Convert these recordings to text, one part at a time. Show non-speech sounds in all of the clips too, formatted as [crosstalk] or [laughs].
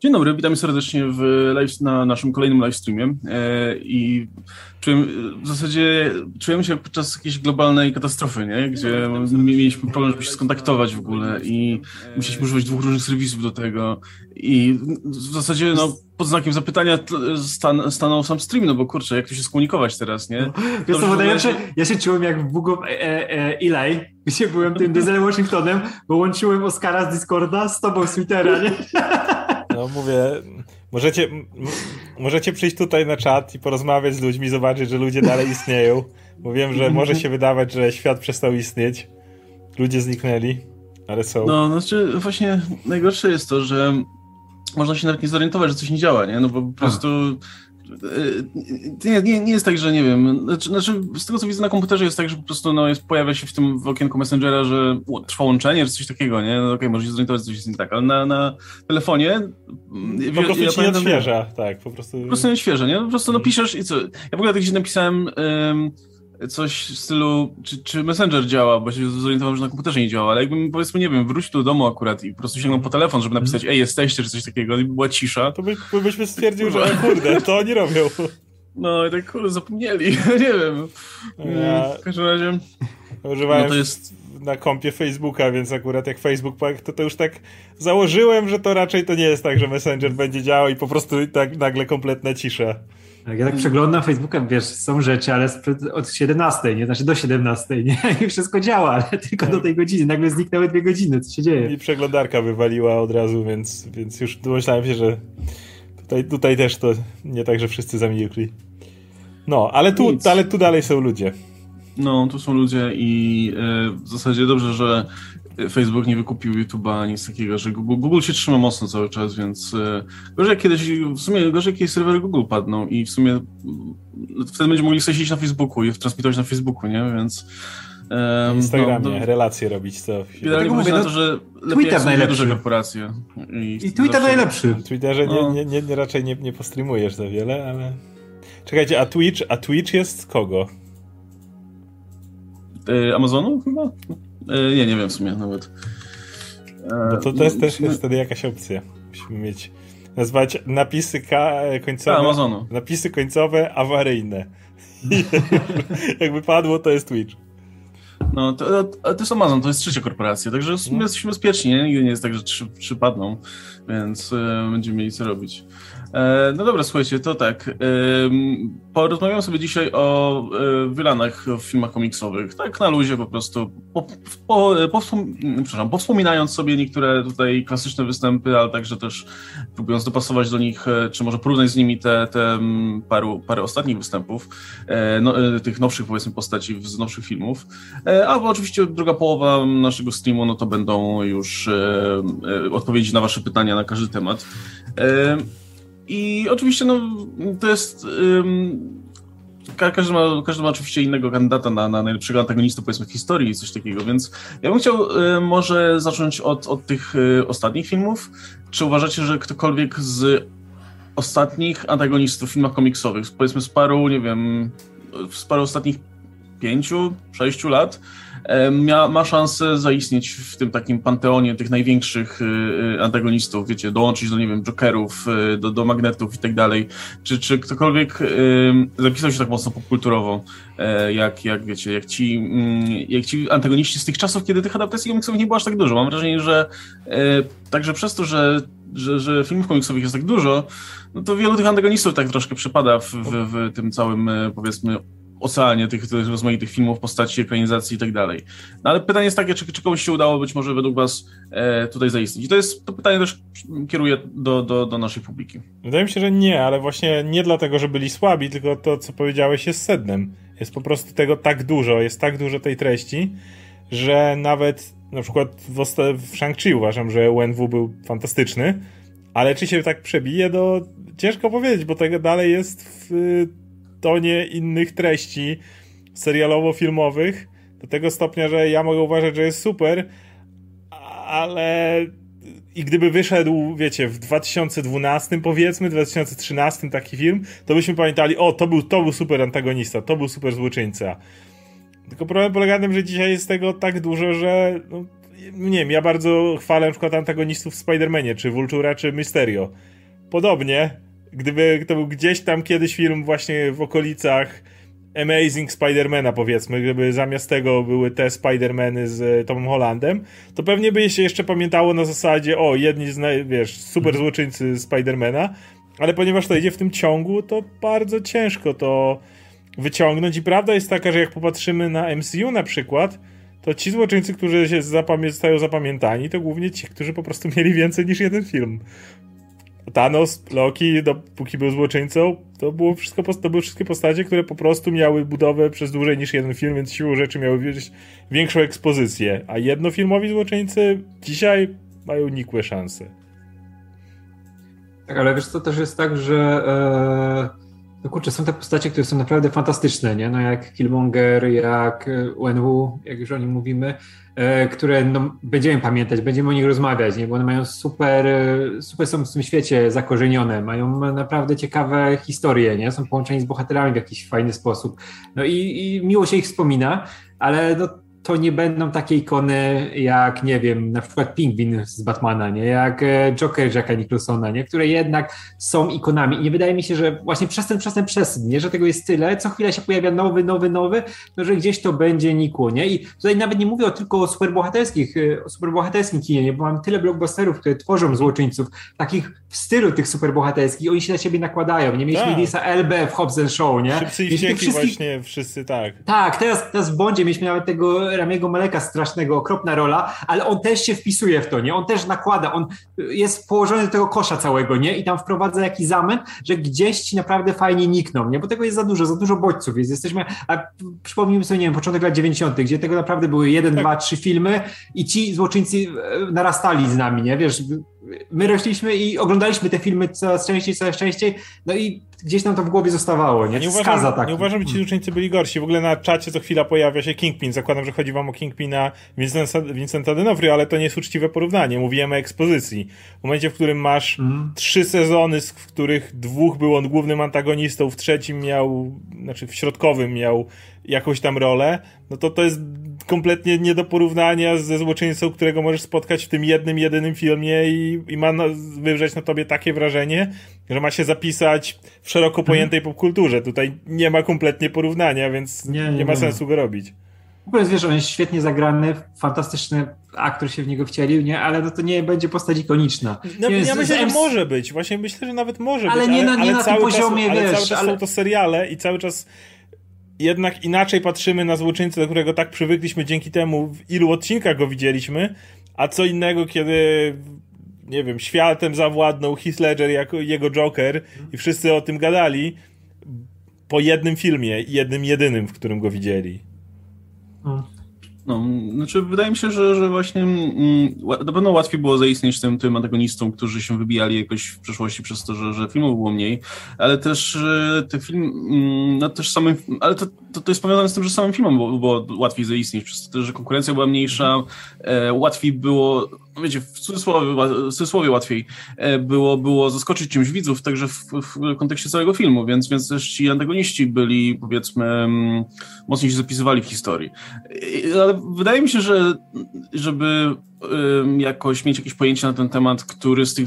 Dzień dobry, witam serdecznie w live, na naszym kolejnym live streamie e, i czułem, w zasadzie czujemy się podczas jakiejś globalnej katastrofy, nie? gdzie mieliśmy problem, żeby się skontaktować w ogóle i musieliśmy używać dwóch różnych serwisów do tego i w zasadzie no, pod znakiem zapytania stan, stanął sam stream, no bo kurczę, jak tu się skomunikować teraz, nie? Wiesz co, najlepsze, ja się czułem jak w Google e, e, Eli, gdzie byłem tym Denzelem Washingtonem, bo łączyłem Oscara z Discorda z tobą z Twittera, nie? [laughs] No mówię, możecie, możecie przyjść tutaj na czat i porozmawiać z ludźmi, zobaczyć, że ludzie dalej istnieją. Bo wiem, że może się wydawać, że świat przestał istnieć. Ludzie zniknęli, ale są. No, znaczy właśnie najgorsze jest to, że można się nawet nie zorientować, że coś nie działa, nie? No bo po prostu nie, nie, nie jest tak, że nie wiem. Znaczy, znaczy, z tego co widzę na komputerze jest tak, że po prostu no, jest, pojawia się w tym w okienku Messengera, że trwa łączenie, czy coś takiego, nie? No okej, okay, może się zorientować, coś jest nie tak, ale na, na telefonie. Po prostu ja ci nie odświeża, tak, po prostu. Po prostu nie odświeża, nie? Po prostu no piszesz i co? Ja w ogóle tak się napisałem. Um, coś w stylu, czy, czy Messenger działa, bo się zorientowałem, że na komputerze nie działa, ale jakbym, powiedzmy, nie wiem, wrócił do domu akurat i po prostu sięgnął po telefon, żeby napisać, ej, jesteście, czy coś takiego, i była cisza. To by, byśmy stwierdził, że kurde, to oni robią. No i tak, kurde, zapomnieli, [laughs] nie wiem. Ja... W każdym razie... Używałem no to jest... na kompie Facebooka, więc akurat jak Facebook, to, to już tak założyłem, że to raczej to nie jest tak, że Messenger będzie działał i po prostu tak nagle kompletna cisza. Tak, ja tak przeglądam Facebookiem, wiesz, są rzeczy, ale od 17, nie? Znaczy do 17, nie? [laughs] I wszystko działa, ale tylko do tej godziny. Nagle zniknęły dwie godziny, co się dzieje? I przeglądarka wywaliła od razu, więc, więc już domyślałem się, że tutaj, tutaj też to nie tak, że wszyscy zamilkli. No, ale tu, ale tu dalej są ludzie. No, tu są ludzie i e, w zasadzie dobrze, że Facebook nie wykupił YouTube'a, nic takiego, że Google, Google się trzyma mocno cały czas, więc e, gorzej kiedyś, w sumie gorzej jakieś serwery Google padną i w sumie wtedy będziemy mogli sobie siedzieć na Facebooku i transmitować na Facebooku, nie? Więc Instagramie, no, no, relacje robić to. Generalnie mówię na to, że Twitter najlepszy. duże korporacje. I, I Twitter najlepszy. W Twitterze no. nie, nie, nie, raczej nie, nie postreamujesz za wiele, ale... Czekajcie, a Twitch, a Twitch jest kogo? E, Amazonu chyba? E, nie, nie wiem w sumie nawet. Bo to też, też jest wtedy jakaś opcja. Musimy mieć nazwać napisy końcowe. A, Amazonu. Napisy końcowe awaryjne. [laughs] jakby padło, to jest Twitch. No, to, to, jest Amazon, to jest trzecia korporacja, także no. jesteśmy bezpieczni, nie? Nigdy nie jest tak, że trzy, trzy padną, więc będziemy mieli co robić. E, no dobra, słuchajcie, to tak. Porozmawiam sobie dzisiaj o e, wylanach w filmach komiksowych. Tak na luzie po prostu. Po, po, po, przepraszam, powspominając sobie niektóre tutaj klasyczne występy, ale także też próbując dopasować do nich, e, czy może porównać z nimi te, te paru, parę ostatnich występów, no, tych nowszych powiedzmy postaci z nowszych filmów. Albo oczywiście druga połowa naszego streamu, no to będą już odpowiedzi na wasze pytania na każdy temat. I oczywiście no, to jest. Um, każdy, ma, każdy ma oczywiście innego kandydata na, na najlepszego antagonistę, powiedzmy, w historii, coś takiego, więc ja bym chciał y, może zacząć od, od tych y, ostatnich filmów. Czy uważacie, że ktokolwiek z ostatnich antagonistów w filmach komiksowych, powiedzmy z paru, nie wiem, z paru ostatnich pięciu, sześciu lat, ma, ma szansę zaistnieć w tym takim panteonie tych największych y, y, antagonistów, wiecie, dołączyć do, nie wiem, Jokerów, do, do Magnetów i tak dalej. Czy, czy ktokolwiek zapisał się tak mocno popkulturowo, e, jak, jak wiecie, jak ci, mm, jak ci antagoniści z tych czasów, kiedy tych adaptacji komiksowych nie było aż tak dużo. Mam wrażenie, że e, także przez to, że że, że filmów komiksowych jest tak dużo, no to wielu tych antagonistów tak troszkę przypada w, w, w tym całym, e, powiedzmy, oceanie tych, tych rozmaitych filmów, postaci, ekranizacji i tak dalej. No ale pytanie jest takie, czy, czy komuś się udało być może według was e, tutaj zaistnieć? I to jest, to pytanie też kieruję do, do, do naszej publiki. Wydaje mi się, że nie, ale właśnie nie dlatego, że byli słabi, tylko to, co powiedziałeś jest sednem. Jest po prostu tego tak dużo, jest tak dużo tej treści, że nawet na przykład w, w Shang-Chi uważam, że UNW był fantastyczny, ale czy się tak przebije, to ciężko powiedzieć, bo tego dalej jest w tonie innych treści serialowo-filmowych do tego stopnia, że ja mogę uważać, że jest super, ale i gdyby wyszedł, wiecie, w 2012 powiedzmy, 2013 taki film, to byśmy pamiętali, o, to był, to był super antagonista, to był super złoczyńca. Tylko problem polega na tym, że dzisiaj jest tego tak dużo, że no, nie wiem, ja bardzo chwalę na przykład antagonistów w Spider-Manie, czy Vultura, czy Mysterio. Podobnie, gdyby to był gdzieś tam kiedyś film właśnie w okolicach Amazing Spider-Mana powiedzmy, gdyby zamiast tego były te Spider-Many z Tomem Hollandem, to pewnie by się jeszcze pamiętało na zasadzie, o, jedni z, wiesz, super złoczyńcy Spider-Mana, ale ponieważ to idzie w tym ciągu, to bardzo ciężko to wyciągnąć i prawda jest taka, że jak popatrzymy na MCU na przykład, to ci złoczyńcy, którzy się zapamię zostają zapamiętani, to głównie ci, którzy po prostu mieli więcej niż jeden film. Thanos, Loki, dopóki był złoczyńcą, to, było wszystko, to były wszystkie postacie, które po prostu miały budowę przez dłużej niż jeden film, więc siłą rzeczy miały większą ekspozycję. A jednofilmowi złoczyńcy dzisiaj mają nikłe szanse. Tak, ale wiesz, to też jest tak, że e, no kurczę, są te postacie, które są naprawdę fantastyczne, nie? No jak Killmonger, jak Wenwu, jak już o nim mówimy, e, które no, będziemy pamiętać, będziemy o nich rozmawiać, nie? Bo one mają super, e, super są w tym świecie zakorzenione, mają naprawdę ciekawe historie, nie? Są połączeni z bohaterami w jakiś fajny sposób. No i, i miło się ich wspomina, ale no, to nie będą takie ikony jak, nie wiem, na przykład Pingwin z Batmana, nie? Jak e, Joker Jacka Nicholsona, nie? Które jednak są ikonami. I nie wydaje mi się, że właśnie przez ten, przez ten przesyp, nie? Że tego jest tyle, co chwilę się pojawia nowy, nowy, nowy, no że gdzieś to będzie nikło, nie? I tutaj nawet nie mówię o tylko o superbohaterskich, e, o superbohaterskim kinie, nie? Bo mam tyle blockbusterów, które tworzą złoczyńców, takich w stylu tych superbohaterskich, oni się na siebie nakładają, nie? Mieliśmy tak. Lisa LB w Hobbs Show, nie? Szybcy i wszystkich... właśnie wszyscy, tak. Tak, teraz, teraz w Bondzie mieliśmy nawet tego Ramiego Maleka strasznego, okropna rola, ale on też się wpisuje w to, nie? On też nakłada, on jest położony do tego kosza całego, nie? I tam wprowadza jakiś zamęt, że gdzieś ci naprawdę fajnie nikną, nie? Bo tego jest za dużo, za dużo bodźców jest. Jesteśmy, a przypomnijmy sobie, nie wiem, początek lat 90., gdzie tego naprawdę były jeden, tak. dwa, trzy filmy i ci złoczyńcy e, narastali z nami, nie? Wiesz, my rośliśmy i oglądaliśmy te filmy coraz częściej, coraz częściej, no i gdzieś nam to w głowie zostawało, nie? Nie uważam, tak. nie uważam, że ci złoczyńcy byli gorsi. W ogóle na czacie co chwila pojawia się Kingpin. Zakładam, że chodzi wam o Kingpina Vincenta, Vincenta D'Onofrio, ale to nie jest uczciwe porównanie. Mówiłem o ekspozycji. W momencie, w którym masz mm. trzy sezony, z których dwóch był on głównym antagonistą, w trzecim miał, znaczy w środkowym miał jakąś tam rolę, no to to jest kompletnie nie do porównania ze złoczyńcą, którego możesz spotkać w tym jednym, jedynym filmie i, i ma na, wywrzeć na tobie takie wrażenie, że ma się zapisać w szeroko pojętej hmm. popkulturze. Tutaj nie ma kompletnie porównania, więc nie, nie, nie ma nie. sensu go robić. W ogóle wiesz, on jest świetnie zagrany, fantastyczny aktor się w niego wcielił, nie? Ale no to nie będzie postać ikoniczna. No, ja myślę, że może być. Właśnie myślę, że nawet może ale być. Nie, ale, nie ale na cały poziomie, czas, wiesz, ale cały czas ale... są to seriale i cały czas jednak inaczej patrzymy na złoczyńcę, do którego tak przywykliśmy dzięki temu, w ilu odcinkach go widzieliśmy, a co innego, kiedy nie wiem, światem zawładnął Heath Ledger jako jego Joker i wszyscy o tym gadali po jednym filmie, jednym jedynym, w którym go widzieli. No, znaczy wydaje mi się, że, że właśnie mm, na pewno łatwiej było zaistnieć tym, tym antagonistom, którzy się wybijali jakoś w przeszłości przez to, że, że filmów było mniej, ale też te film, mm, no też samym, ale to, to, to jest powiązane z tym, że samym filmom było, było łatwiej zaistnieć, przez to, że konkurencja była mniejsza, e, łatwiej było wiecie, w cudzysłowie, w cudzysłowie łatwiej e, było, było zaskoczyć czymś widzów, także w, w, kontekście całego filmu, więc, więc też ci antagoniści byli, powiedzmy, mm, mocniej się zapisywali w historii. Ale wydaje mi się, że żeby jakoś mieć jakieś pojęcie na ten temat, który z tych,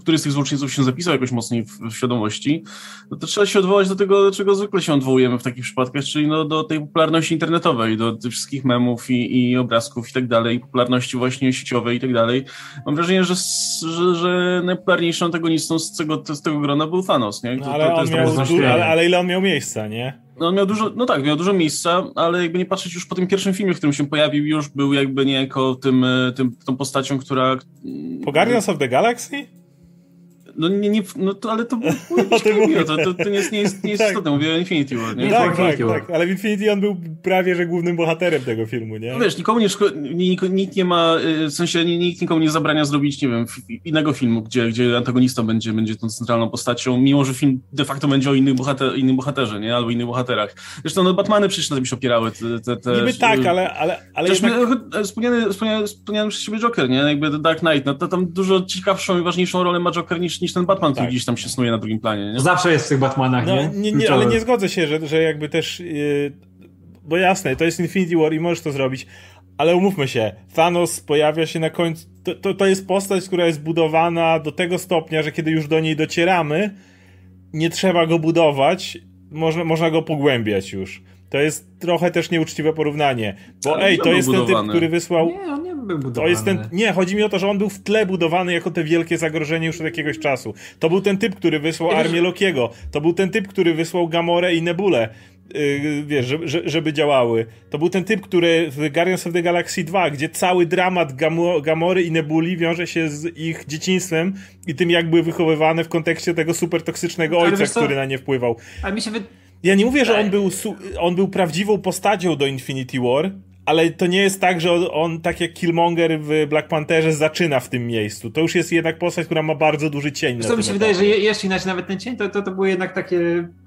który z tych złoczyńców się zapisał jakoś mocniej w, w, świadomości, no to trzeba się odwołać do tego, do czego zwykle się odwołujemy w takich przypadkach, czyli no, do tej popularności internetowej, do tych wszystkich memów i, i obrazków i tak dalej, popularności właśnie sieciowej i tak dalej. Mam wrażenie, że, że, że najpopularniejszym antagonistą z tego, z tego grona był Thanos, nie? To, no, ale, to, to miał, ale, ale ile on miał miejsca, nie? No, on miał dużo, no tak, miał dużo miejsca, ale jakby nie patrzeć już po tym pierwszym filmie, w którym się pojawił, już był jakby niejako tym, e, tym, tą postacią, która... Po Guardians of the Galaxy? No nie, nie no to, ale to [laughs] było to, to, to, nie jest, nie jest, nie jest tak. istotne, mówię o Infinity War, nie? Tak, tak, tak, ale w Infinity on był prawie, że głównym bohaterem tego filmu, nie? No wiesz, nikomu nie, nikt, nikt nie ma, y, w sensie nikt nikomu nie zabrania zrobić, nie wiem, innego filmu, gdzie, gdzie antagonista będzie, będzie tą centralną postacią, mimo że film de facto będzie o innych, bohater, innym bohaterze, nie? Albo innych bohaterach. Zresztą no Batmany przecież na tym się opierały. Te, te, te, Niby tak, ale, ale, ale jednak... Wspomniany, wspomniany, wspomniany przez ciebie Joker, nie? Jakby The Dark Knight, no to tam dużo ciekawszą i ważniejszą rolę ma Joker niż, niż ten Batman, który tak. gdzieś tam się snuje na drugim planie. Nie? Zawsze jest w tych Batmanach, no, nie? nie, nie ale nie zgodzę się, że, że jakby też... Yy, bo jasne, to jest Infinity War i możesz to zrobić, ale umówmy się, Thanos pojawia się na końcu. To, to, to jest postać, która jest budowana do tego stopnia, że kiedy już do niej docieramy, nie trzeba go budować, można, można go pogłębiać już. To jest trochę też nieuczciwe porównanie. Bo Ale ej, to jest ten typ, budowany. który wysłał. Nie, on nie był budowany. To jest ten. Nie, chodzi mi o to, że on był w tle budowany jako te wielkie zagrożenie już od jakiegoś czasu. To był ten typ, który wysłał armię Lokiego. To był ten typ, który wysłał Gamorę i Nebulę. Yy, wiesz, żeby, żeby działały. To był ten typ, który w Guardians of the Galaxy 2, gdzie cały dramat Gamo, Gamory i Nebuli wiąże się z ich dzieciństwem i tym, jak były wychowywane w kontekście tego super toksycznego ojca, który na nie wpływał. Ale mi się wy... Ja nie mówię, że on był, su- on był prawdziwą postacią do Infinity War, ale to nie jest tak, że on, on tak jak Killmonger w Black Pantherze zaczyna w tym miejscu. To już jest jednak postać, która ma bardzo duży cień Co mi się wydaje, że etapie. je- jeszcze inaczej nawet ten cień, to, to, to były jednak takie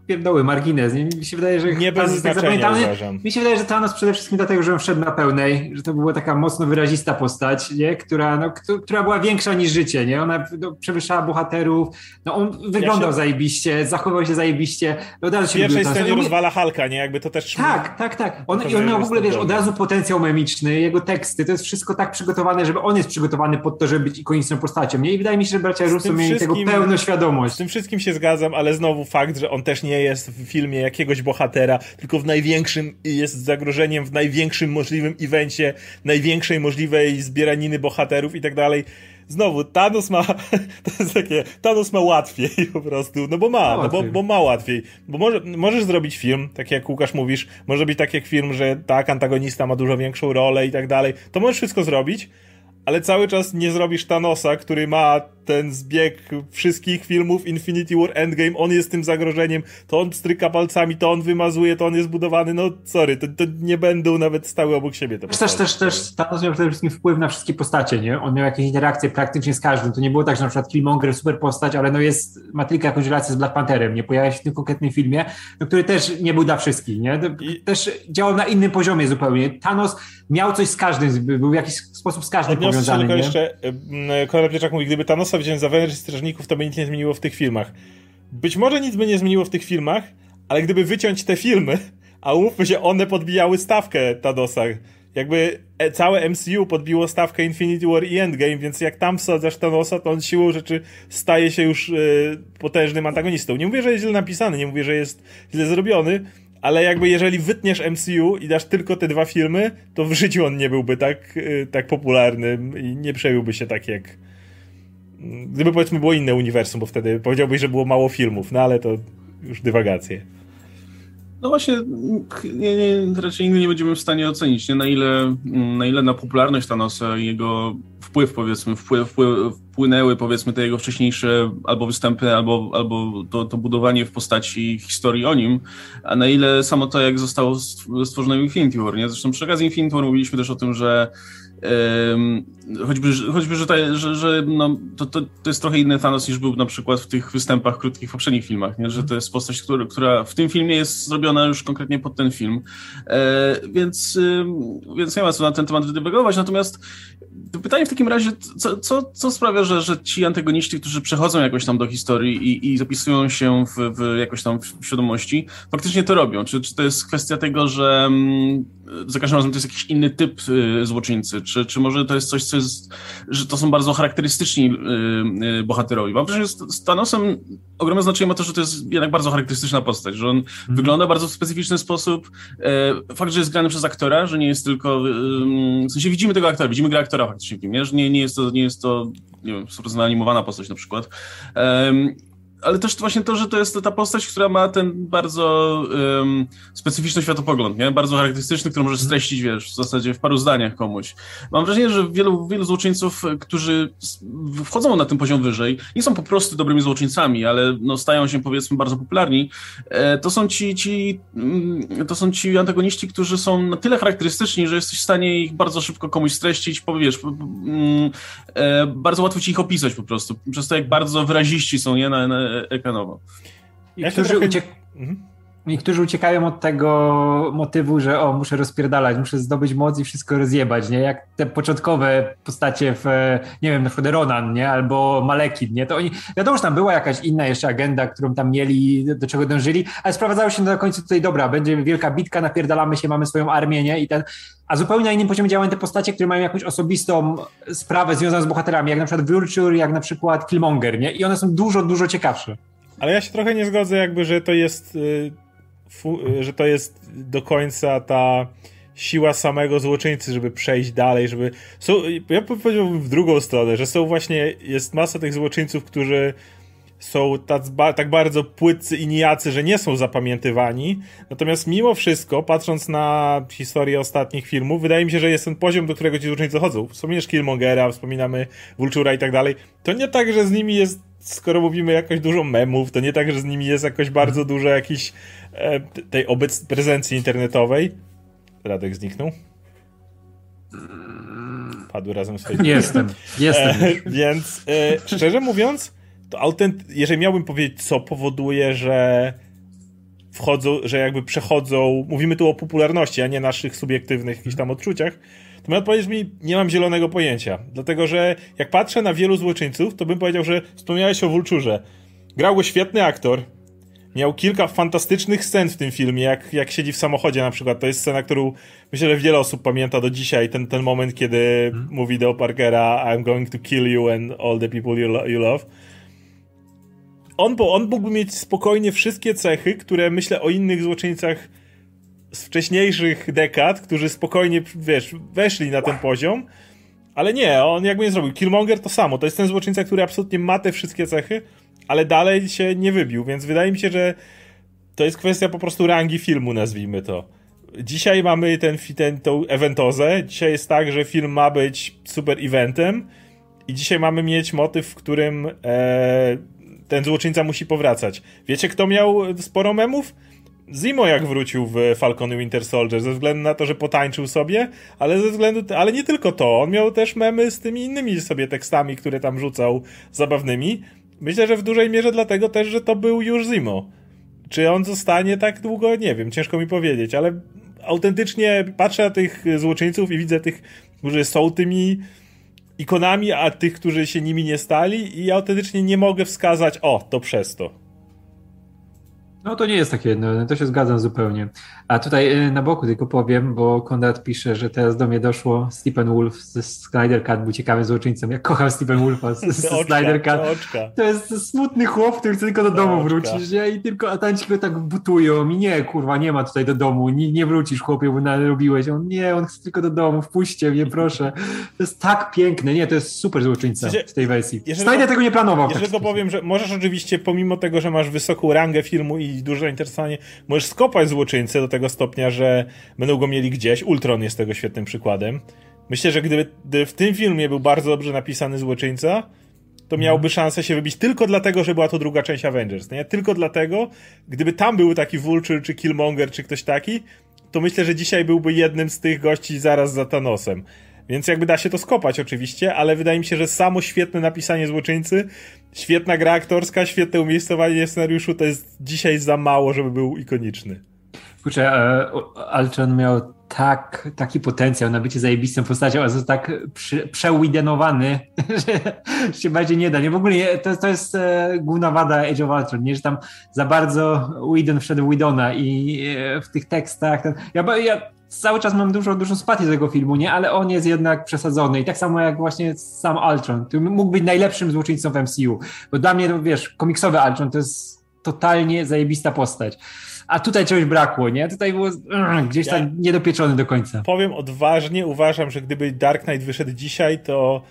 pierdoły, margines. Nie? Mi się wydaje, że Nie bez tak uważam. Mi się wydaje, że Thanos przede wszystkim dlatego, że on wszedł na pełnej, że to była taka mocno wyrazista postać, nie? Która, no, któ- która była większa niż życie, nie? Ona no, przewyższała bohaterów, no on wyglądał się- zajebiście, zachował się zajebiście, no, od razu W się pierwszej lubił Thanos. scenie Ja mówię- rozwala Halka, nie? Jakby to też... Tak, tak, tak. On, I on miał w ogóle, wiesz, od razu potencjał memiczny, jego teksty, to jest wszystko tak przygotowane, żeby on jest przygotowany pod to, żeby być ikoniczną postacią, nie? I wydaje mi się, że bracia Russo mieli tego pełną świadomość. Z tym wszystkim się zgadzam, ale znowu fakt, że on też nie jest w filmie jakiegoś bohatera, tylko w największym, jest zagrożeniem w największym możliwym evencie, największej możliwej zbieraniny bohaterów i tak dalej. Znowu, Thanos ma, [laughs] to jest takie, Thanos ma łatwiej po prostu, no bo ma, no bo, bo ma łatwiej. Bo może, możesz zrobić film, tak jak Łukasz mówisz, może być tak jak film, że tak, antagonista ma dużo większą rolę i tak dalej, to możesz wszystko zrobić, ale cały czas nie zrobisz Thanosa, który ma ten zbieg wszystkich filmów Infinity War Endgame, on jest tym zagrożeniem, to on stryka palcami, to on wymazuje, to on jest budowany, no sorry, to, to nie będą nawet stały obok siebie te Też, też, postacie. też, też Thanos miał przede wszystkim wpływ na wszystkie postacie, nie? On miał jakieś interakcje praktycznie z każdym. To nie było tak, że na przykład Killmonger super postać, ale no jest, ma tylko jakąś relację z Black Pantherem, nie pojawia się w tym konkretnym filmie, no, który też nie był dla wszystkich, nie? Też działał na innym poziomie zupełnie. Thanos miał coś z każdym, był w jakiś sposób z każdym Odniosę się powiązany, tylko nie? jeszcze, Konrad Pieczak mówi, gdyby Thanosa wziąć za Avengers Strażników, to by nic nie zmieniło w tych filmach. Być może nic by nie zmieniło w tych filmach, ale gdyby wyciąć te filmy, a umówmy się, one podbijały stawkę Thanosa. Jakby e, całe MCU podbiło stawkę Infinity War i Endgame, więc jak tam wsadzasz Thanosa, to on siłą rzeczy staje się już e, potężnym antagonistą. Nie mówię, że jest źle napisany, nie mówię, że jest źle zrobiony, ale jakby jeżeli wytniesz MCU i dasz tylko te dwa filmy, to w życiu on nie byłby tak, e, tak popularny i nie przejąłby się tak jak... Gdyby powiedzmy było inne uniwersum, bo wtedy powiedziałbyś, że było mało filmów, no ale to już dywagacje. No właśnie, nie, nie, raczej nigdy nie będziemy w stanie ocenić, nie, na, ile, na ile na popularność Thanosa i jego wpływ, powiedzmy, wpływ, wpływ, wpłynęły, powiedzmy, te jego wcześniejsze albo występy, albo, albo to, to budowanie w postaci historii o nim, a na ile samo to, jak zostało stw- stworzone Infinity War, nie? Zresztą przy okazji Infinity War mówiliśmy też o tym, że choćby, choćby, że, ta, że, że no, to, to, to jest trochę inny Thanos niż był na przykład w tych występach krótkich w poprzednich filmach, nie? że to jest postać, która, która w tym filmie jest zrobiona już konkretnie pod ten film, e, więc, więc nie ma co na ten temat wydywagować, natomiast pytanie w takim razie, co, co, co sprawia, że, że ci antagoniści, którzy przechodzą jakoś tam do historii i, i zapisują się w, w jakoś tam w świadomości, faktycznie to robią? Czy, czy to jest kwestia tego, że mm, za każdym razem to jest jakiś inny typ y, złoczyńcy? Czy, czy może to jest coś, co jest, że to są bardzo charakterystyczni y, y, bohaterowie? Mam wrażenie, że z, z Thanosem ogromne znaczenie ma to, że to jest jednak bardzo charakterystyczna postać, że on wygląda bardzo w specyficzny sposób. E, fakt, że jest grany przez aktora, że nie jest tylko, w sensie widzimy tego aktora, widzimy grę aktora faktycznie w filmie, że nie, nie jest to, nie jest to, nie wiem, animowana postać na przykład. Ale też właśnie to, że to jest ta postać, która ma ten bardzo um, specyficzny światopogląd, nie? bardzo charakterystyczny, który może streścić, wiesz, w zasadzie w paru zdaniach komuś. Mam wrażenie, że wielu, wielu złoczyńców, którzy wchodzą na ten poziom wyżej, nie są po prostu dobrymi złoczyńcami, ale no, stają się powiedzmy bardzo popularni, e, to są ci, ci mm, to są ci antagoniści, którzy są na tyle charakterystyczni, że jesteś w stanie ich bardzo szybko komuś streścić, powiesz, mm, e, bardzo łatwo ci ich opisać po prostu, przez to jak bardzo wyraziści są, nie, na, na ekranowo. I Ja którzy trochę- uciek... Mhm. Niektórzy uciekają od tego motywu, że o, muszę rozpierdalać, muszę zdobyć moc i wszystko rozjebać, nie? Jak te początkowe postacie w, nie wiem, na przykład Ronan, nie? Albo Malekid, nie? To oni, wiadomo, że tam była jakaś inna jeszcze agenda, którą tam mieli, do czego dążyli, ale sprowadzało się do końca tutaj, dobra, będzie wielka bitka, napierdalamy się, mamy swoją armię, nie? I ten, a zupełnie na innym poziomie działają te postacie, które mają jakąś osobistą sprawę związaną z bohaterami, jak na przykład Vulture, jak na przykład Killmonger, nie? I one są dużo, dużo ciekawsze. Ale ja się trochę nie zgodzę, jakby, że to jest, y, że to jest do końca ta siła samego złoczyńcy, żeby przejść dalej, żeby. Są, ja powiedziałbym w drugą stronę, że są właśnie, jest masa tych złoczyńców, którzy są tak, tak bardzo płytcy i nijacy, że nie są zapamiętywani. Natomiast mimo wszystko, patrząc na historię ostatnich filmów, wydaje mi się, że jest ten poziom, do którego ci złoczyńcy chodzą. Wspominasz Killmongera, wspominamy Vultura i tak dalej. To nie tak, że z nimi jest, skoro mówimy jakoś dużo memów, to nie tak, że z nimi jest jakoś bardzo dużo jakiejś e, tej obec prezencji internetowej. Radek zniknął. Padł razem z Facebookiem. Jestem, jestem. E, więc e, szczerze mówiąc, to autent... jeżeli miałbym powiedzieć, co powoduje, że wchodzą, że jakby przechodzą, mówimy tu o popularności, a nie naszych subiektywnych jakichś tam odczuciach, to moja odpowiedź mi, nie mam zielonego pojęcia. Dlatego, że jak patrzę na wielu złoczyńców, to bym powiedział, że wspomniałeś o Vulturze. Grał go świetny aktor, miał kilka fantastycznych scen w tym filmie, jak, jak siedzi w samochodzie na przykład. To jest scena, którą myślę, że wiele osób pamięta do dzisiaj. Ten, ten moment, kiedy hmm. mówi do Parkera I'm going to kill you and all the people you, lo you love on, bo on mógłby mieć spokojnie wszystkie cechy, które myślę o innych złoczyńcach z wcześniejszych dekad, którzy spokojnie, wiesz, weszli na ten poziom, ale nie, on jakby nie zrobił. Killmonger to samo, to jest ten złoczyńca, który absolutnie ma te wszystkie cechy, ale dalej się nie wybił, więc wydaje mi się, że to jest kwestia po prostu rangi filmu, nazwijmy to. Dzisiaj mamy ten, ten, eventozę, dzisiaj jest tak, że film ma być super eventem i dzisiaj mamy mieć motyw, w którym e, ten złoczyńca musi powracać. Wiecie, kto miał sporo memów? Zimo jak wrócił w Falcon Winter Soldier, ze względu na to, że potańczył sobie, ale ze względu, ale nie tylko to, on miał też memy z tymi innymi sobie tekstami, które tam rzucał zabawnymi. Myślę, że w dużej mierze dlatego też, że to był już Zimo. Czy on zostanie tak długo? Nie wiem, ciężko mi powiedzieć, ale autentycznie patrzę na tych złoczyńców i widzę tych, którzy są tymi ikonami, a tych, którzy się nimi nie stali i autentycznie nie mogę wskazać, o, to przez to. No to nie jest takie jedno, to się zgadzam zupełnie. A tutaj y, na boku tylko powiem, bo Konrad pisze, że teraz do mnie doszło Stephen Wolf ze Snyder Cut był ciekawym złoczyńcą. Jak kocham Stephen Wolfa z, [laughs] z Snyder Cut. To jest smutny chłop, który chce tylko do domu wrócić, nie? I tylko atanci go tak butują i nie, kurwa, nie ma tutaj do domu, nie, nie wrócisz chłopie, bo narobiłeś. On nie, on chce tylko do domu, wpuśćcie mnie, proszę. To jest tak piękne, nie, to jest super złoczyńca w tej wersji. Snyder tego nie planował. Jeżeli tak powiem, że możesz oczywiście, pomimo tego, że masz wysoką rangę filmu i duże zainteresowanie, możesz skopać złoczyńcę do tego stopnia, że będą go mieli gdzieś. Ultron jest tego świetnym przykładem. Myślę, że gdyby, gdyby w tym filmie był bardzo dobrze napisany złoczyńca, to miałby szansę się wybić tylko dlatego, że była to druga część Avengers. Nie? Tylko dlatego, gdyby tam był taki Vulture, czy Killmonger, czy ktoś taki, to myślę, że dzisiaj byłby jednym z tych gości zaraz za Thanosem. Więc jakby da się to skopać oczywiście, ale wydaje mi się, że samo świetne napisanie złoczyńcy, świetna gra aktorska, świetne umiejscowanie scenariuszu to jest dzisiaj za mało, żeby był ikoniczny. Kurczę, e, Alczon miał tak, taki potencjał na bycie zajebistą postacią, a jest tak prze, przewidenowany, [laughs] że się bardziej nie da. Nie, w ogóle to, to jest e, główna wada Age of Ultron, nie? że tam za bardzo Whedon wszedł w Whedona i e, w tych tekstach. Ten, ja, ja cały czas mam dużo, dużo sympatii do tego filmu, nie? Ale on jest jednak przesadzony i tak samo jak właśnie sam Ultron, który mógł być najlepszym złoczyńcą w MCU, bo dla mnie, wiesz, komiksowy Ultron to jest totalnie zajebista postać. A tutaj czegoś brakło, nie? Tutaj było uh, gdzieś tam ja niedopieczony do końca. Powiem odważnie, uważam, że gdyby Dark Knight wyszedł dzisiaj, to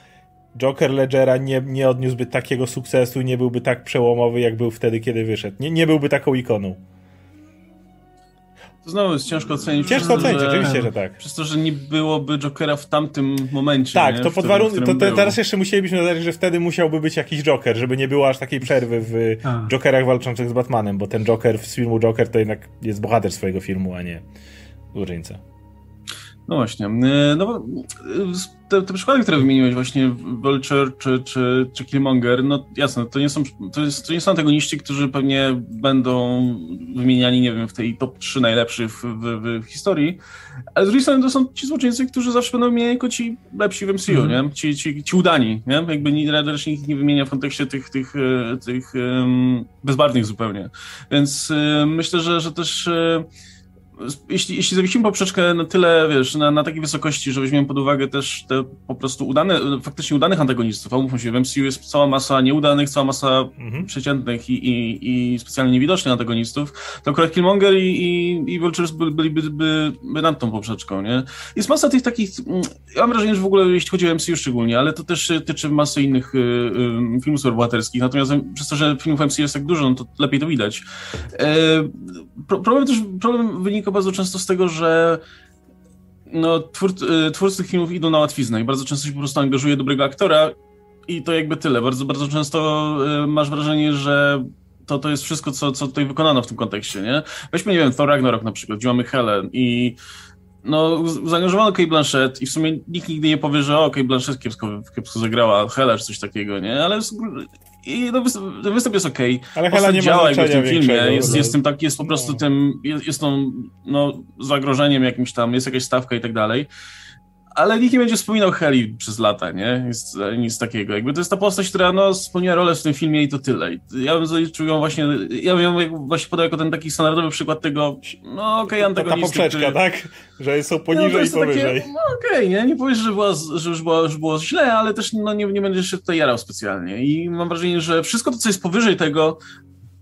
Joker Ledgera nie, nie odniósłby takiego sukcesu nie byłby tak przełomowy, jak był wtedy, kiedy wyszedł. Nie, nie byłby taką ikoną. To znowu jest ciężko ocenić. Ciężko ocenić, że, oczywiście, że tak. Przez to, że nie byłoby Jokera w tamtym momencie. Tak, nie? to pod warunkiem. To te, teraz jeszcze musielibyśmy dodać, że wtedy musiałby być jakiś Joker, żeby nie było aż takiej przerwy w a. Jokerach walczących z Batmanem, bo ten Joker z filmu Joker to jednak jest bohater swojego filmu, a nie różnica. No właśnie. E, no, e, te, te przykłady, które wymieniłeś, właśnie Vulture czy, czy, czy Killmonger, no jasne, to nie są, to, jest, to nie są antagoniści, którzy pewnie będą wymieniani, nie wiem, w tej top 3 najlepszych w, w, w, historii, ale z drugiej strony to są ci złoczyńcy, którzy zawsze będą wymieniani jako ci lepsi w MCU, mm. nie? Ci, ci, ci udani, nie? Jakby raczej nikt nie wymienia w kontekście tych, tych, e, tych um, bezbarwnych zupełnie. Więc um, myślę, że, że też um, jeśli, jeśli zawiesimy poprzeczkę na tyle, wiesz, na, na takiej wysokości, że weźmiemy pod uwagę też te po prostu udane, faktycznie udanych antagonistów, a umówmy się, w MCU jest cała masa nieudanych, cała masa mhm. przeciętnych i, i, i specjalnie niewidocznych antagonistów, to akurat Killmonger i, i, i Vultures byliby by, by, by nad tą poprzeczką, nie? Jest masa tych takich, mm, ja mam wrażenie, że w ogóle jeśli chodzi o MCU szczególnie, ale to też tyczy masy innych y, y, filmów superbohaterskich, natomiast przez to, że filmów MCU jest tak dużo, no to lepiej to widać. E, problem też, problem wynika bardzo często z tego, że no, twór, y, twórcy filmów idą na łatwiznę i bardzo często się po prostu angażuje dobrego aktora i to jakby tyle. Bardzo, bardzo często y, masz wrażenie, że to, to jest wszystko, co, co tutaj wykonano w tym kontekście, nie? Weźmy, nie wiem, Thor Ragnarok na przykład, gdzie mamy Helen i no, zaangażowano Kate Blanchett i w sumie nikt nigdy nie powie, że o, Kate Blanchett kiepsko, kiepsko zagrała, Hela czy coś takiego, nie? Ale i no, występ, jest okej. Okay. Ale Hela nie działa jakby w tym filmie. Jest, jest tym tak, jest po prostu no. tym, jest, jest tą no, zagrożeniem jakimś tam, jest jakaś stawka i tak dalej ale nikt nie będzie wspominał Heli przez lata, nie? Jest, nic takiego. Jakby to jest ta postać, która no, spełniła rolę w tym filmie i to tyle. Ja bym zaliczył ją właśnie, ja bym ją właśnie podał jako ten taki standardowy przykład tego, no okej, okay, antagonisty. Ta poprzeczka, który... tak? Że są poniżej no, i powyżej. Takie, no okej, okay, nie? Nie powiesz, że, była, że już, było, że było źle, ale też no, nie, nie będziesz się tutaj jarał specjalnie. I mam wrażenie, że wszystko to, co jest powyżej tego,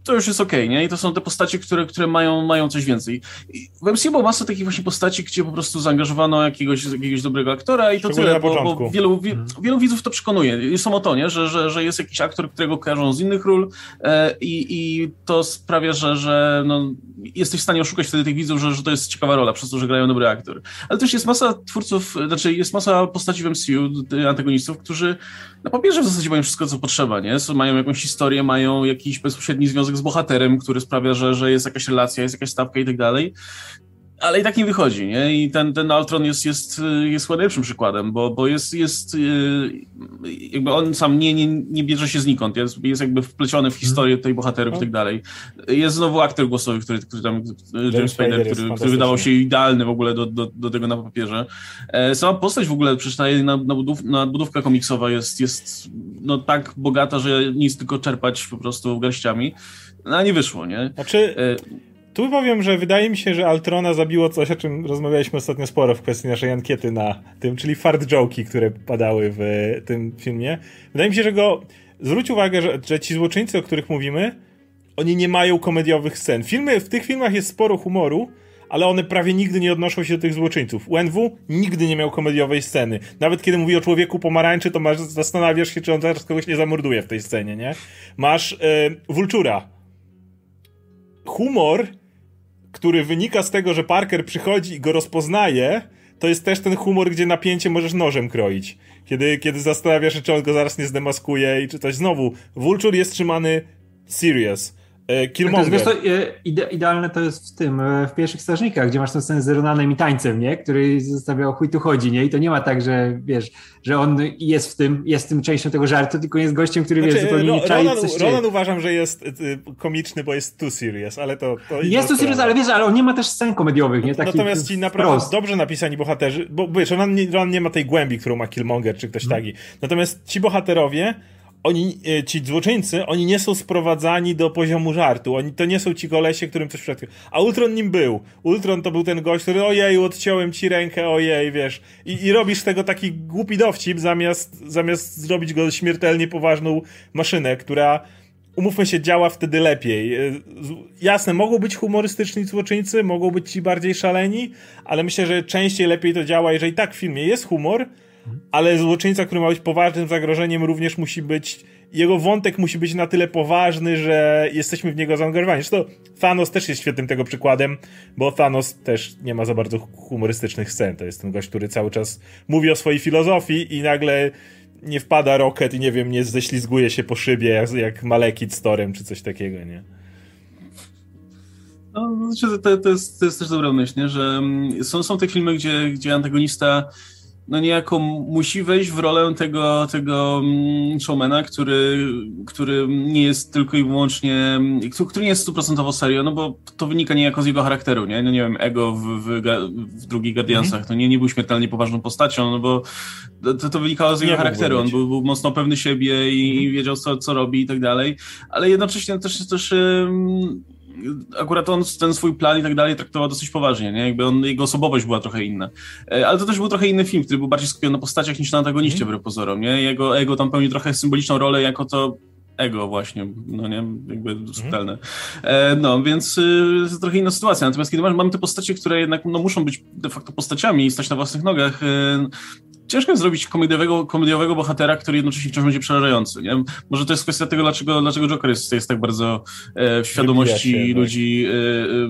to już jest okej, okay, nie? I to są te postacie, które, które mają, mają coś więcej. I w MCU było masa takich właśnie postaci, gdzie po prostu zaangażowano jakiegoś, jakiegoś dobrego aktora i to tyle, bo, bo, wielu, wie, mhm. wielu widzów to przekonuje. Są o to, nie? Że, że, że jest jakiś aktor, którego kojarzą z innych ról e, i, i to sprawia, że, że no, jesteś w stanie oszukać wtedy tych widzów, że, że to jest ciekawa rola, przez to, że grają dobry aktor. Ale też jest masa twórców, znaczy jest masa postaci w MCU, antagonistów, którzy na papierze w zasadzie mają wszystko, co potrzeba, nie? Mają jakąś historię, mają jakiś bezpośredni związek z bohaterem, który sprawia, że, że jest jakaś relacja, jest jakaś stawka i tak dalej ale i tak nie wychodzi, nie? I ten, ten Ultron jest, jest, jest najlepszym przykładem, bo, bo jest, jest y, jakby on sam nie, nie, nie bierze się znikąd, jest, jest jakby wpleciony w mhm. historię tej bohaterów i tak dalej. Jest znowu aktor głosowy, który, który tam, James Spader, który, który wydawał się idealny w ogóle do, do, do tego na papierze. E, sama postać w ogóle, przecież na, na, budów, na budówka komiksowa jest, jest no, tak bogata, że nic tylko czerpać po prostu garściami. No, a nie wyszło, nie? Znaczy... E, tu powiem, że wydaje mi się, że Altrona zabiło coś, o czym rozmawialiśmy ostatnio sporo w kwestii naszej ankiety na tym, czyli fart joke'i, które padały w tym filmie. Wydaje mi się, że go. Zwróć uwagę, że, że ci złoczyńcy, o których mówimy, oni nie mają komediowych scen. Filmy, w tych filmach jest sporo humoru, ale one prawie nigdy nie odnoszą się do tych złoczyńców. UNW nigdy nie miał komediowej sceny. Nawet kiedy mówi o człowieku pomarańczy, to masz, zastanawiasz się, czy on zaraz kogoś nie zamorduje w tej scenie, nie? Masz yy, Vultura. Humor który wynika z tego, że Parker przychodzi i go rozpoznaje, to jest też ten humor, gdzie napięcie możesz nożem kroić. Kiedy, kiedy zastanawiasz się, czy on go zaraz nie zdemaskuje i czy coś. Znowu, Vulture jest trzymany serious. E, Killmonger. Wiesz, to, e, ide, idealne to jest w tym, e, w pierwszych strażnikach, gdzie masz tę scenę z Ronanem i tańcem, nie? Który zostawiał chuj tu chodzi, nie? I to nie ma tak, że wiesz, że on jest w tym, jest tym częścią tego żartu, tylko jest gościem, który znaczy, wiesz, zupełnie nie czai, Ronan, Ronan uważam, że jest komiczny, bo jest too serious, ale to... to jest too serious, ale wiesz, ale on nie ma też scen komediowych, nie? Takich Natomiast ci naprawdę prost. dobrze napisani bohaterzy, bo wiesz, Ronan nie, Ronan nie ma tej głębi, którą ma Killmonger czy ktoś hmm. taki. Natomiast ci bohaterowie oni, e, ci złoczyńcy, oni nie są sprowadzani do poziomu żartu. Oni to nie są ci kolesie, którym coś przed. A Ultron nim był. Ultron to był ten gość, który ojej, odciąłem ci rękę, ojej, wiesz. I, i robisz tego taki głupi dowcip, zamiast, zamiast zrobić go śmiertelnie poważną maszynę, która umówmy się, działa wtedy lepiej. E, jasne, mogą być humorystyczni złoczyńcy, mogą być ci bardziej szaleni, ale myślę, że częściej lepiej to działa, jeżeli tak w filmie jest humor, ale złoczyńca, który ma być poważnym zagrożeniem, również musi być. Jego wątek musi być na tyle poważny, że jesteśmy w niego zaangażowani. Zresztą Thanos też jest świetnym tego przykładem, bo Thanos też nie ma za bardzo humorystycznych scen. To jest ten gość, który cały czas mówi o swojej filozofii i nagle nie wpada Rocket i nie wiem, nie ześlizguje się po szybie jak, jak Malekit z Torem czy coś takiego, nie? No, znaczy, to, to, jest, to jest też dobra myśl, nie? że mm, są, są te filmy, gdzie, gdzie antagonista no niejako musi wejść w rolę tego, tego mm, showmana, który, który nie jest tylko i wyłącznie, który nie jest stuprocentowo serio, no bo to wynika niejako z jego charakteru, nie? No nie wiem, ego w, w, w drugich Guardiansach, mm -hmm. to nie, nie był śmiertelnie poważną postacią, no bo to, to wynikało z jego nie charakteru, on był, był, mocno pewny siebie i -hmm. wiedział, co, co robi i tak dalej, ale jednocześnie też, też akurat on ten swój plan i tak dalej traktował dosyć poważnie, nie? Jakby on, jego osobowość była trochę inna. E, ale to też był trochę inny film, który był bardziej skupiony na postaciach niż na antagoniście, mm. pozorom, nie? Jego ego tam pełni trochę symboliczną rolę jako to ego właśnie, no nie, jakby mhm. subtelne. E, no, więc y, jest trochę inna sytuacja. Natomiast kiedy mamy te postacie, które jednak no, muszą być de facto postaciami i stać na własnych nogach, y, ciężko jest zrobić komediowego, komediowego bohatera, który jednocześnie wciąż będzie przerażający. Nie? Może to jest kwestia tego, dlaczego, dlaczego Joker jest, jest tak bardzo e, w świadomości się, tak. ludzi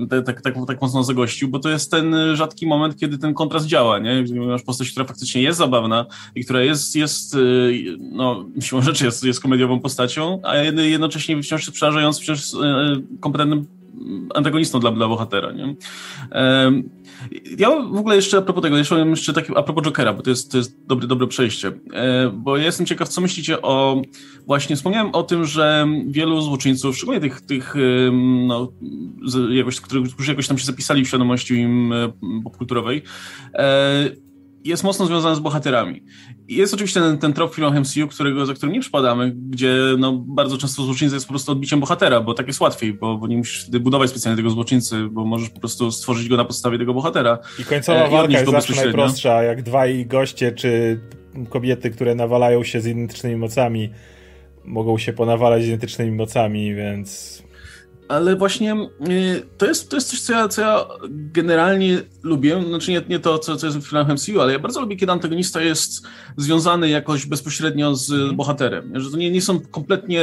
tak. e, tak, tak, tak mocno zagościł, bo to jest ten rzadki moment, kiedy ten kontrast działa. Nie? Masz postać, która faktycznie jest zabawna i która jest, jest e, no, siłą rzeczy jest, jest komediową postacią, a jednocześnie wciąż jest przerażający, wciąż e, kompetentnym antagonistą dla, dla bohatera. Nie? E, ja w ogóle jeszcze a propos tego, jeszcze mam taki, a propos Jokera, bo to jest, to jest dobre, dobre przejście, e, bo ja jestem ciekaw, co myślicie o, właśnie wspomniałem o tym, że wielu złoczyńców, szczególnie tych, tych no, jakoś, którzy jakoś tam się zapisali w świadomości im e, popkulturowej, e, jest mocno związany z bohaterami. Jest oczywiście ten, ten trop w filmach MCU, którego, za którym nie przypadamy, gdzie no, bardzo często złoczyńca jest po prostu odbiciem bohatera, bo tak jest łatwiej, bo, bo nie musisz budować specjalnie tego złoczyńcy, bo możesz po prostu stworzyć go na podstawie tego bohatera. I końcowa e, walka jest zawsze najprostsza, jak dwaj goście czy kobiety, które nawalają się z identycznymi mocami, mogą się ponawalać z identycznymi mocami, więc ale właśnie y, to jest, to jest coś, co ja, co ja generalnie lubię, znaczy nie, nie to, co, co jest w filmach MCU, ale ja bardzo lubię, kiedy antagonista jest związany jakoś bezpośrednio z mm. bohaterem, że to nie, nie są kompletnie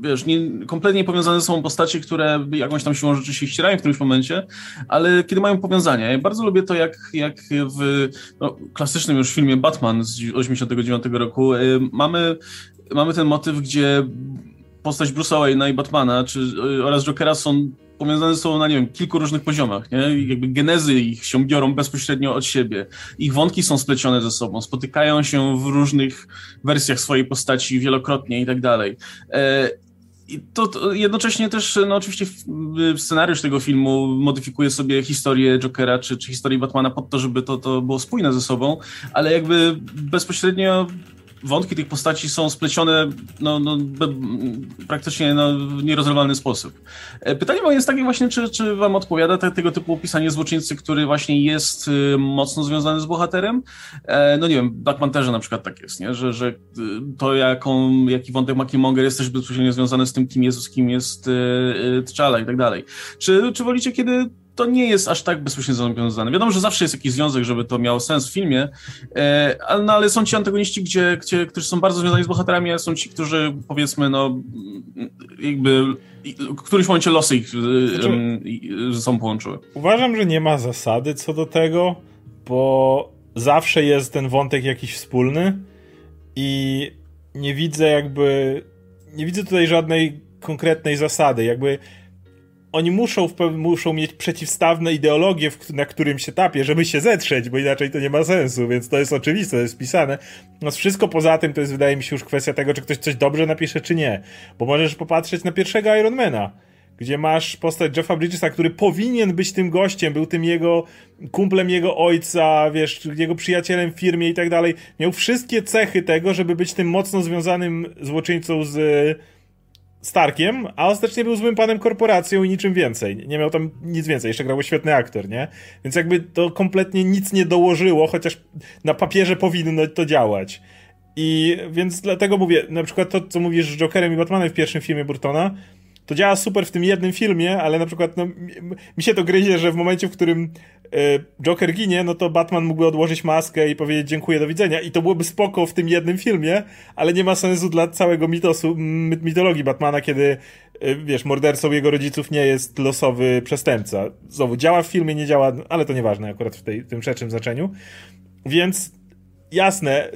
wiesz, nie, kompletnie powiązane są postacie, które jakąś tam siłą rzeczy się ścierają w którymś momencie, ale kiedy mają powiązania. Ja bardzo lubię to, jak, jak w no, klasycznym już filmie Batman z 89 roku y, mamy, mamy ten motyw, gdzie postać Bruce'a Wayne'a i Batmana czy, y, oraz Jokera są powiązane są na, nie wiem, kilku różnych poziomach, nie? Jakby genezy ich się biorą bezpośrednio od siebie. Ich wątki są splecione ze sobą, spotykają się w różnych wersjach swojej postaci wielokrotnie i tak dalej. E, I to, to, jednocześnie też, no oczywiście scenariusz tego filmu modyfikuje sobie historię Jokera czy, czy historię Batmana pod to, żeby to, to było spójne ze sobą, ale jakby bezpośrednio wątki tych postaci są splecione no, no, praktycznie no, w nierozerwalny sposób. E, pytanie moje jest takie właśnie, czy, czy wam odpowiada te, tego typu opisanie złoczyńcy, który właśnie jest y, mocno związany z bohaterem? E, no nie wiem, Black Pantherze na przykład tak jest, nie? Że, że y, to jaką, jaki wątek Monger jest też bezpośrednio związany z tym, kim z kim jest y, T'Challa i tak dalej. Czy, czy wolicie, kiedy to nie jest aż tak bezpośrednio związane. Wiadomo, że zawsze jest jakiś związek, żeby to miało sens w filmie, e, ale, no, ale są ci antagoniści, gdzie, gdzie, którzy są bardzo związani z bohaterami, a są ci, którzy powiedzmy, no jakby w którymś momencie losy ich znaczy, ze sobą połączyły. Uważam, że nie ma zasady co do tego, bo zawsze jest ten wątek jakiś wspólny i nie widzę jakby nie widzę tutaj żadnej konkretnej zasady. Jakby oni muszą, muszą mieć przeciwstawne ideologie na którymś etapie, żeby się zetrzeć, bo inaczej to nie ma sensu, więc to jest oczywiste, to jest pisane. No wszystko poza tym to jest, wydaje mi się, już kwestia tego, czy ktoś coś dobrze napisze, czy nie. Bo możesz popatrzeć na pierwszego Ironmana, gdzie masz postać Jeffa Bridgesa, który powinien być tym gościem, był tym jego kumplem jego ojca, wiesz, jego przyjacielem w firmie i tak dalej. Miał wszystkie cechy tego, żeby być tym mocno związanym złoczyńcą z Starkiem, a ostatecznie był złym panem korporacją i niczym więcej. Nie miał tam nic więcej, jeszcze grał świetny aktor, nie? Więc jakby to kompletnie nic nie dołożyło, chociaż na papierze powinno to działać. I więc dlatego mówię, na przykład to, co mówisz z Jokerem i Batmanem w pierwszym filmie Burtona, to działa super w tym jednym filmie, ale na przykład no, mi się to gryzie, że w momencie, w którym e, Joker ginie, no to Batman mógłby odłożyć maskę i powiedzieć dziękuję, do widzenia. I to byłoby spoko w tym jednym filmie, ale nie ma sensu dla całego mitosu, mitologii Batmana, kiedy e, wiesz, mordercą jego rodziców nie jest losowy przestępca. Znowu, działa w filmie, nie działa, ale to nieważne akurat w, tej, tym szerszym znaczeniu. Więc jasne,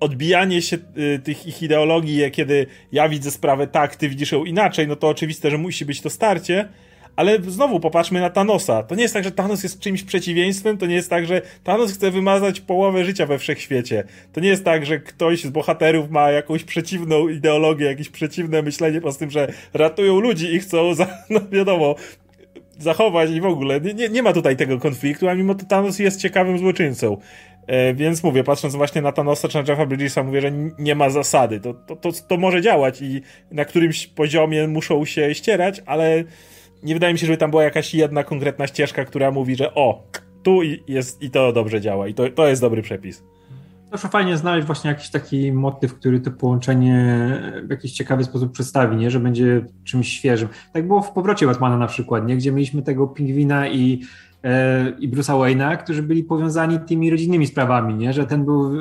odbijanie się y, tych ich ideologii, kiedy ja widzę sprawę tak, ty widzisz ją inaczej, no to oczywiste, że musi być to starcie, ale znowu popatrzmy na Thanosa. To nie jest tak, że Thanos jest czymś przeciwieństwem, to nie jest tak, że Thanos chce wymazać połowę życia we wszechświecie. To nie jest tak, że ktoś z bohaterów ma jakąś przeciwną ideologię, jakieś przeciwne myślenie po tym, że ratują ludzi i chcą, za, [laughs] no wiadomo, zachować i w ogóle. Nie, nie ma tutaj tego konfliktu, a mimo to Thanos jest ciekawym złoczyńcą. E, więc mówię, patrząc właśnie na Thanosa czy na Jeffa Bridgesa, mówię, że nie ma zasady. To, to, to, to może działać i na którymś poziomie muszą się ścierać, ale nie wydaje mi się, żeby tam była jakaś jedna konkretna ścieżka, która mówi, że o, tu jest i to dobrze działa i to, to jest dobry przepis. Zawsze fajnie znaleźć właśnie jakiś taki motyw, który to połączenie w jakiś ciekawy sposób przedstawi, nie? że będzie czymś świeżym. Tak było w powrocie Batmana na przykład, nie? gdzie mieliśmy tego pingwina i, i Bruce'a Wayne'a, którzy byli powiązani tymi rodzinnymi sprawami, nie? że ten był,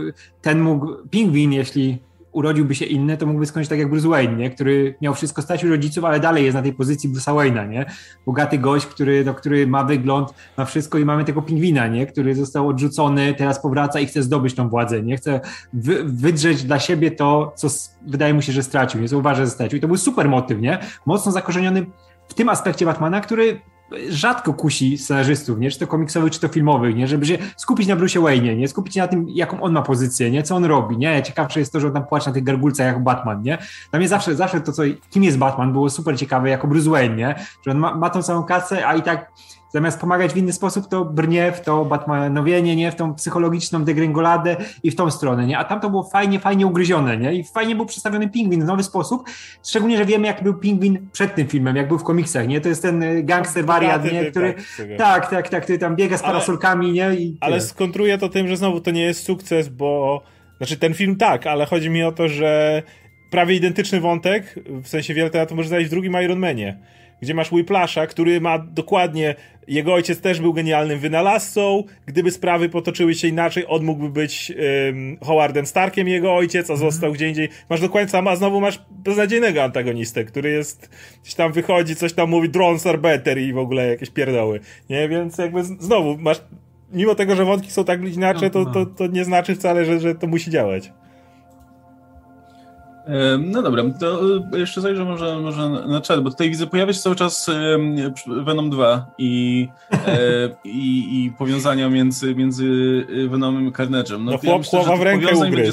ten mógł, pingwin, jeśli urodziłby się inny, to mógłby skończyć tak jak Bruce Wayne, nie? który miał wszystko stać u rodziców, ale dalej jest na tej pozycji Bruce'a Wayne'a, nie? Bogaty gość, który, no, który ma wygląd, ma wszystko i mamy tego pingwina, nie? Który został odrzucony, teraz powraca i chce zdobyć tą władzę, nie? Chce wy, wydrzeć dla siebie to, co wydaje mu się, że stracił, nie? Co uważa, że stracił. I to był super motyw, nie? Mocno zakorzeniony w tym aspekcie Batmana, który rzadko kusi scenarzystów, nie? czy to komiksowych, czy to filmowych, nie? żeby się skupić na Bruce Wayne, nie? skupić się na tym, jaką on ma pozycję, nie? co on robi. Nie? Ciekawsze jest to, że on tam płacze na tych gargulcach jako Batman. Nie? Dla mnie zawsze, zawsze to, co, kim jest Batman, było super ciekawe jako Bruce Wayne, nie? że on ma, ma tą samą kasę, a i tak zamiast pomagać w inny sposób, to brnie w to Batmanowienie, nie? W tą psychologiczną degrengoladę i w tą stronę, nie? A tam to było fajnie, fajnie ugryzione, nie? I fajnie był przedstawiony pingwin w nowy sposób, szczególnie, że wiemy, jak był pingwin przed tym filmem, jak był w komiksach, nie? To jest ten e, gangster wariat, nie? Który, tak, tak, tak, który tam biega z parasolkami, nie? I ale skontruję to tym, że znowu to nie jest sukces, bo znaczy ten film tak, ale chodzi mi o to, że prawie identyczny wątek, w sensie wiele to może znaleźć w drugim Iron Manie gdzie masz Whiplasha, który ma dokładnie, jego ojciec też był genialnym wynalazcą, gdyby sprawy potoczyły się inaczej, on mógłby być um, Howardem Starkiem jego ojciec, a mhm. został gdzie indziej. Masz dokładnie sam, a znowu masz beznadziejnego antagonistę, który jest, gdzieś tam wychodzi, coś tam mówi, drones are better i w ogóle jakieś pierdoły, nie? Więc jakby znowu masz, mimo tego, że wątki są tak inaczej, to, to, to nie znaczy wcale, że, że to musi działać. No dobra, to e, jeszcze zajrzę może, może na czat, bo tutaj widzę, pojawia się cały czas Venom 2 i, e, i, i powiązania między, między Venomem i Carnage'em. No, no chłop, ja myślę, w rękę będzie,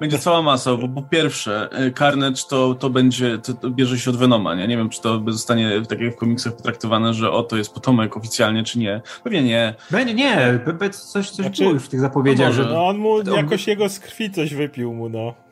będzie cała masa, bo po pierwsze e, Carnage to, to będzie, to, to, bierze się od Venoma, nie? Nie wiem, czy to zostanie tak jak w komiksach potraktowane, że oto jest potomek oficjalnie, czy nie. Pewnie nie. Będzie, nie, coś, coś znaczy, było już w tych zapowiedziach. No, że... no on mu jakoś jego z krwi coś wypił mu, no.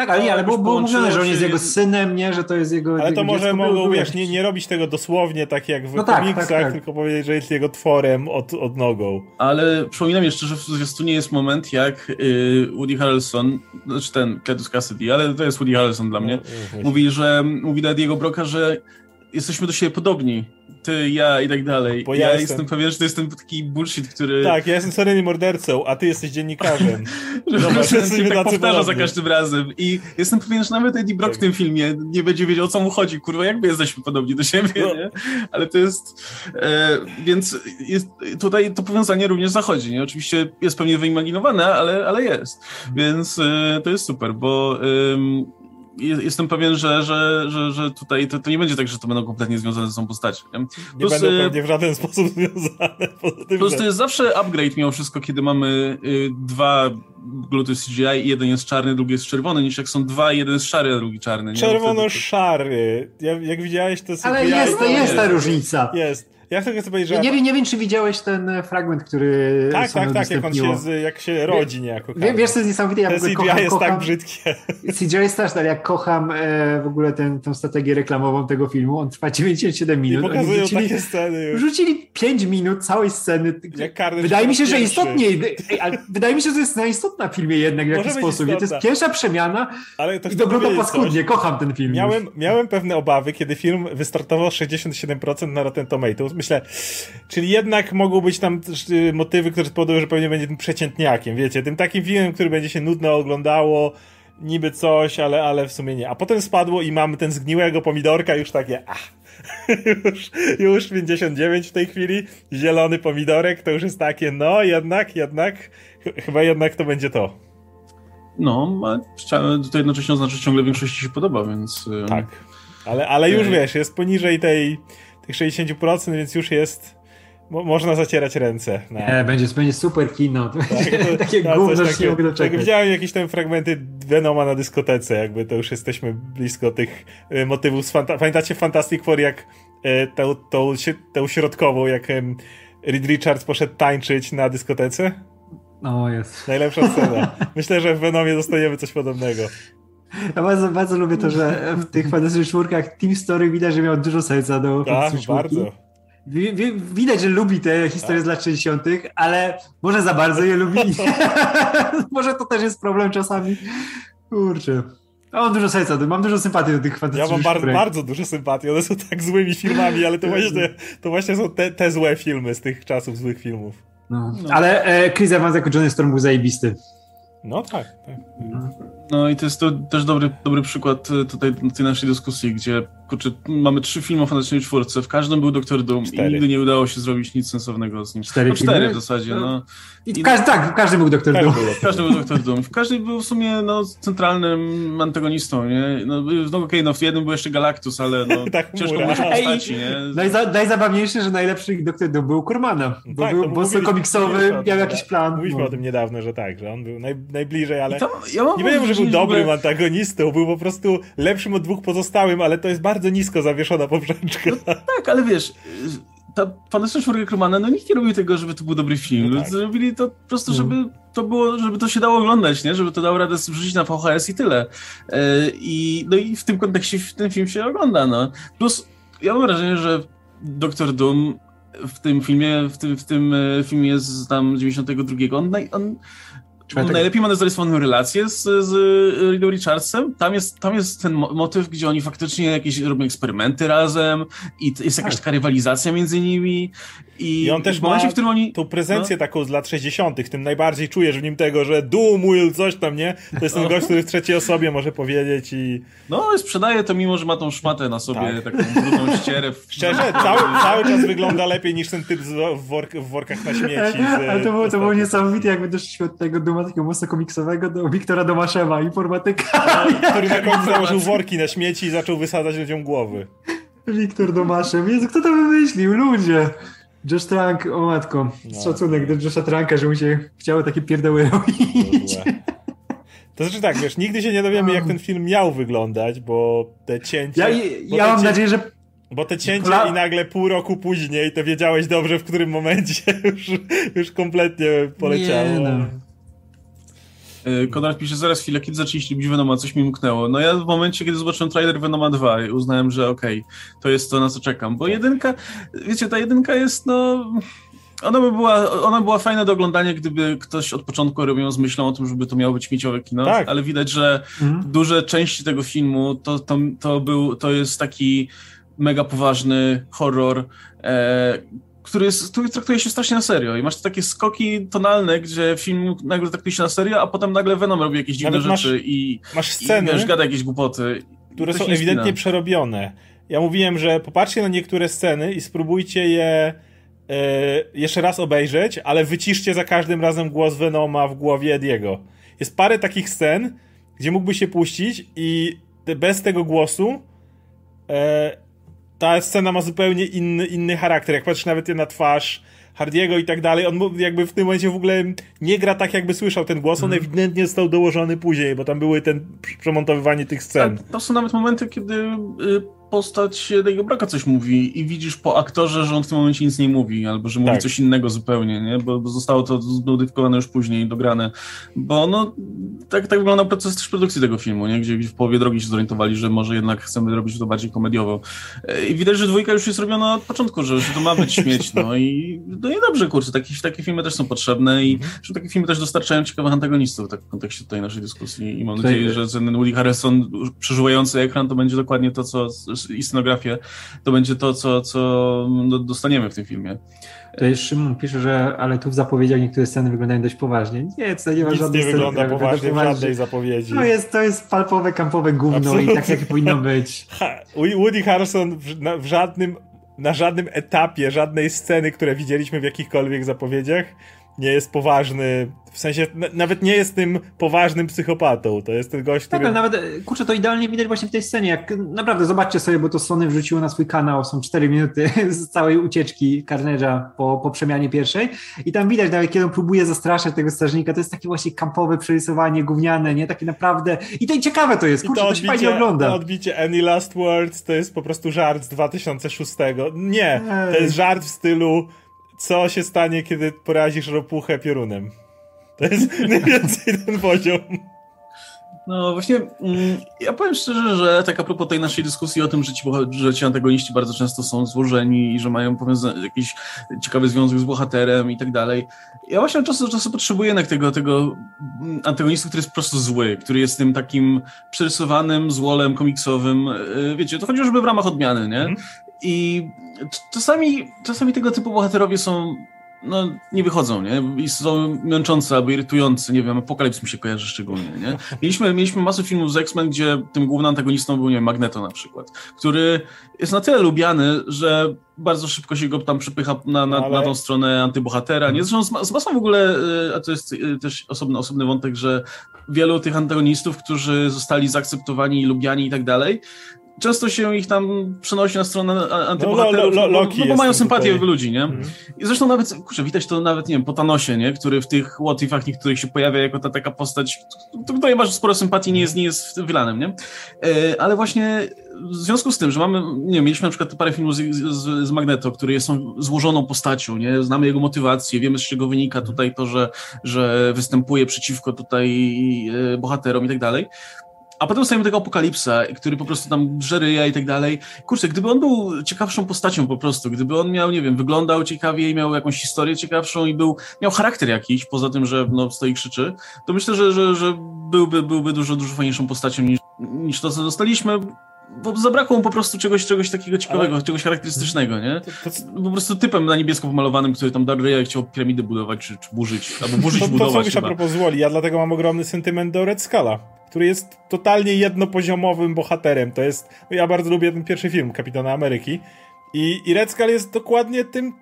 Tak, ale nie, ale było, było mówione, że on jest jego synem, nie, że to jest jego. Ale to może mogą, wiesz, nie, nie robić tego dosłownie tak jak w no tak, komiksach, tak, tak. tylko powiedzieć, że jest jego tworem od, od nogą. Ale przypominam jeszcze, że w nie jest moment, jak y, Woody Harrelson, znaczy ten Cletus Cassidy, ale to jest Woody Harrelson dla mnie, no, no mówi, że mówi do Diego Broka, że jesteśmy do siebie podobni ty, ja i tak dalej. Bo ja, ja jestem... jestem pewien, że to jest ten taki bullshit, który... Tak, ja jestem seryjnym mordercą, a ty jesteś dziennikarzem. [laughs] Zobacz, się tak powtarza za każdym razem. I jestem pewien, że nawet Eddie Brock tak. w tym filmie nie będzie wiedział, o co mu chodzi. Kurwa, jakby jesteśmy podobni do siebie, no. nie? Ale to jest... E, więc jest, tutaj to powiązanie również zachodzi, nie? Oczywiście jest pewnie wyimaginowane, ale, ale jest. Więc e, to jest super, bo... E, jestem pewien, że, że, że, że tutaj to, to, nie będzie tak, że to będą kompletnie związane z tą postacią. Nie, nie będą y, pewnie w żaden sposób [laughs] związane. Plus to jest zawsze upgrade mimo wszystko, kiedy mamy y, dwa gluty CGI i jeden jest czarny, drugi jest czerwony, niż jak są dwa, jeden jest szary, a drugi czarny. Czerwono-szary. Jak, jak widziałeś to... Ale jest, to jest ta różnica. Jest. Ja tylko chcę powiedzieć, że... nie, wiem, nie wiem, czy widziałeś ten e, fragment, który Tak, tak, tak, jak on się, z, jak się rodzi niejako. Wie, wiesz, co jest niesamowite? Ja ogóle CGI kocham, jest tak kocham, tak brzydkie. [laughs] CGI jest straszne, jak kocham e, w ogóle ten, tą strategię reklamową tego filmu. On trwa [laughs] 97 minut. I pokazują rzucili, takie sceny już. Rzucili 5 minut całej sceny. wydaje mi się, że istotniej. wydaje mi się, że to jest najistotna w filmie jednak w jakiś sposób. To jest pierwsza przemiana Ale to i dobrota paskudnie. Kocham ten film. Miałem, miałem pewne obawy, kiedy film wystartował 67% na Rotten Tomatoes myślę, czyli jednak mogą być tam y, motywy, które spowodują, że pewnie będzie tym przeciętniakiem, wiecie, tym takim filmem, który będzie się nudno oglądało, niby coś, ale, ale w sumie nie. A potem spadło i mamy ten zgniłego pomidorka, już takie, ach, [laughs] już, już 59 w tej chwili, zielony pomidorek, to już jest takie, no jednak, jednak, chyba jednak to będzie to. No, to jednocześnie oznacza, że ciągle większości się podoba, więc... Tak, ale, ale już wiesz, jest poniżej tej tych 60%, więc już jest Mo można zacierać ręce. No. Nie, będzie, będzie super kino. Tak, [laughs] to, takie no, gówno, że nie mogę. Jak widziałem jakieś tam fragmenty Venoma na dyskotece, jakby to już jesteśmy blisko tych e, motywów z fanta Pamiętacie Fantastic Four, jak e, tą, tą, tą środkową, jak e, Reed Richards poszedł tańczyć na dyskotece? No jest. Najlepsza scena. Myślę, że w Venomie dostajemy coś podobnego. [laughs] Ja bardzo, bardzo lubię to, że w tych fantastycznych czwórkach Team Story widać, że miał dużo serca do Tak, bardzo. Widać, że lubi te historie z lat 60., ale może za bardzo je lubi. [laughs] [laughs] może to też jest problem czasami. Kurczę. A mam dużo serca, mam dużo sympatii do tych fantastycznych Ja mam bardzo, bardzo dużo sympatii, one są tak złymi filmami, ale to właśnie, to właśnie są te, te złe filmy z tych czasów, złych filmów. No. No. Ale e, Chris Evans jako Johnny Storm był zajebisty. No tak, tak. No. No i to jest to też dobry, dobry przykład e, tutaj tej naszej dyskusji, gdzie kurczę, mamy trzy filmy o Fantastycznej Czwórce, w każdym był Doktor Doom cztery. i nigdy nie udało się zrobić nic sensownego z nim. Cztery, no, cztery w zasadzie, no. I w każdy, tak, w każdym był Doktor Doom. W każdym był Doktor Doom. W każdym był w sumie no, centralnym antagonistą, nie? No, no okej, okay, no w jednym był jeszcze Galactus, ale no, [laughs] tak, ciężko było się postaci, nie? Najza, najzabawniejsze, że najlepszy Doktor Doom był Kurmana, bo tak, był boss komiksowy, miał jakiś plan. Mówiliśmy no. o tym niedawno, że tak, że on był naj, najbliżej, ale to, ja nie wiem, że był dobrym ogóle... antagonistą, był po prostu lepszym od dwóch pozostałym, ale to jest bardzo nisko zawieszona poprzeczka. No, tak, ale wiesz, ta Fantastyczna Czwórka Krumana, no nikt nie robił tego, żeby to był dobry film. No tak. Zrobili to po prostu, żeby mm. to było, żeby to się dało oglądać, nie? Żeby to dało radę wrzucić na VHS i tyle. E, I, no i w tym kontekście ten film się ogląda, no. Plus, ja mam wrażenie, że Doktor Doom w tym filmie, w tym, w tym e, filmie z tam 92, on, on tak... Najlepiej ma zarysowaną relację z, z Reedem Richardsem. Tam jest, tam jest ten motyw, gdzie oni faktycznie jakieś robią eksperymenty razem i jest jakaś tak. taka rywalizacja między nimi i, I on też w momencie, ma w którym oni... tą prezencję no. taką z lat 60., tym najbardziej czujesz w nim tego, że Doom Will, coś tam, nie? To jest ten gość, który w trzeciej osobie może powiedzieć i... No, sprzedaje to mimo, że ma tą szmatę na sobie, tak. taką brudną ścierę. W... Szczerze, cały, cały czas wygląda lepiej niż ten typ w, work, w workach na śmieci. [laughs] Z, Ale to było, to było niesamowite, jakby doszliśmy od tego Duma takiego mocno komiksowego do Wiktora Domaszewa, informatyka. No, [laughs] który na końcu założył worki na śmieci i zaczął wysadzać ludziom głowy. Wiktor Domaszew. Jezu, kto to wymyślił? Ludzie! Josh Trank, o matko, no. szacunek do Josha Tranka, że mu się chciało takie pierdoły robić. To znaczy tak, wiesz, nigdy się nie dowiemy, jak ten film miał wyglądać, bo te cięcia... Ja, ja mam cię... nadzieję, że... Bo te cięcia i nagle pół roku później to wiedziałeś dobrze, w którym momencie [laughs] już, już kompletnie poleciało. Nie, no. E, Konrad pisze, zaraz chwilę, kiedy zaczęliście lubić Venoma, coś mi mknęło. No ja w momencie, kiedy zobaczyłem trailer Venoma 2 uznałem, że okej, okay, to jest to, na co czekam, bo jedynka, wiecie, ta jedynka jest, no... Ona by była, ona była fajna do oglądania, gdyby ktoś od początku robił ją z myślą o tym, żeby to miało być mieciowe kino, tak. ale widać, że mhm. duże części tego filmu to, to, to, był, to jest taki mega poważny horror, e, który, jest, który traktuje się strasznie na serio i masz takie skoki tonalne, gdzie film nagle traktuje się na serio, a potem nagle Venom robi jakieś dziwne Nawet rzeczy masz, i, masz sceny, i wiesz, gada jakieś głupoty. Które są ewidentnie przerobione. Ja mówiłem, że popatrzcie na niektóre sceny i spróbujcie je e, jeszcze raz obejrzeć, ale wyciszcie za każdym razem głos Venoma w głowie Ediego. Jest parę takich scen, gdzie mógłby się puścić i bez tego głosu e, ta scena ma zupełnie inny, inny charakter. Jak patrzysz nawet na twarz Hardiego i tak dalej, on jakby w tym momencie w ogóle nie gra tak, jakby słyszał ten głos, on mm. ewidentnie został dołożony później, bo tam były ten przemontowywanie tych scen. Tak, to są nawet momenty, kiedy y, postać tego Braka coś mówi i widzisz po aktorze, że on w tym momencie nic nie mówi, albo że mówi tak. coś innego zupełnie, nie? Bo, bo zostało to zmodyfikowane już później, dograne. Bo no, tak, tak wyglądał proces też produkcji tego filmu, nie? Gdzie, gdzie w połowie drogi się zorientowali, że może jednak chcemy robić to bardziej komediowo. I widać, że dwójka już jest robiona od początku, że, że to ma być [laughs] śmieć, no i, no i dobrze, kurczę, takie, takie filmy też są potrzebne i mhm. że takie filmy też dostarczają ciekawych antagonistów tak w kontekście tej naszej dyskusji i mam nadzieję, że ten Woody Harrison przeżuwający ekran to będzie dokładnie to, co i scenografię, to będzie to, co, co dostaniemy w tym filmie. To jest Szymon pisze, że ale tu w zapowiedziach niektóre sceny wyglądają dość poważnie. Nie, to nie ma Nic żadnej nie wygląda poważnie w żadnej zapowiedzi. To jest, to jest palpowe, kampowe gówno Absolutnie. i tak jak powinno być. [laughs] Woody Harrison w, na, w żadnym na żadnym etapie, żadnej sceny, które widzieliśmy w jakichkolwiek zapowiedziach, nie jest poważny, w sensie nawet nie jest tym poważnym psychopatą, to jest ten gość, tak, który... Tak, nawet, kurczę, to idealnie widać właśnie w tej scenie, jak naprawdę zobaczcie sobie, bo to Sony wrzuciło na swój kanał, są 4 minuty [laughs] z całej ucieczki Carnage'a po, po przemianie pierwszej i tam widać nawet, kiedy on próbuje zastraszać tego strażnika, to jest takie właśnie kampowe przerysowanie, gówniane, nie? Takie naprawdę... I to i ciekawe to jest, kurczę, to, odbicie, to się fajnie ogląda. To odbicie Any Last Words to jest po prostu żart z 2006. Nie, to jest żart w stylu co się stanie, kiedy porazisz ropuchę piorunem. To jest [laughs] mniej więcej ten poziom. No właśnie, mm, ja powiem szczerze, że tak a propos tej naszej dyskusji o tym, że ci, że ci antagoniści bardzo często są złożeni i że mają jakiś ciekawy związek z bohaterem i tak dalej. Ja właśnie od czasu do czasu potrzebuję jednak tego, tego antagonisty, który jest po prostu zły, który jest tym takim przerysowanym złolem komiksowym. Y, wiecie, to chodzi żeby w ramach odmiany, nie? I czasami, czasami tego typu bohaterowie są no, nie wychodzą, nie? I są męczące albo irytujące, nie wiem, Apokalips mi się kojarzy szczególnie, nie? Mieliśmy, mieliśmy masę filmów z X-Men, gdzie tym głównym antagonistą był, nie wiem, Magneto na przykład, który jest na tyle lubiany, że bardzo szybko się go tam przepycha na, na, Ale... na tą stronę antybohatera, nie? Zresztą z, z masą w ogóle, y, a to jest y, też osobny, osobny wątek, że wielu tych antagonistów, którzy zostali zaakceptowani, lubiani i tak dalej, często się ich tam przenosi na stronę antybohaterów, no, lo, lo, no, bo mają sympatię tutaj. ludzi, nie? Mhm. I zresztą nawet, kurczę, widać to nawet, nie wiem, po Thanosie, nie? Który w tych what niektórych się pojawia jako ta taka postać, do której masz sporo sympatii, nie jest, nie jest wylanem, nie? E, ale właśnie w związku z tym, że mamy, nie wiem, mieliśmy na przykład parę filmów z, z, z Magneto, który jest złożoną postacią, nie? Znamy jego motywację, wiemy z czego wynika tutaj to, że, że występuje przeciwko tutaj e, bohaterom i tak dalej. A potem stajemy tego Apokalipsa, który po prostu tam żeryja i tak dalej. Kurczę, gdyby on był ciekawszą postacią po prostu, gdyby on miał, nie wiem, wyglądał ciekawiej, miał jakąś historię ciekawszą i był, miał charakter jakiś, poza tym, że no, stoi i krzyczy, to myślę, że, że, że byłby, byłby dużo, dużo fajniejszą postacią niż, niż to, co dostaliśmy bo zabrakło mu po prostu czegoś, czegoś takiego ciekawego, Ale... czegoś charakterystycznego, nie? To, to... Po prostu typem na niebiesko pomalowanym, który tam Darreya chciał piramidy budować, czy, czy burzyć, albo burzyć, to, budować. To co mówisz a propos Woli, ja dlatego mam ogromny sentyment do Red Scala który jest totalnie jednopoziomowym bohaterem. To jest. Ja bardzo lubię ten pierwszy film Kapitana Ameryki. I, i Red Skull jest dokładnie tym,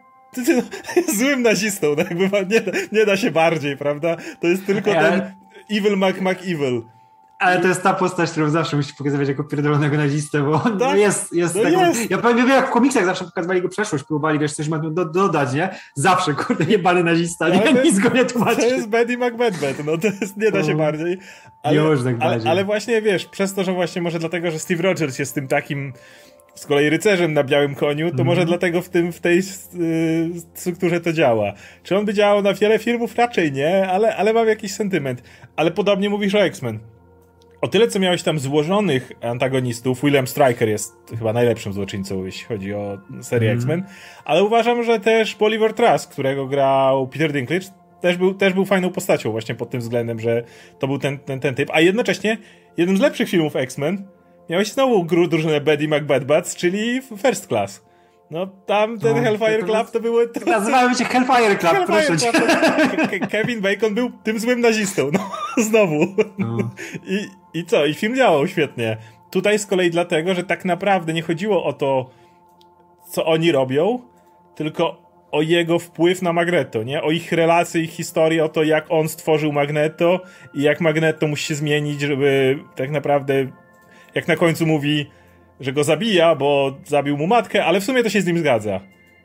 [laughs] złym nazistą. Tak nie, nie da się bardziej, prawda? To jest tylko ten Evil Mac Mac Evil. Ale to jest ta postać, którą zawsze musi pokazywać jako pierdolonego nazistę, bo on tak? jest, jest, no taką, jest. Ja powiem, jak w komiksach zawsze pokazywali go przeszłość, próbowali wiesz, coś ma do, dodać, nie? Zawsze, kurde, jebany nazista, nie? To, Nic go nie tłumaczy. To jest Betty McBeth, no to jest, nie da się bardziej. Ale, Już tak ale, ale właśnie, wiesz, przez to, że właśnie może dlatego, że Steve Rogers jest tym takim z kolei rycerzem na białym koniu, to mm. może dlatego w tym, w tej yy, strukturze to działa. Czy on by działał na wiele filmów? Raczej nie, ale, ale mam jakiś sentyment. Ale podobnie mówisz o X-Men o tyle, co miałeś tam złożonych antagonistów, William Stryker jest chyba najlepszym złoczyńcą, jeśli chodzi o serię mm. X-Men, ale uważam, że też Bolivar Trask, którego grał Peter Dinklage, też był, też był fajną postacią właśnie pod tym względem, że to był ten, ten, ten typ. A jednocześnie jeden z lepszych filmów X-Men miałeś znowu drużynę Betty McBadbats, czyli First Class. No tam ten no, Hellfire Club to było... To... Nazywały się Hellfire Club, Hellfire proszę Club, Kevin Bacon był tym złym nazistą, no [laughs] znowu. No. I, I co? I film działał świetnie. Tutaj z kolei dlatego, że tak naprawdę nie chodziło o to, co oni robią, tylko o jego wpływ na Magneto, nie? O ich relacje, ich historię, o to, jak on stworzył Magneto i jak Magneto musi się zmienić, żeby tak naprawdę, jak na końcu mówi że go zabija, bo zabił mu matkę, ale w sumie to się z nim zgadza.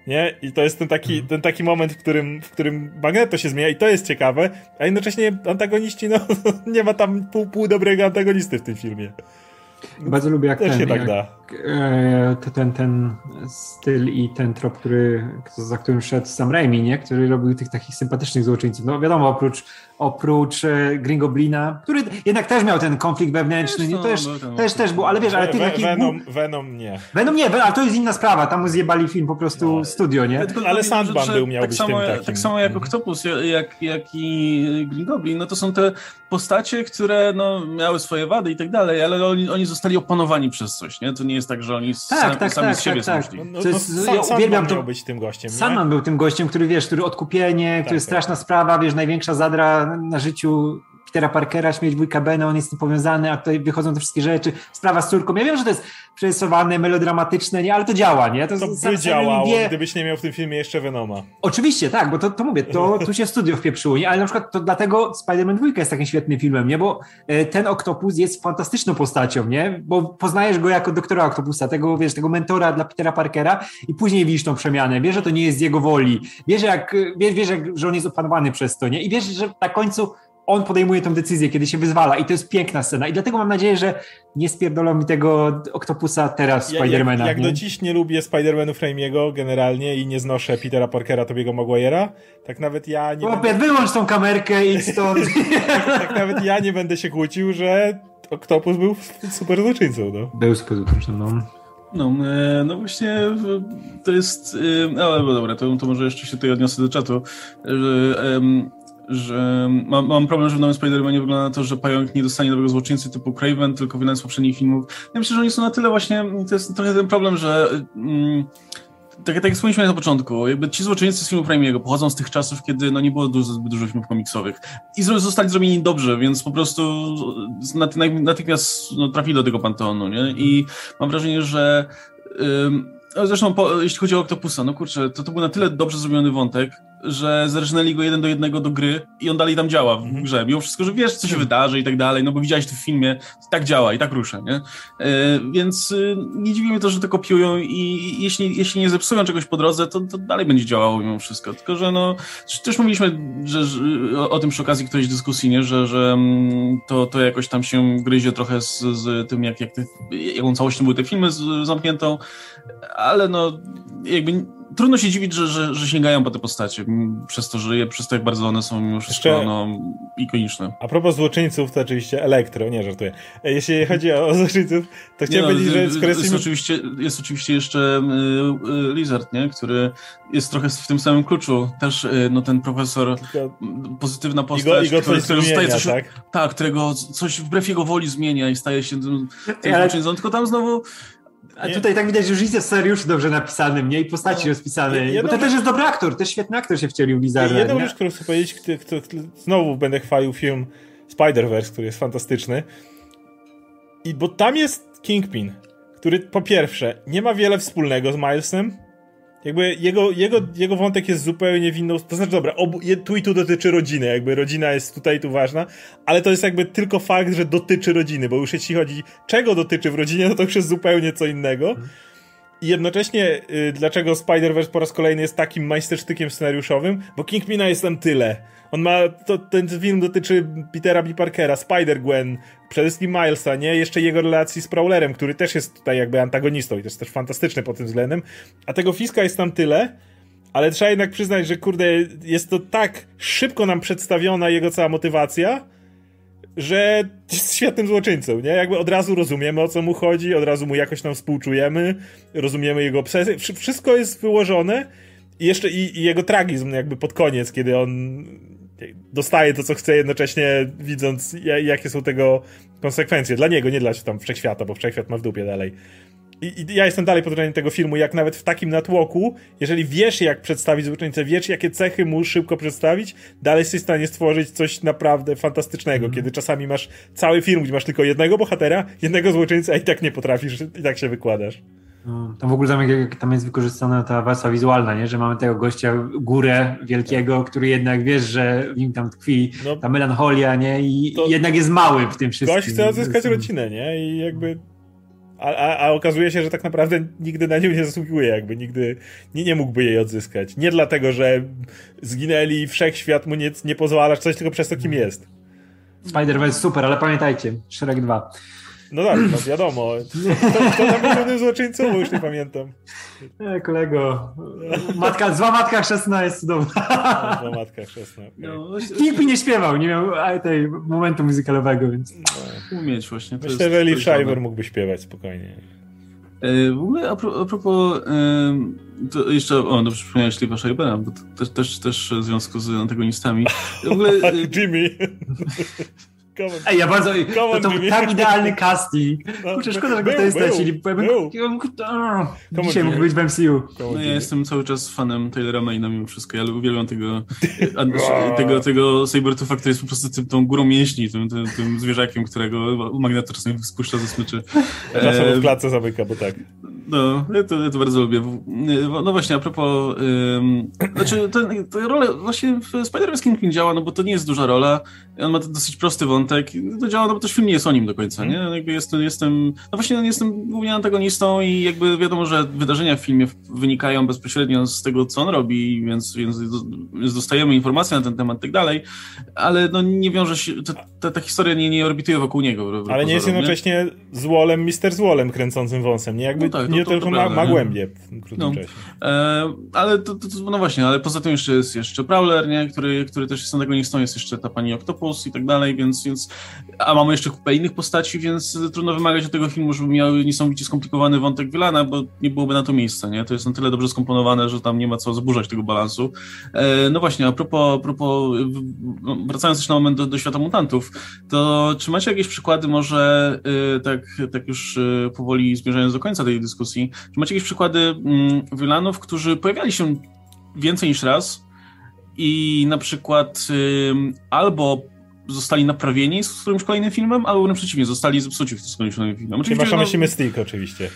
Nie? I to jest ten taki, mhm. ten taki moment, w którym, w którym Magneto się zmienia i to jest ciekawe, a jednocześnie antagoniści, no [laughs] nie ma tam pół, pół dobrego antagonisty w tym filmie. Bardzo lubię jak Też ten, się tak da. E, ten, ten styl i ten trop, który, za którym szedł Sam Raimi, nie? który robił tych takich sympatycznych złoczyńców. No wiadomo, oprócz, oprócz e, Green Goblina, który jednak też miał ten konflikt wewnętrzny, nie? też, też, też był, ale wiesz, ale tych takich... Venom, Venom nie. Venom nie, ale to jest inna sprawa, tam mu zjebali film po prostu no, studio, nie? Ale Sandman był, miał tak być samo, tym takim. Tak samo jak mhm. Octopus, jak, jak i Green Goblin, no to są te postacie, które no, miały swoje wady i tak dalej, ale oni, oni zostali opanowani przez coś, nie? To nie jest tak, że oni tak, sam, tak, sami tak, z siebie tak, tak. No, no, jest, ja uwielbiam to. być tym gościem. Sandman był tym gościem, który wiesz, który odkupienie, który tak, straszna sprawa, wiesz, największa zadra na życiu Petera Parkera, śmieć wujka Bena, on jest z tym powiązany, a tutaj wychodzą te wszystkie rzeczy, sprawa z córką. Ja wiem, że to jest przerysowane, melodramatyczne, nie, ale to działa, nie? To, to by działało, wie... gdybyś nie miał w tym filmie jeszcze Venoma. Oczywiście, tak, bo to, to mówię, to [laughs] tu się studio wpieprzyło, nie? Ale na przykład to dlatego Spider-Man 2 jest takim świetnym filmem, nie? Bo e, ten Octopus jest fantastyczną postacią, nie? Bo poznajesz go jako doktora Octopusa, tego, wiesz, tego mentora dla Petera Parkera i później widzisz tą przemianę, wiesz, że to nie jest z jego woli, wiesz, jak, wiesz, wiesz jak, że on jest opanowany przez to, nie? I wiesz, że na końcu on podejmuje tę decyzję, kiedy się wyzwala i to jest piękna scena i dlatego mam nadzieję, że nie spierdolą mi tego Octopusa teraz ja, Spidermana. Jak, jak do dziś nie lubię Spidermanów Raimiego generalnie i nie znoszę Petera Parkera, Tobiego Maguire'a, tak nawet ja nie Chłopie, będę... wyłącz tą kamerkę i stąd. [laughs] tak, tak, nawet ja nie będę się kłócił, że Octopus był super złoczyńcą. No. Był super złoczyńcą, no. No, e, no właśnie to jest, e, ale dobra, to, to może jeszcze się tutaj odniosę do czatu, że że mam, mam problem, że w nowym Spider-Manie wygląda na to, że pająk nie dostanie nowego złoczyńcy typu Craven, tylko jeden z poprzednich filmów. Ja myślę, że oni są na tyle właśnie, to jest trochę ten problem, że mm, tak, tak jak wspomnieliśmy na początku, jakby ci złoczyńcy z filmu Raimiego pochodzą z tych czasów, kiedy no, nie było dużo, zbyt dużo filmów komiksowych i zostali zrobieni dobrze, więc po prostu natychmiast no, trafili do tego panteonu, nie? I mam wrażenie, że Zresztą, po, jeśli chodzi o Octopusa, no kurczę, to, to był na tyle dobrze zrobiony wątek, że zerżnęli go jeden do jednego do gry i on dalej tam działa w mhm. grze. Mimo wszystko, że wiesz, co się wydarzy i tak dalej, no bo widziałeś to w filmie, tak działa i tak rusza, nie? E, więc y, nie dziwi mnie to, że to kopiują i jeśli, jeśli nie zepsują czegoś po drodze, to, to dalej będzie działało mimo wszystko. Tylko, że no, też mówiliśmy że, że o, o, tym przy okazji którejś dyskusji, nie? Że, że mm, to, to jakoś tam się gryzie trochę z, z tym, jak, jak te, jaką całością były te filmy z, zamkniętą, ale no jakby trudno się dziwić, że, że, że, sięgają po te postacie, przez to, że je, przez to, jak bardzo one są mimo wszystko Jeszcze, no, ikoniczne. A propos złoczyńców, to oczywiście Elektro, nie żartuję. E, jeśli chodzi o złoczyńców, to chciałem no, powiedzieć, że skoro jest, jest, oczywiście, jest oczywiście jeszcze y, y, Lizard, nie? który jest trochę w tym samym kluczu. Też y, no, ten profesor, Tylko... pozytywna postać, i go, i go który, który zmienia, coś, tak? tak, którego coś wbrew jego woli zmienia i staje się tym, tym Ale... złoczyńcą. Tylko tam znowu a nie? tutaj tak widać, że już jest scenariusz dobrze napisany, nie? I postaci no. rozpisane. Jedną bo to też jest dobry aktor, też świetny aktor się wcielił w Lizarda. Jedną rzecz, którą chcę powiedzieć, kto, kto, znowu będę chwalił film Spider-Verse, który jest fantastyczny. I bo tam jest Kingpin, który po pierwsze nie ma wiele wspólnego z Milesem, jakby jego, jego, jego wątek jest zupełnie w inną... To znaczy, dobra, obu, tu i tu dotyczy rodziny, jakby rodzina jest tutaj tu ważna, ale to jest jakby tylko fakt, że dotyczy rodziny, bo już jeśli chodzi, czego dotyczy w rodzinie, no to już jest zupełnie co innego. I jednocześnie, y, dlaczego Spider-Verse po raz kolejny jest takim majstersztykiem scenariuszowym? Bo Kingpina jest tam tyle. On ma, to, ten film dotyczy Petera B. Parkera, Spider-Gwen, przede wszystkim Milesa, nie? Jeszcze jego relacji z Prowlerem, który też jest tutaj jakby antagonistą i to jest też fantastyczny pod tym względem. A tego Fiska jest tam tyle, ale trzeba jednak przyznać, że kurde, jest to tak szybko nam przedstawiona jego cała motywacja, że jest świetnym złoczyńcą, nie? Jakby od razu rozumiemy, o co mu chodzi, od razu mu jakoś tam współczujemy, rozumiemy jego obsesję, wszystko jest wyłożone i jeszcze i, i jego tragizm jakby pod koniec, kiedy on dostaje to, co chce, jednocześnie widząc, jakie są tego konsekwencje. Dla niego, nie dla tam wszechświata, bo wszechświat ma w dupie dalej. I, I, ja jestem dalej pod wrażeniem tego filmu, jak nawet w takim natłoku, jeżeli wiesz, jak przedstawić złoczyńcę, wiesz, jakie cechy mu szybko przedstawić, dalej jesteś w stanie stworzyć coś naprawdę fantastycznego, mm. kiedy czasami masz cały film, gdzie masz tylko jednego bohatera, jednego złoczyńcę, a i tak nie potrafisz, i tak się wykładasz. No, tam w ogóle tam, jak, tam jest wykorzystana ta warstwa wizualna, nie? że mamy tego gościa górę wielkiego, który jednak wiesz, że w nim tam tkwi no, ta melancholia nie? I, jednak jest mały w tym wszystkim. Gość chce odzyskać rodzinę nie? i jakby a, a, a, okazuje się, że tak naprawdę nigdy na nią nie zasługuje, jakby nigdy nie, nie mógłby jej odzyskać. Nie dlatego, że zginęli, wszechświat mu nie, nie pozwala, coś, tylko przez to, kim jest. Spider-Man super, ale pamiętajcie, Shrek 2. No tak, no wiadomo. Kto, kto tam był głównym złoczyńcą, bo już nie pamiętam. E, kolego, matka, zła matka chrzestna jest cudowna. zła matka chrzestna. Okay. No, Nikt mi nie śpiewał, nie miał tej momentu muzykalowego, więc... No, umieć właśnie. To Myślę, że Lee Shiver mógłby śpiewać spokojnie. E, w ogóle a, pro, a propos, to jeszcze, o, dobrze przypomniałeś Lee'a Shibera, bo też, też, też w związku z antagonistami. W ogóle, [laughs] Jimmy! Ej, ja bardzo. No to był tak idealny casting. No, Kurczę, szkoda, że go tutaj stracili. Dzisiaj mógł być w MCU. No, ja jestem cały czas fanem Taylora Mayna mimo wszystko. Ja uwielbiam tego, [laughs] tego, tego Sabertoofa, który jest po prostu tym, tą górą mięśni, tym, tym, tym zwierzakiem, którego Magneto czasami spuszcza ze smyczy. Czasem w klatce zamyka, bo tak. No, ja to, ja to bardzo lubię. No właśnie, a propos, um, znaczy ten, tę rolę właśnie w Spider-Man Kingpin działa, no bo to nie jest duża rola, on ma dosyć prosty wątek, to działa, no bo też film nie jest o nim do końca, nie? Jakby jestem, jestem, no właśnie no jestem głównie antagonistą i jakby wiadomo, że wydarzenia w filmie wynikają bezpośrednio z tego, co on robi, więc, więc, więc dostajemy informacje na ten temat i tak dalej, ale no nie wiąże się, ta, ta historia nie, nie orbituje wokół niego. Ale nie jest jednocześnie nie? złolem, Mister Złolem kręcącym wąsem, nie? Jakby no tak, nie to, tylko to ma, ma głębie w krótkim no. czasie. E, ale to, to, no właśnie, ale poza tym jeszcze jest jeszcze Prowler, nie? Który, który też jest antagonistą, jest jeszcze ta pani Octopus i tak dalej, więc, więc a mamy jeszcze kupę innych postaci, więc trudno wymagać od tego filmu, żeby miał niesamowicie skomplikowany wątek Wylana, bo nie byłoby na to miejsca, nie? To jest na tyle dobrze skomponowane, że tam nie ma co zaburzać tego balansu. E, no właśnie, a propos, a propos no, wracając też na moment do, do świata mutantów, to czy macie jakieś przykłady może, e, tak, tak już e, powoli zmierzając do końca tej dyskusji, czy macie jakieś przykłady mm, Wylanów, którzy pojawiali się więcej niż raz i na przykład albo zostali naprawieni z którymś kolejnym filmem, albo wręcz przeciwnie, zostali zepsuci z którymś kolejnym filmem. Oczywiście, masz na myśli no, Mystique oczywiście.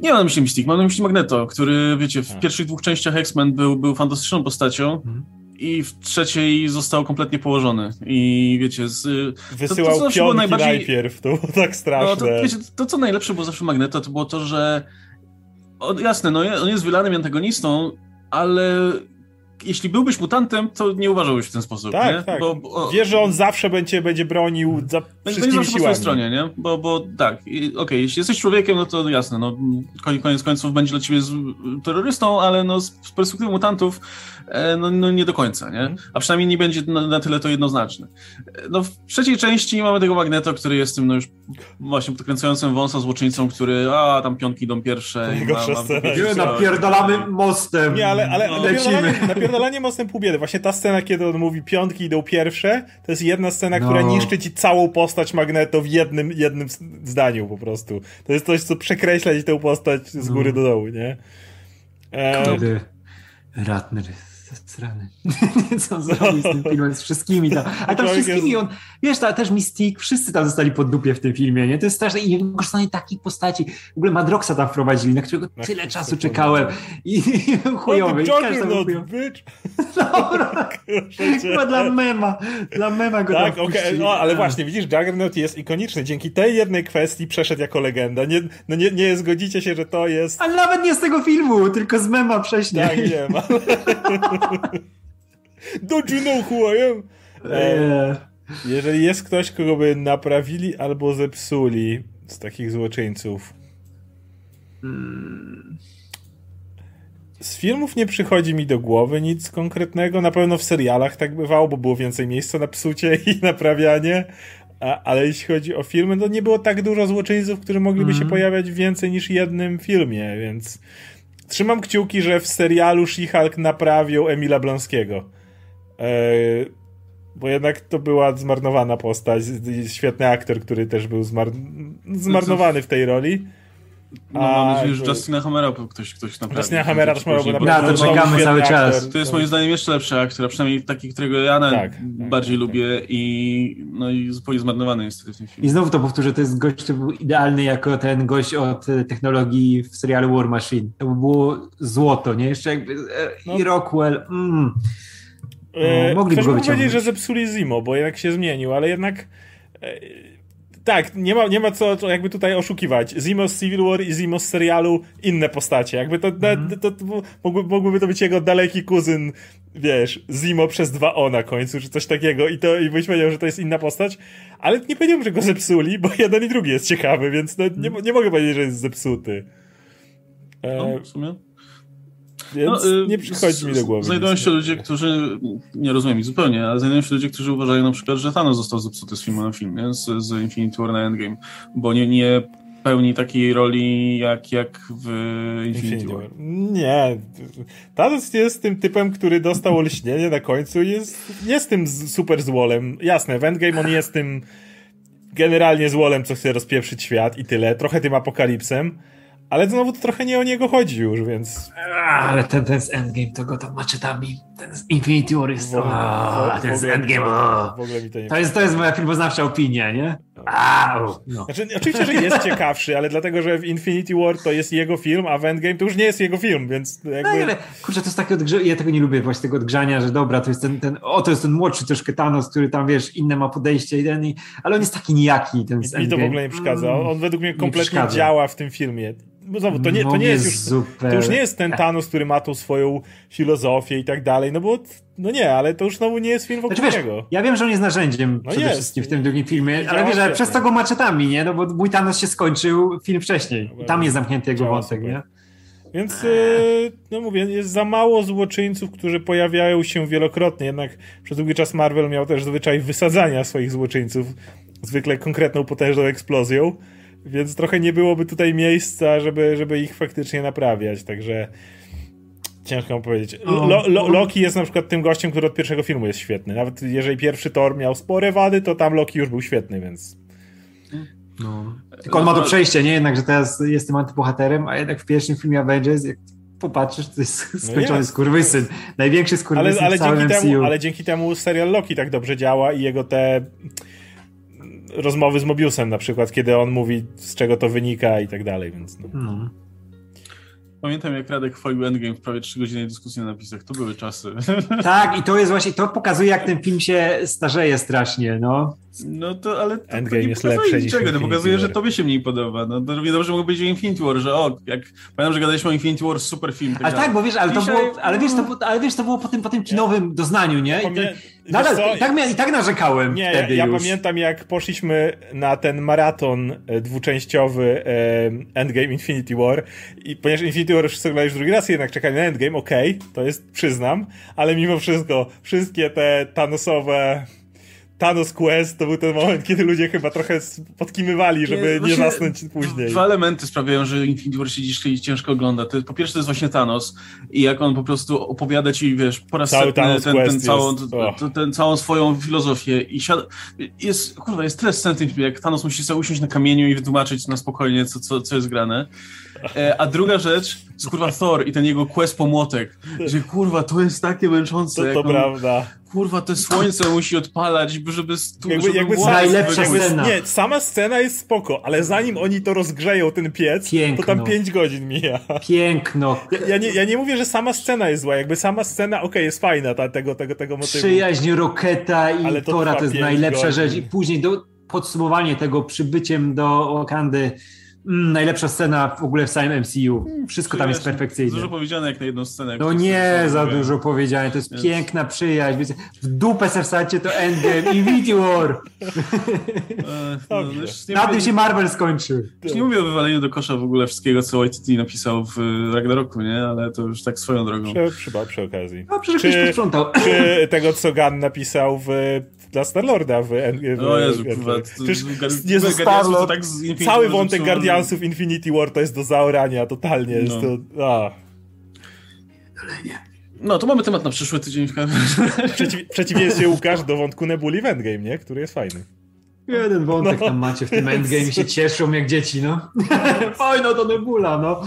Nie mam na myśli Mystique, mam na myśli Magneto, który, wiecie, w A. pierwszych dwóch częściach X-Men był, był fantastyczną postacią. Mhm i w trzeciej został kompletnie położony. I wiecie, z, wysyłał to, to pionki najbardziej... najpierw, to było tak straszne. No, to, wiecie, to, co najlepsze było zawsze Magneto, to było to, że o, jasne, no on jest wylanym antagonistą, ale jeśli byłbyś mutantem, to nie uważałbyś w ten sposób. Tak, nie? tak. Bo, bo, Wiesz, że on zawsze będzie, będzie bronił za będzie zawsze siłami. po swojej stronie, nie? Bo, bo tak, okej, okay, jeśli jesteś człowiekiem, no to jasne, no koniec końców będzie dla ciebie terrorystą, ale no z perspektywy mutantów E, no, no nie do końca, nie? Mhm. A przynajmniej nie będzie na, na, tyle to jednoznaczne. E, no w trzeciej części mamy tego Magneto, który jest tym no już właśnie podkręcającym wąsa złoczyńcą, który a tam pionki idą pierwsze. Najgorsza scena. Napierdalamy mostem. Nie, ale, ale no. napierdalanie, napierdalanie mostem pół biedy. Właśnie ta scena, kiedy on mówi pionki idą pierwsze, to jest jedna scena, no. która niszczy ci całą postać Magneto w jednym, jednym zdaniu po prostu. To jest coś, co przekreśla ci tę postać z góry no. do dołu, nie? E... Ratner Strany. [laughs] Co zrobił z tym [laughs] filmem, z wszystkimi tam. A tam wszystkimi on, wiesz, ta, też Mystique, wszyscy tam zostali pod dupie w tym filmie, nie? To jest straszne i wykorzystanie takich postaci. W ogóle Madroxa tam wprowadzili, na którego tyle czasu czekałem. I, i chujowy. I Juggernaut, bitch! [laughs] Dobra. Chyba dla mema. Dla mema go Tak, okej, okay. no ale właśnie, widzisz, Juggernaut jest ikoniczny. Dzięki tej jednej kwestii przeszedł jako legenda. Nie, no nie, nie zgodzicie się, że to jest... Ale nawet nie z tego filmu, tylko z mema wcześniej. Tak, wiem, [laughs] Don't you know who I am? E, jeżeli jest ktoś, kogo by naprawili albo zepsuli z takich złoczyńców. Z filmów nie przychodzi mi do głowy nic konkretnego. Na pewno w serialach tak bywało, bo było więcej miejsca na psucie i [laughs] naprawianie. A, ale jeśli chodzi o filmy, to nie było tak dużo złoczyńców, którzy mogliby mm. się pojawiać w więcej niż jednym filmie, więc trzymam kciuki, że w serialu She-Hulk naprawią Emila Blonskiego. Eee, bo jednak to była zmarnowana postać. Świetny aktor, który też był zmar... zmarnowany w tej roli. No, mam nadzieję, że Justina Hammera ktoś, ktoś naprawdę... Justina Hammera też miałby naprawdę... No, to czekamy cały czas. To jest moim zdaniem jeszcze lepszy aktor, a przynajmniej taki, którego ja tak, tak, bardziej tak, lubię i no i zupełnie zmarnowany jest w tym filmie. I znowu to powtórzę, to jest gość, który był idealny jako ten gość od technologii w serialu War Machine. To by było złoto, nie? Jeszcze jakby... E, no. I Rockwell... Mm. No, mogliby Ktoś go powiedzieć, że zepsuli Zimo, bo jednak się zmienił, ale jednak e, tak, nie ma, nie ma co, jakby tutaj oszukiwać. Zimo z Civil War i Zimo z serialu inne postacie. Jakby to, mm. to, to, to mógłby, mógłby to być jego daleki kuzyn, wiesz, Zimo przez dwa O na końcu, czy coś takiego i to i byś powiedział, że to jest inna postać, ale nie powiedziałbym, że go zepsuli, bo jeden i drugi jest ciekawy, więc no, nie, nie mogę powiedzieć, że jest zepsuty. No, w sumie. Więc no, nie przychodzi mi do głowy. Znajdują się ludzie, którzy, nie rozumiem ich zupełnie, ale znajdują się ludzie, którzy uważają na przykład, że Thanos został zepsuty z filmu na film, nie? Z, z Infinity War na Endgame, bo nie, nie pełni takiej roli jak, jak w Infinity, Infinity War. Nie. Thanos jest tym typem, który dostał olśnienie na końcu i jest, jest tym super złolem. Jasne, w Endgame on jest tym generalnie złolem, co chce rozpieprzyć świat i tyle, trochę tym apokalipsem, ale znowu to trochę nie o niego chodzi już, więc... Ale ten, ten z Endgame to go tam maczetami, ten z Infinity War jest... O, ten z Endgame, o. W ogóle mi to nie To jest, to jest moja filmoznawcza opinia, nie? Au, no. Znaczy, oczywiście, że jest ciekawszy, ale dlatego, że w Infinity War to jest jego film, a w Endgame to już nie jest jego film, więc No, jakby... ale kurczę, to jest takie odgrze... ja tego nie lubię właśnie tego odgrzania, że dobra, to jest ten, ten o, to jest ten młodszy troszkę Thanos, który tam, wiesz, inne ma podejście i ten, i... ale on jest taki nijaki, ten z Mi to w ogóle nie przeszkadza. On, według mnie Nie kompletnie działa w tym filmie. Bo znowu, to nie, to No, nie jest już... zupełnie. To już nie jest ten Thanos, który ma tą swoją filozofię i tak dalej, no bo, no nie, ale to już znowu nie jest film wokół Znaczy, wiesz, niego. ja wiem, że on jest narzędziem No przede jest. wszystkim w tym drugim filmie, I ale wiesz, ale przez to go maczetami, nie? No bo mój Thanos się skończył film wcześniej i tam jest zamknięty jego wątek, super. nie? Więc, yy, no mówię, jest za mało złoczyńców, którzy pojawiają się wielokrotnie, jednak przez długi czas Marvel miał też zwyczaj wysadzania swoich złoczyńców, zwykle konkretną, potężną eksplozją, więc trochę nie byłoby tutaj miejsca, żeby, żeby ich faktycznie naprawiać, także ciężko powiedzieć. No. Lo, Lo, Loki jest na przykład tym gościem, który od pierwszego filmu jest świetny. Nawet jeżeli pierwszy Thor miał spore wady, to tam Loki już był świetny, więc... No. Tylko on ma to przejście, nie? Jednak, że teraz jest tym antybohaterem, a jednak w pierwszym filmie Avengers, jak popatrzysz, to jest skończony No jest. skurwysyn. Największy Ale, skurwysyn ale, w całym dzięki MCU. temu, ale dzięki temu serial Loki tak dobrze działa i jego te rozmowy z Mobiusem na przykład, kiedy on mówi z czego to wynika i tak dalej, więc no. No. Pamiętam, jak Radek chwalił Endgame w prawie 3 godziny dyskusji na napisach. To były czasy. [laughs] Tak, i to jest właśnie, to pokazuje, jak ten film się starzeje strasznie, no. No to, ale to, Endgame to nie jest pokazuje lepsze niż niczego. To Infinity pokazuje, że War. tobie się mniej podoba. No to wiadomo, że mógł być Infinity War, że o, jak pamiętam, że gadaliśmy o Infinity War, super film. Ale tak, bo wiesz, ale to Dzisiaj- było, ale wiesz, to, było- ale wiesz, to było po tym, po tym kinowym doznaniu, nie? I, Pamię- nadal, i, tak, I tak narzekałem Nie, ja, wtedy ja już. pamiętam jak poszliśmy na ten maraton e, dwuczęściowy e, Endgame Infinity War i ponieważ Infinity War wszyscy drugi raz, jednak czekali na Endgame, okej, to jest, przyznam, ale mimo wszystko, wszystkie te Thanosowe Thanos Quest to był ten moment, kiedy ludzie chyba trochę podkimywali, żeby nie, właśnie zasnąć później. Dwa elementy sprawiają, że Infinity War się dzisiaj ciężko ogląda. To, po pierwsze to jest właśnie Thanos i jak on po prostu opowiada ci, wiesz, po raz Cały setny ten, ten, całą, jest- t- och. t- ten, całą swoją filozofię i siada, jest, kurwa, jest tyle scen jak Thanos musi sobie usiąść na kamieniu i wytłumaczyć na spokojnie, co, co, co jest grane. E, a druga rzecz, kurwa Thor i ten jego quest po młotek, że kurwa, to jest takie męczące. To, to on, prawda. Kurwa, te słońce musi odpalać, żeby, stu, Jakby, żeby jakby sama, Najlepsza jakby, scena. Nie, sama scena jest spoko, ale zanim oni to rozgrzeją, ten piec, Piękno. to tam 5 godzin mija. Piękno, Ja, ja, nie, ja nie mówię, że sama scena jest zła, jakby sama scena, okej, jest fajna, ta, tego, tego, tego motywu. przyjaźń Roketa i Ale to Tora to jest najlepsza godzin. rzecz i później do, podsumowanie tego przybyciem do Wakandy mm, najlepsza scena w ogóle w całym MCU. Wszystko tam jest perfekcyjne. Dużo powiedziane jak na jedną scenę. No nie za dużo powiedziane, to jest Więc- piękna przyjaźń. Wiecie, W dupę se wsadźcie to Endgame, Infinity War. [laughs] No, nie Na tym się Marvel skończy. Już nie mówię o wywaleniu do kosza w ogóle wszystkiego, co Waititi napisał w y, Ragnaroku, nie? Ale to już tak swoją drogą. Przy, przy okazji. No przecież Czy- ktoś posprzątał. Czy tego, co Gunn napisał w, dla Starlorda w, w O Jezu, kurwa. Star-Lord, to tak z Infinity cały wątek zepsuło, Guardiansów Infinity War to jest do zaorania, totalnie jest No. to... A. No, to mamy temat na przyszły tydzień. [laughs] Przeciw, przeciwieństwie Łukasz do wątku Nebuli w Endgame, nie? Który jest fajny. Jeden wątek No. tam macie w tym Endgame się cieszą jak dzieci, no. [laughs] Fajno to Nebula, no.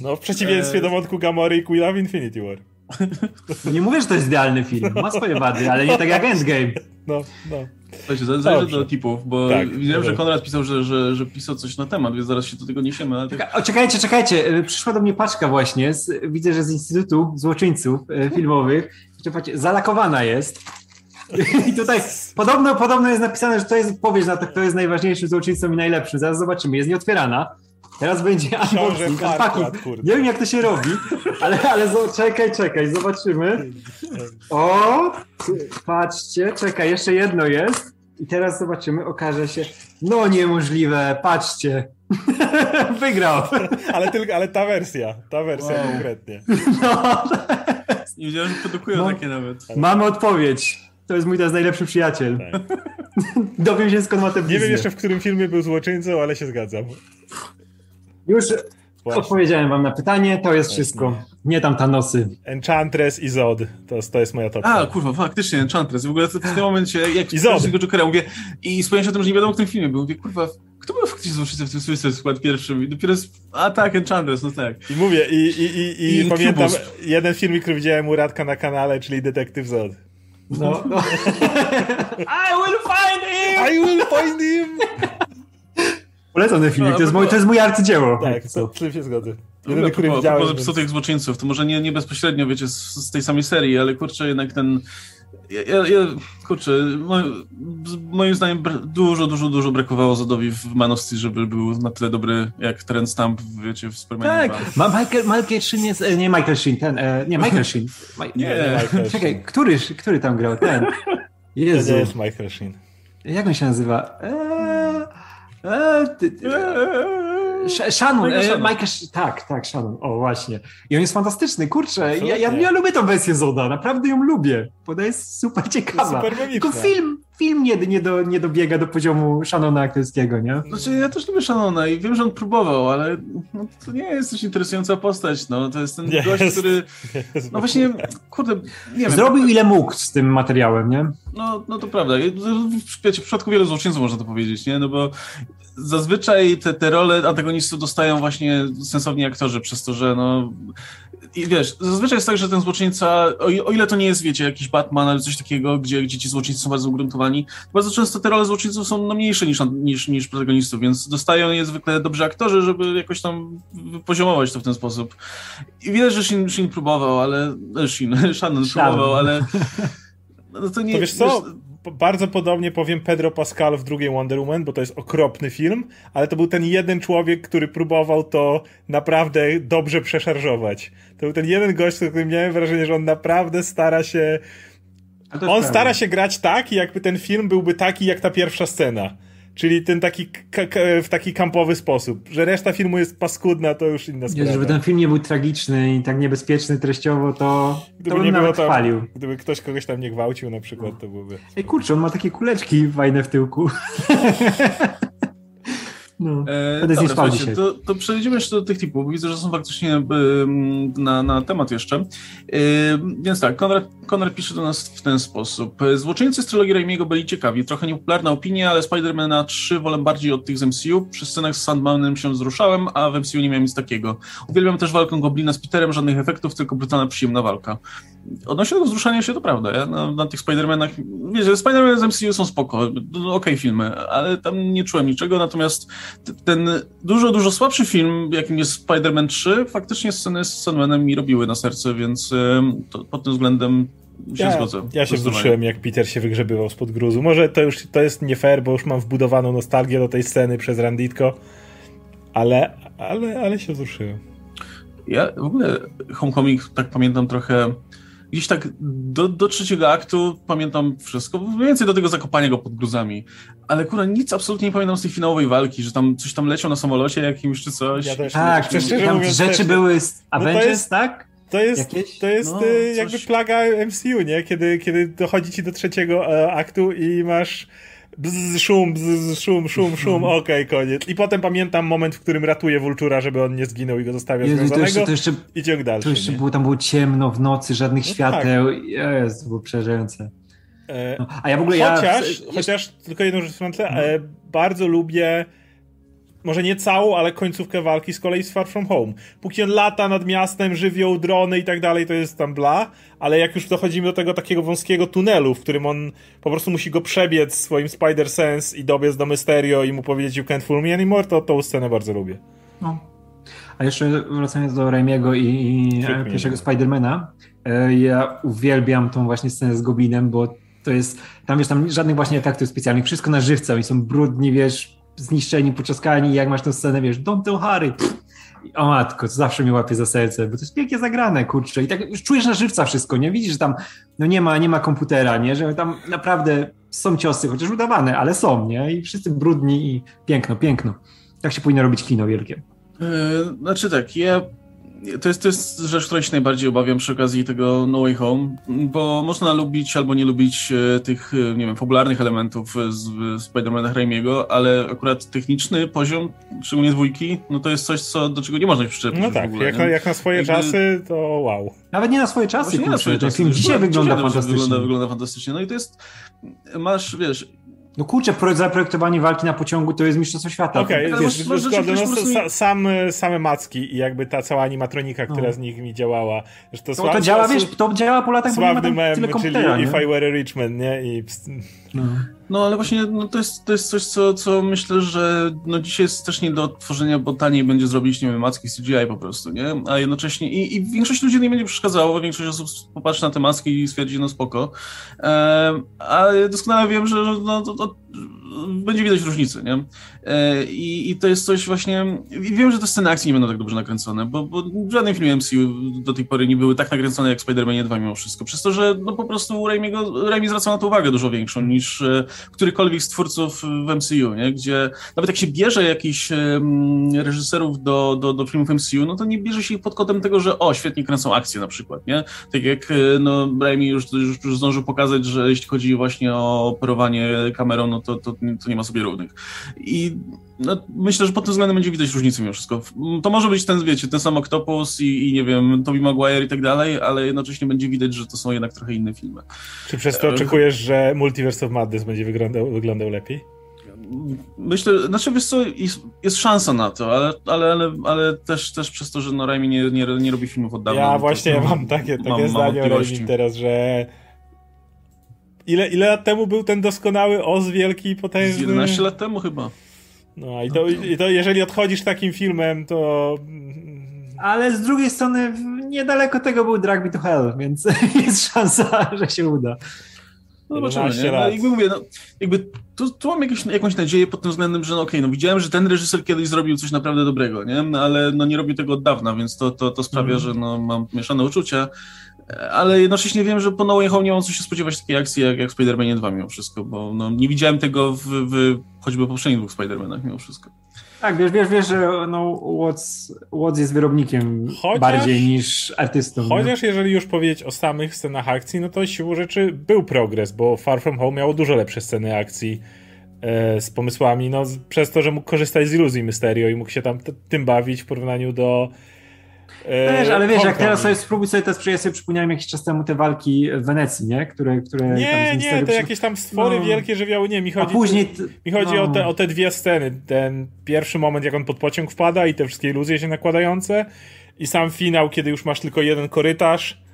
No, w przeciwieństwie Eee. do wątku Gamory i Quilla w Infinity War. [laughs] Nie mówię, że to jest idealny film. Ma swoje wady, ale nie tak jak Endgame. No, no. Słuchajcie, za- zajrzę Dobrze. do tipów, bo Tak, widziałem, że. Konrad pisał, że, że, że pisał coś na temat, więc zaraz się do tego niesiemy. Ale tak... Czeka- O, czekajcie, czekajcie. Y, Przyszła do mnie paczka właśnie. Z, widzę, że z Instytutu Złoczyńców y, Filmowych. Patrzcie, zalakowana jest. [laughs] I tutaj podobno, podobno jest napisane, że to jest odpowiedź na to, kto jest najważniejszym złoczyńcą i najlepszym. Zaraz zobaczymy. Jest nieotwierana. Teraz będzie unboxing, unpacking. Nie wiem, jak to się robi, ale, ale czekaj, czekaj, zobaczymy. O, patrzcie, czekaj, jeszcze jedno jest. I teraz zobaczymy, okaże się. No niemożliwe, patrzcie. [laughs] Wygrał. Ale tylko, ale ta wersja, ta wersja Wow. konkretnie. No, Nie wiedziałem, że produkują No. takie nawet. mamy odpowiedź. To jest mój teraz najlepszy przyjaciel. Tak. [laughs] Dowiem się skąd ma tę Nie wiem jeszcze w którym filmie był złoczyńcą, ale się zgadzam. Już Właśnie. Odpowiedziałem wam na pytanie, to jest wszystko. Nie tam Thanosy. Enchantress i Zod. To, to jest moja topka. A, kurwa, faktycznie, Enchantress. W ogóle w tym [laughs] momencie, jak I Zod. tego Jokera mówię, i wspomniałem się o tym, że nie wiadomo, w tym filmie był. Mówię, kurwa, kto był faktycznie złoczyńcą w tym Suicide Squad pierwszym? I dopiero, z... a tak, Enchantress, no tak. I mówię, i, i, i, i, I pamiętam Cubus. jeden filmik, który widziałem u Radka na kanale, czyli Detektyw Zod. No, no. [laughs] I will find him! I will find him! [laughs] Polecam ten filmik, No, to jest, bo- mój, to jest mój arcydzieło. Tak, co? to, to się zgodzę. Jedyny, Jedyny, który który widziałem. Tych złoczyńców, to może nie, nie bezpośrednio, wiecie, z, z tej samej serii, ale kurczę, jednak ten. Ja, ja, ja kurczę, mo, z- moim zdaniem dużo, dużo, dużo brakowało Zodowi w Man of Steel, żeby był na tyle dobry jak Terence Stamp, wiecie, w Supermanie Tak, 2. Ma Michael, Michael Sheen jest, e, nie Michael Sheen, ten, e, nie Michael Sheen. [laughs] Ma, Nie, nie Michael Sheen. Czekaj, który, który tam grał, ten? To Jezu, nie jest Michael Sheen. jak on się nazywa? Eee, Shannon, e, Shannon. Sh- tak, tak, Shannon, o właśnie. I on jest fantastyczny, kurczę, ja, ja, ja lubię tą wersję Zoda, naprawdę ją lubię, bo ona jest super ciekawa. Super Tylko film, film nie, nie, do, nie dobiega do poziomu Shannona aktorskiego, nie? Znaczy, ja też lubię Shannona i wiem, że on próbował, ale no, to nie jest coś interesująca postać, no, to jest ten Nie gość, jest. który, no właśnie, kurde, nie wiem. Zrobił ile mógł z tym materiałem, nie? No, no to prawda. Wiecie, w przypadku wielu złoczyńców można to powiedzieć, nie? No bo zazwyczaj te, te role antagonistów dostają właśnie sensowni aktorzy, przez to, że no... I wiesz, zazwyczaj jest tak, że ten złoczyńca, o, o ile to nie jest, wiecie, jakiś Batman, ale coś takiego, gdzie, gdzie ci złoczyńcy są bardzo ugruntowani, bardzo często te role złoczyńców są no, mniejsze niż, niż, niż protagonistów, więc dostają je zwykle dobrzy aktorzy, żeby jakoś tam poziomować to w ten sposób. I widać, że Shin, Shin próbował, ale... e, Shin, [laughs] Shannon Shannon. próbował, ale... [laughs] No to nie... To wiesz co? P- Bardzo podobnie powiem Pedro Pascal w drugiej Wonder Woman, bo to jest okropny film, ale to był ten jeden człowiek, który próbował to naprawdę dobrze przeszarżować. To był ten jeden gość, o którym miałem wrażenie, że on naprawdę stara się. On stara się grać tak, jakby ten film byłby taki jak ta pierwsza scena. Czyli ten taki w taki kampowy sposób. Że reszta filmu jest paskudna, to już inna sprawa. żeby ten film nie był tragiczny i tak niebezpieczny treściowo, to, to Gdyby bym nie nawet tam, chwalił. gdyby ktoś kogoś tam nie gwałcił na przykład, to byłby... Ej, kurczę, on ma takie kuleczki fajne w tyłku. [laughs] no. E, dobra, to, to przejdziemy jeszcze do tych typów, bo widzę, że są faktycznie em, na, na temat jeszcze. Em, więc tak, Konrad, Konrad pisze do nas w ten sposób. Złoczyńcy z trylogii Raimiego byli ciekawi. Trochę niepopularna opinia, ale Spider-Mana 3 wolę bardziej od tych z MCU. Przy scenach z Sandmanem się wzruszałem, a w MCU nie miałem nic takiego. Uwielbiam też walkę Goblina z Peterem, żadnych efektów, tylko brutalna, przyjemna walka. Odnośnie tego wzruszania się, to prawda. Ja na, na tych Spider-Manach, wiecie, Spider-Man z MCU są spoko, okej filmy, ale tam nie czułem niczego, natomiast ten dużo, dużo słabszy film, jakim jest Spider-Man 3, faktycznie sceny z Sandmanem mi robiły na serce, więc to, pod tym względem się Ja, zgodzę. ja się wzruszyłem, jak Peter się wygrzebywał spod gruzu. Może to już to jest nie fair, bo już mam wbudowaną nostalgię do tej sceny przez Randitko, ale, ale, ale się wzruszyłem. Ja w ogóle Homecoming tak pamiętam trochę. Gdzieś tak do, do trzeciego aktu pamiętam wszystko, mniej więcej do tego zakopania go pod gruzami. Ale kurwa, nic absolutnie nie pamiętam z tej finałowej walki, że tam coś tam leciał na samolocie jakimś czy coś. Ja też Tak, nie, szczerze tam mówiąc, rzeczy też były z Avengers, jest- tak? To jest, Jakieś? to jest No, coś- jakby plaga MCU, nie? Kiedy, kiedy dochodzi ci do trzeciego e, aktu i masz bzz, szum, bzz, szum, szum, szum, Mhm. okej, koniec. I potem pamiętam moment, w którym ratuje Vultura, żeby on nie zginął i go zostawia Jezu, to jeszcze, związanego to jeszcze, i ciąg dalszy, to jeszcze nie? było, tam było ciemno w nocy, żadnych No świateł. Jezu, to było przerażające. E, No, a ja w ogóle ja... Chociaż, w- chociaż tylko jedną rzecz wtrącę, Mhm. e, bardzo lubię może nie całą, ale końcówkę walki z kolei z Far From Home. Póki on lata nad miastem, żywioł, drony i tak dalej, to jest tam bla, ale jak już dochodzimy do tego takiego wąskiego tunelu, w którym on po prostu musi go przebiec swoim Spider-Sense i dobiec do Mysterio i mu powiedzieć you can't fool me anymore, to tą scenę bardzo lubię. No. A jeszcze wracając do Raimiego i, i pierwszego Spidermana, e, ja uwielbiam tą właśnie scenę z Goblinem, bo to jest, tam wiesz, tam żadnych właśnie efektów specjalnych, wszystko na żywca, oni są brudni, wiesz, zniszczeni, poczaskani, jak masz tę scenę, wiesz, Harry, pff. I, o matko, zawsze mnie łapie za serce, bo to jest pięknie zagrane, kurczę, i tak już czujesz na żywca wszystko, nie? Widzisz, że tam no nie ma, nie ma komputera, nie? Że tam naprawdę są ciosy, chociaż udawane, ale są, nie? I wszyscy brudni i piękno, piękno. Tak się powinno robić kino wielkie. E, Znaczy tak, ja to jest, to jest rzecz, której się najbardziej obawiam przy okazji tego No Way Home, bo można lubić albo nie lubić e, tych, e, nie wiem, fabularnych elementów z, Spider-Mana Raimiego, ale akurat techniczny poziom, szczególnie dwójki, no to jest coś, co, do czego nie można się przyczepić No tak, ogóle, jak, na, jak, na, swoje Jakby... czasy, to wow. Nawet nie na swoje czasy, nie na swoje czasy. Film dzisiaj wygląda fantastycznie. Wygląda, wygląda fantastycznie. No i to jest, masz, wiesz, no kurczę, zaprojektowanie walki na pociągu to jest mistrzostwo świata. Okej, okay, wiesz, no, sam, same macki i jakby ta cała animatronika, która no. z nich mi działała. Że to, to, to działa, wiesz, to działa po latach, bo nie ma mem, czyli If I Were a Rich Man, nie? I... No. No ale właśnie no, to, jest, to jest coś, co, co myślę, że no, dzisiaj jest też nie do tworzenia, bo taniej będzie zrobić, nie wiem, macki CGI po prostu, nie? A jednocześnie i, i większość ludzi nie będzie przeszkadzało, większość osób popatrzy na te maski i stwierdzi, no spoko. E, ale doskonale wiem, że no, to, to będzie widać różnicę, nie? E, I, I, to jest coś właśnie. Wiem, że te sceny akcji nie będą tak dobrze nakręcone, bo, bo w żadnym filmie MCU do tej pory nie były tak nakręcone jak Spider-Man 2 mimo wszystko. Przez to, że no po prostu Raimiego, Raimi zwraca na to uwagę dużo większą niż e, którykolwiek z twórców w MCU, nie? Gdzie nawet jak się bierze jakichś reżyserów do, do, do filmów MCU, no to nie bierze się ich pod kątem tego, że o, świetnie kręcą akcje na przykład, nie? Tak jak e, no, Raimi już, już, już zdążył pokazać, że jeśli chodzi właśnie o operowanie kamerą, no to, to, to nie ma sobie równych. I no, myślę, że pod tym względem będzie widać różnicę mimo wszystko. To może być ten, wiecie, ten sam Octopus i, i nie wiem, Tobey Maguire i tak dalej, ale jednocześnie będzie widać, że to są jednak trochę inne filmy. Czy przez to e, oczekujesz, że Multiverse of Madness będzie wyglądał, wyglądał lepiej? Myślę, znaczy wiesz co, jest, jest szansa na to, ale, ale, ale, ale też, też przez to, że no Raimi nie, nie, nie robi filmów od dawna. Ja no właśnie to, mam takie, takie mam, zdanie mam o Raimi teraz, że ile, ile lat temu był ten doskonały Oz wielki i potężny? 11 lat temu chyba. No i to, i to jeżeli odchodzisz takim filmem, to... Ale z drugiej strony niedaleko tego był Drag Me to Hell, więc [laughs] jest szansa, że się uda. No zobaczymy, nie? No, jakby mówię, no, jakby tu, tu mam jakieś, jakąś nadzieję pod tym względem, że no okej, okay, no widziałem, że ten reżyser kiedyś zrobił coś naprawdę dobrego, nie? No, ale no nie robił tego od dawna, więc to, to, to sprawia, mm. że no, mam mieszane uczucia ale jednocześnie wiem, że po No Way Home nie mam co się spodziewać takiej akcji jak, jak Spider-Man 2 mimo wszystko, bo no, nie widziałem tego w, w choćby poprzednich dwóch Spider-Manach mimo wszystko. Tak, wiesz, wiesz, wiesz, że no, Watts, Watts jest wyrobnikiem chociaż, bardziej niż artystą. Chociaż no. jeżeli już powiedzieć o samych scenach akcji, no to siłą rzeczy był progres, bo Far From Home miało dużo lepsze sceny akcji e, z pomysłami, no przez to, że mógł korzystać z iluzji Mysterio i mógł się tam tym bawić w porównaniu do Wiesz, ale wiesz, jak teraz sobie spróbuj sobie teraz, ja sobie przypomniałem jakiś czas temu te walki w Wenecji, nie? Które, które nie, nie, te jakieś tam stwory no. wielkie żywiały, nie, mi chodzi, A później mi chodzi no. o, te, o te dwie sceny, ten pierwszy moment, jak on pod pociąg wpada i te wszystkie iluzje się nakładające i sam finał, kiedy już masz tylko jeden korytarz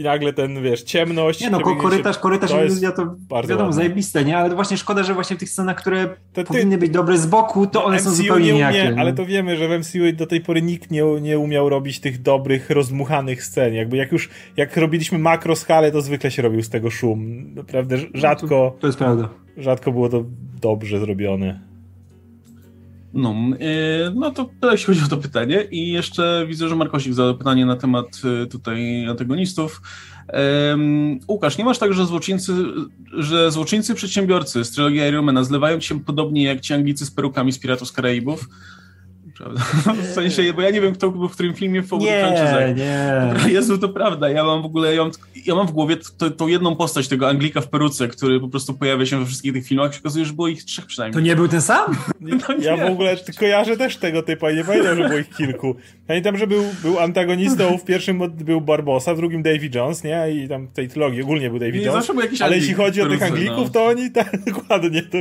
i nagle ten, wiesz, ciemność. Nie no, korytarz, się, korytarz to iluzja to bardzo wiadomo, ładne. zajebiste, nie? Ale właśnie szkoda, że właśnie w tych scenach, które ty, powinny być dobre z boku, to one MCU są zupełnie nie umie, Ale to wiemy, że w MCU do tej pory nikt nie, nie umiał robić tych dobrych, rozdmuchanych scen. Jakby jak już, jak robiliśmy makro skalę, to zwykle się robił z tego szum. Naprawdę rzadko... No to, to jest prawda. Rzadko było to dobrze zrobione. No, yy, no to tyle jeśli chodzi o to pytanie. I jeszcze widzę, że Markosik zadał pytanie na temat yy, tutaj antagonistów. Łukasz, nie masz tak, że złoczyńcy, że złoczyńcy przedsiębiorcy z trylogii Ironmana zlewają się podobnie jak ci Anglicy z perukami z Piratów z Karaibów? Prawda? [laughs] W sensie, bo ja nie wiem, kto był w którym filmie w obu Nie, nie. Jezu, to prawda. Ja mam w ogóle, ja mam, ja mam w głowie to, tą jedną postać tego Anglika w peruce, który po prostu pojawia się we wszystkich tych filmach. Się okazuje, że było ich trzech przynajmniej. To nie był ten sam? [laughs] No, ja w ogóle kojarzę też tego typa, nie pamiętam, że było ich kilku. Pamiętam, że był, był antagonistą, w pierwszym był Barbosa, w drugim Davy Jones, nie? I tam w tej trilogii ogólnie był Davy Jones. Ale jeśli chodzi o tych Anglików, no. to oni tak [laughs] dokładnie to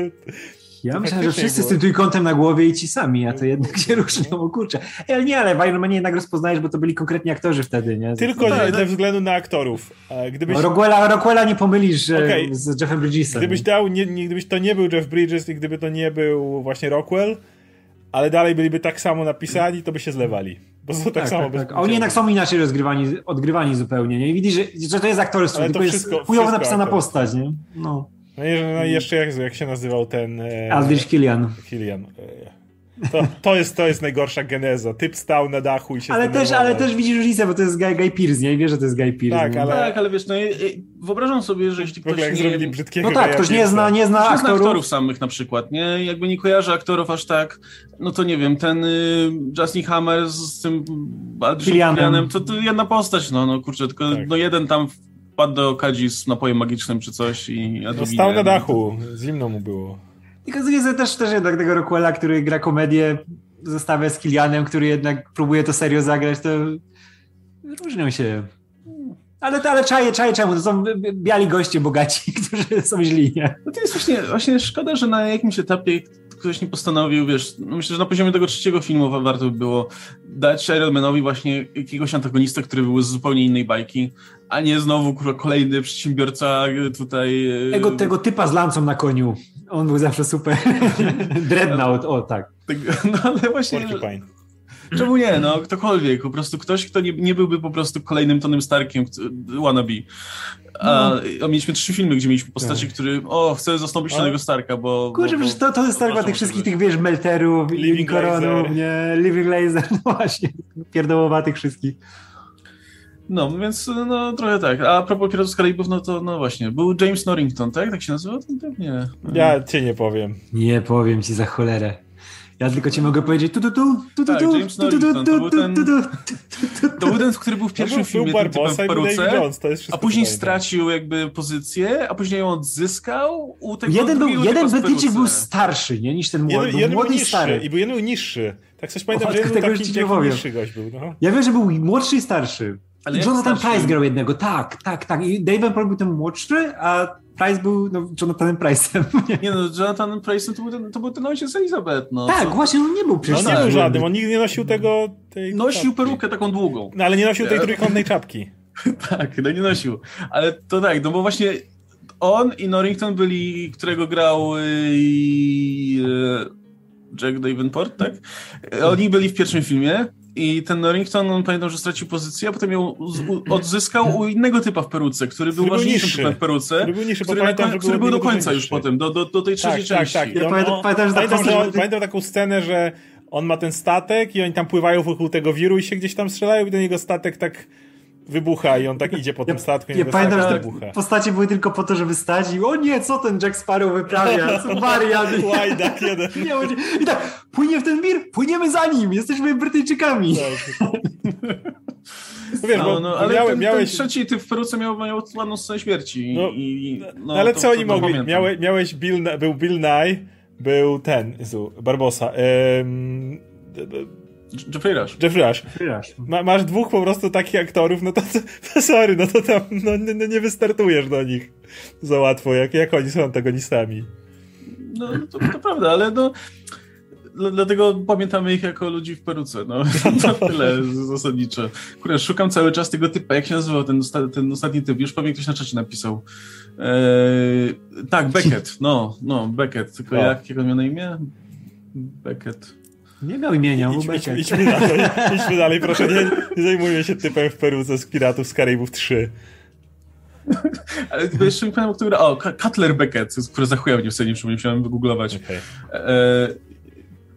ja myślałem, że wszyscy było. z tym trójkątem na głowie i ci sami, a to jednak się różnią, o [laughs] kurczę. Ale nie, ale w Iron jednak rozpoznajesz, bo to byli konkretni aktorzy wtedy, nie? Tylko no, tak, ze względu na aktorów. Gdybyś... No, Rockwella, Rockwella nie pomylisz okay. z Jeffem Bridgesem. Gdybyś dał, nie, nie, gdybyś to nie był Jeff Bridges i gdyby to nie był właśnie Rockwell, ale dalej byliby tak samo napisani, to by się zlewali. Bo są tak, tak samo tak, tak. Oni jednak są inaczej rozgrywani, odgrywani zupełnie, nie? I widzisz, że, że to jest aktorstwo, tylko wszystko, jest chujowo napisana postać, nie? No. No i, no i jeszcze jak, jak się nazywał ten... E, Aldrich Killian. Killian. E, To, to, jest, to jest najgorsza geneza. Typ stał na dachu i się Ale też, ale też widzisz różnicę, bo to jest Guy, Guy Pearce, nie? I wiesz, że to jest Guy Pearce. Tak, ale... tak, ale wiesz, no, wyobrażam sobie, że jeśli ktoś w ogóle jak nie... zrobili brzydkiego No tak, ktoś nie zna, nie zna aktorów. aktorów. aktorów samych na przykład, nie? Jakby nie kojarzy aktorów aż tak, no to nie wiem, ten y, Justin Hammer z tym Adrianem, to, to jedna postać, no, no kurczę, tylko tak. no jeden tam wpadł do kadzi z napojem magicznym czy coś i... A no stał na dachu, zimno mu było. Tylko z też, też jednak tego Rockwella, który gra komedię, zostawia z Kilianem, który jednak próbuje to serio zagrać, to różnią się. Ale, ale czaje, czaje czemu? To są biali goście bogaci, [laughs] którzy są źli, nie? No to jest właśnie, właśnie szkoda, że na jakimś etapie ktoś nie postanowił, wiesz, no myślę, że na poziomie tego trzeciego filmu warto by było dać Ironmanowi właśnie jakiegoś antagonista, który był z zupełnie innej bajki, a nie znowu kurwa, kolejny przedsiębiorca tutaj... E, tego, tego typa z lancą na koniu. On był zawsze super. [laughs] Dreadnought, o tak. [laughs] No ale właśnie... Porcupine. Czemu nie? No, ktokolwiek, po prostu ktoś, kto nie, nie byłby po prostu kolejnym Tonym Starkiem wannabe. A, no. a mieliśmy trzy filmy, gdzie mieliśmy postaci, tak. który o, chcę zastąpić Tonego Starka, bo... Kurczę, bo, bo, to, to jest Stark tych wszystkich tych, wiesz, Melterów, Living Coronów, nie, Living Laser, [laughs] no właśnie, pierdołowatych wszystkich. No, więc no trochę tak. A propos Piratów z Karaibów, no to no właśnie, był James Norrington, tak? Tak się nazywa? Nie. Ja cię nie powiem. Nie powiem ci za cholerę. Ja tylko ci mogę powiedzieć tu tu tu tu tu tu James Norrington, to był ten, to był ten, który był w pierwszym filmie typem w peruce, a później stracił jakby pozycję, a później ją odzyskał u tego Jeden był, jeden Brytyjczyk był starszy, nie, niż ten młody, jeden, jeden młody i stary. I był jeden był niższy. Tak coś pamiętam, że jeden był taki, taki niższy gość był. No. Ja wiem, że był młodszy i starszy. Ale Jonathan Price grał jednego, tak, tak, tak. I Dave Paul był ten młodszy, a Price był no, Jonathanem Price'em. [laughs] Nie no, Jonathan Price to był ten, to był ten ojciec Elizabeth. No, tak, co? właśnie, on nie był przecież. No nie był żadnym, on nigdy nie nosił tego... Tej nosił czapki. perukę taką długą. No ale nie nosił tej trójkątnej czapki. [laughs] tak, no nie nosił. Ale to tak, no bo właśnie on i Norrington byli, którego grał yy, Jack Davenport, tak? Oni byli w pierwszym filmie i ten Norrington, on pamiętam, że stracił pozycję, a potem ją odzyskał u innego typa w peruce, który był ważniejszym typem w peruce, który był, niższy, który, pamiętam, na, który był do końca już potem, do, do, do tej trzeciej tak, części. Tak, tak. Ja pamiętam, pamiętam, że pamiętam, że pamiętam taką scenę, że on ma ten statek i oni tam pływają wokół tego wiru i się gdzieś tam strzelają i do niego statek tak wybucha i on tak idzie po tym statku. Ja, pamiętam, że te postacie były tylko po to, żeby stać i o nie, co ten Jack Sparrow wyprawia, co [laughs] wariat. Łajdak jeden. [laughs] I tak, płynie w ten wir, płyniemy za nim, jesteśmy Brytyjczykami. Tak. [laughs] Wiesz, no, no, ale miałeś, ten, miałeś... ten trzeci ty w peruce miał, miał ładną scenę śmierci. No, i, no, ale to, co oni mogli? Miałeś, miałeś Bill, był Bill Nye, był ten, Barbosa. Um, Jeffrey Rush. Jeffrey Rush. Jeffrey Rush. Ma, masz dwóch po prostu takich aktorów, no to, to, to sorry, no to tam no, no, nie wystartujesz do nich za łatwo, jak, jak oni są antagonistami. No, to, to prawda, ale no dlatego pamiętamy ich jako ludzi w peruce, no. [laughs] To tyle zasadniczo. Kurde, szukam cały czas tego typa. Jak się nazywał ten, ten ostatni typ? Już pewnie ktoś na czacie napisał. Eee, tak, Beckett. No, no, Beckett. Tylko no. jak, jak on miał na imię? Beckett. Nie miał imienia, idź, idź, idźmy, dalej, idźmy dalej, proszę, nie, nie zajmujmy się typem w peruce z Piratów z Karaibów 3. [laughs] Ale jeszcze nie pamiętam, kto O, Cutler Beckett, który za chuja mnie sobie nie musiałem wygooglować. Okay. E,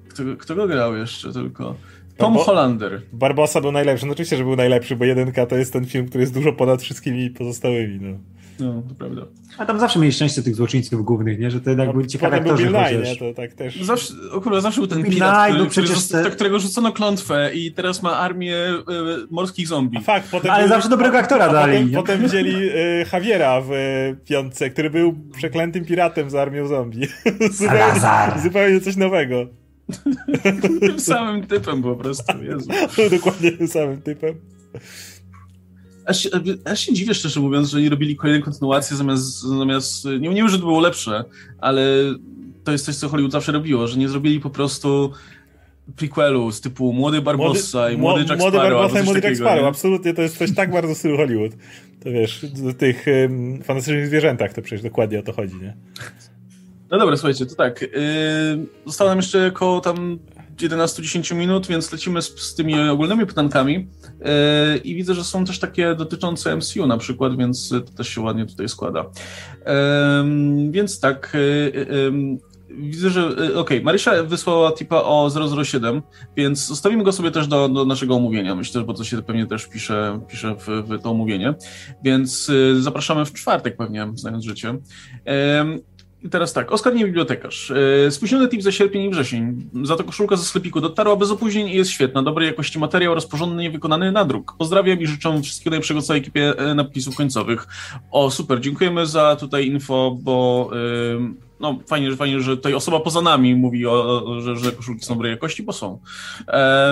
kto, kto go grał jeszcze tylko? Tom Barbo Hollander. Barbosa był najlepszy. No oczywiście, że był najlepszy, bo jedynka to jest ten film, który jest dużo ponad wszystkimi pozostałymi. No. No, to prawda. A tam zawsze mieli szczęście tych złoczyńców głównych, nie? Że to jednak no, byli ciekawi aktorzy. Bill Nye, nie? To tak też. Zawsze, akurat zawsze był ten Bill pirat, który, przecież te... którego rzucono klątwę i teraz ma armię y, morskich zombie. A fakt, potem Ale zawsze dobrego aktora dali. Potem, potem wzięli y, Javiera w y, piątce, który był przeklętym piratem z armią zombie. [laughs] zupełnie, zupełnie coś nowego. [laughs] tym samym typem po prostu, Jezu. [laughs] Dokładnie tym samym typem. Aż się, aż się dziwię, szczerze mówiąc, że nie robili kolejnej kontynuacji zamiast, zamiast nie, nie wiem, że to było lepsze, ale to jest coś, co Hollywood zawsze robiło, że nie zrobili po prostu prequelu z typu Młody Barbossa młody, i Młody Jack Sparrow. Młody Barbossa i Młody Jack Sparrow, absolutnie, to jest coś tak bardzo stylu Hollywood. To wiesz, w tych um, fantastycznych zwierzętach to przecież dokładnie o to chodzi, nie? No dobra, słuchajcie, to tak. Yy, zostało nam jeszcze około tam 11-10 minut, więc lecimy z, z tymi ogólnymi pytankami. Yy, I widzę, że są też takie dotyczące MCU na przykład, więc to też się ładnie tutaj składa. Więc tak. Yy, widzę, że. E, okej, okay, Marysia wysłała tipa o 007, więc zostawimy go sobie też do, do naszego omówienia. Myślę, bo to się pewnie też pisze, pisze w, w to omówienie. Więc zapraszamy w czwartek pewnie, znając życie. I teraz tak, Oskar nie bibliotekarz. E, spóźniony tip za sierpień i wrzesień. Za to koszulka ze sklepiku dotarła bez opóźnień i jest świetna. Dobrej jakości materiał, rozporządny i wykonany na druk. Pozdrawiam i życzę wszystkiego najlepszego całej ekipie e, napisów końcowych. O, super, dziękujemy za tutaj info, bo... Yy no fajnie, że fajnie, że tutaj osoba poza nami mówi, o, że, że koszulki są dobrej jakości, bo są.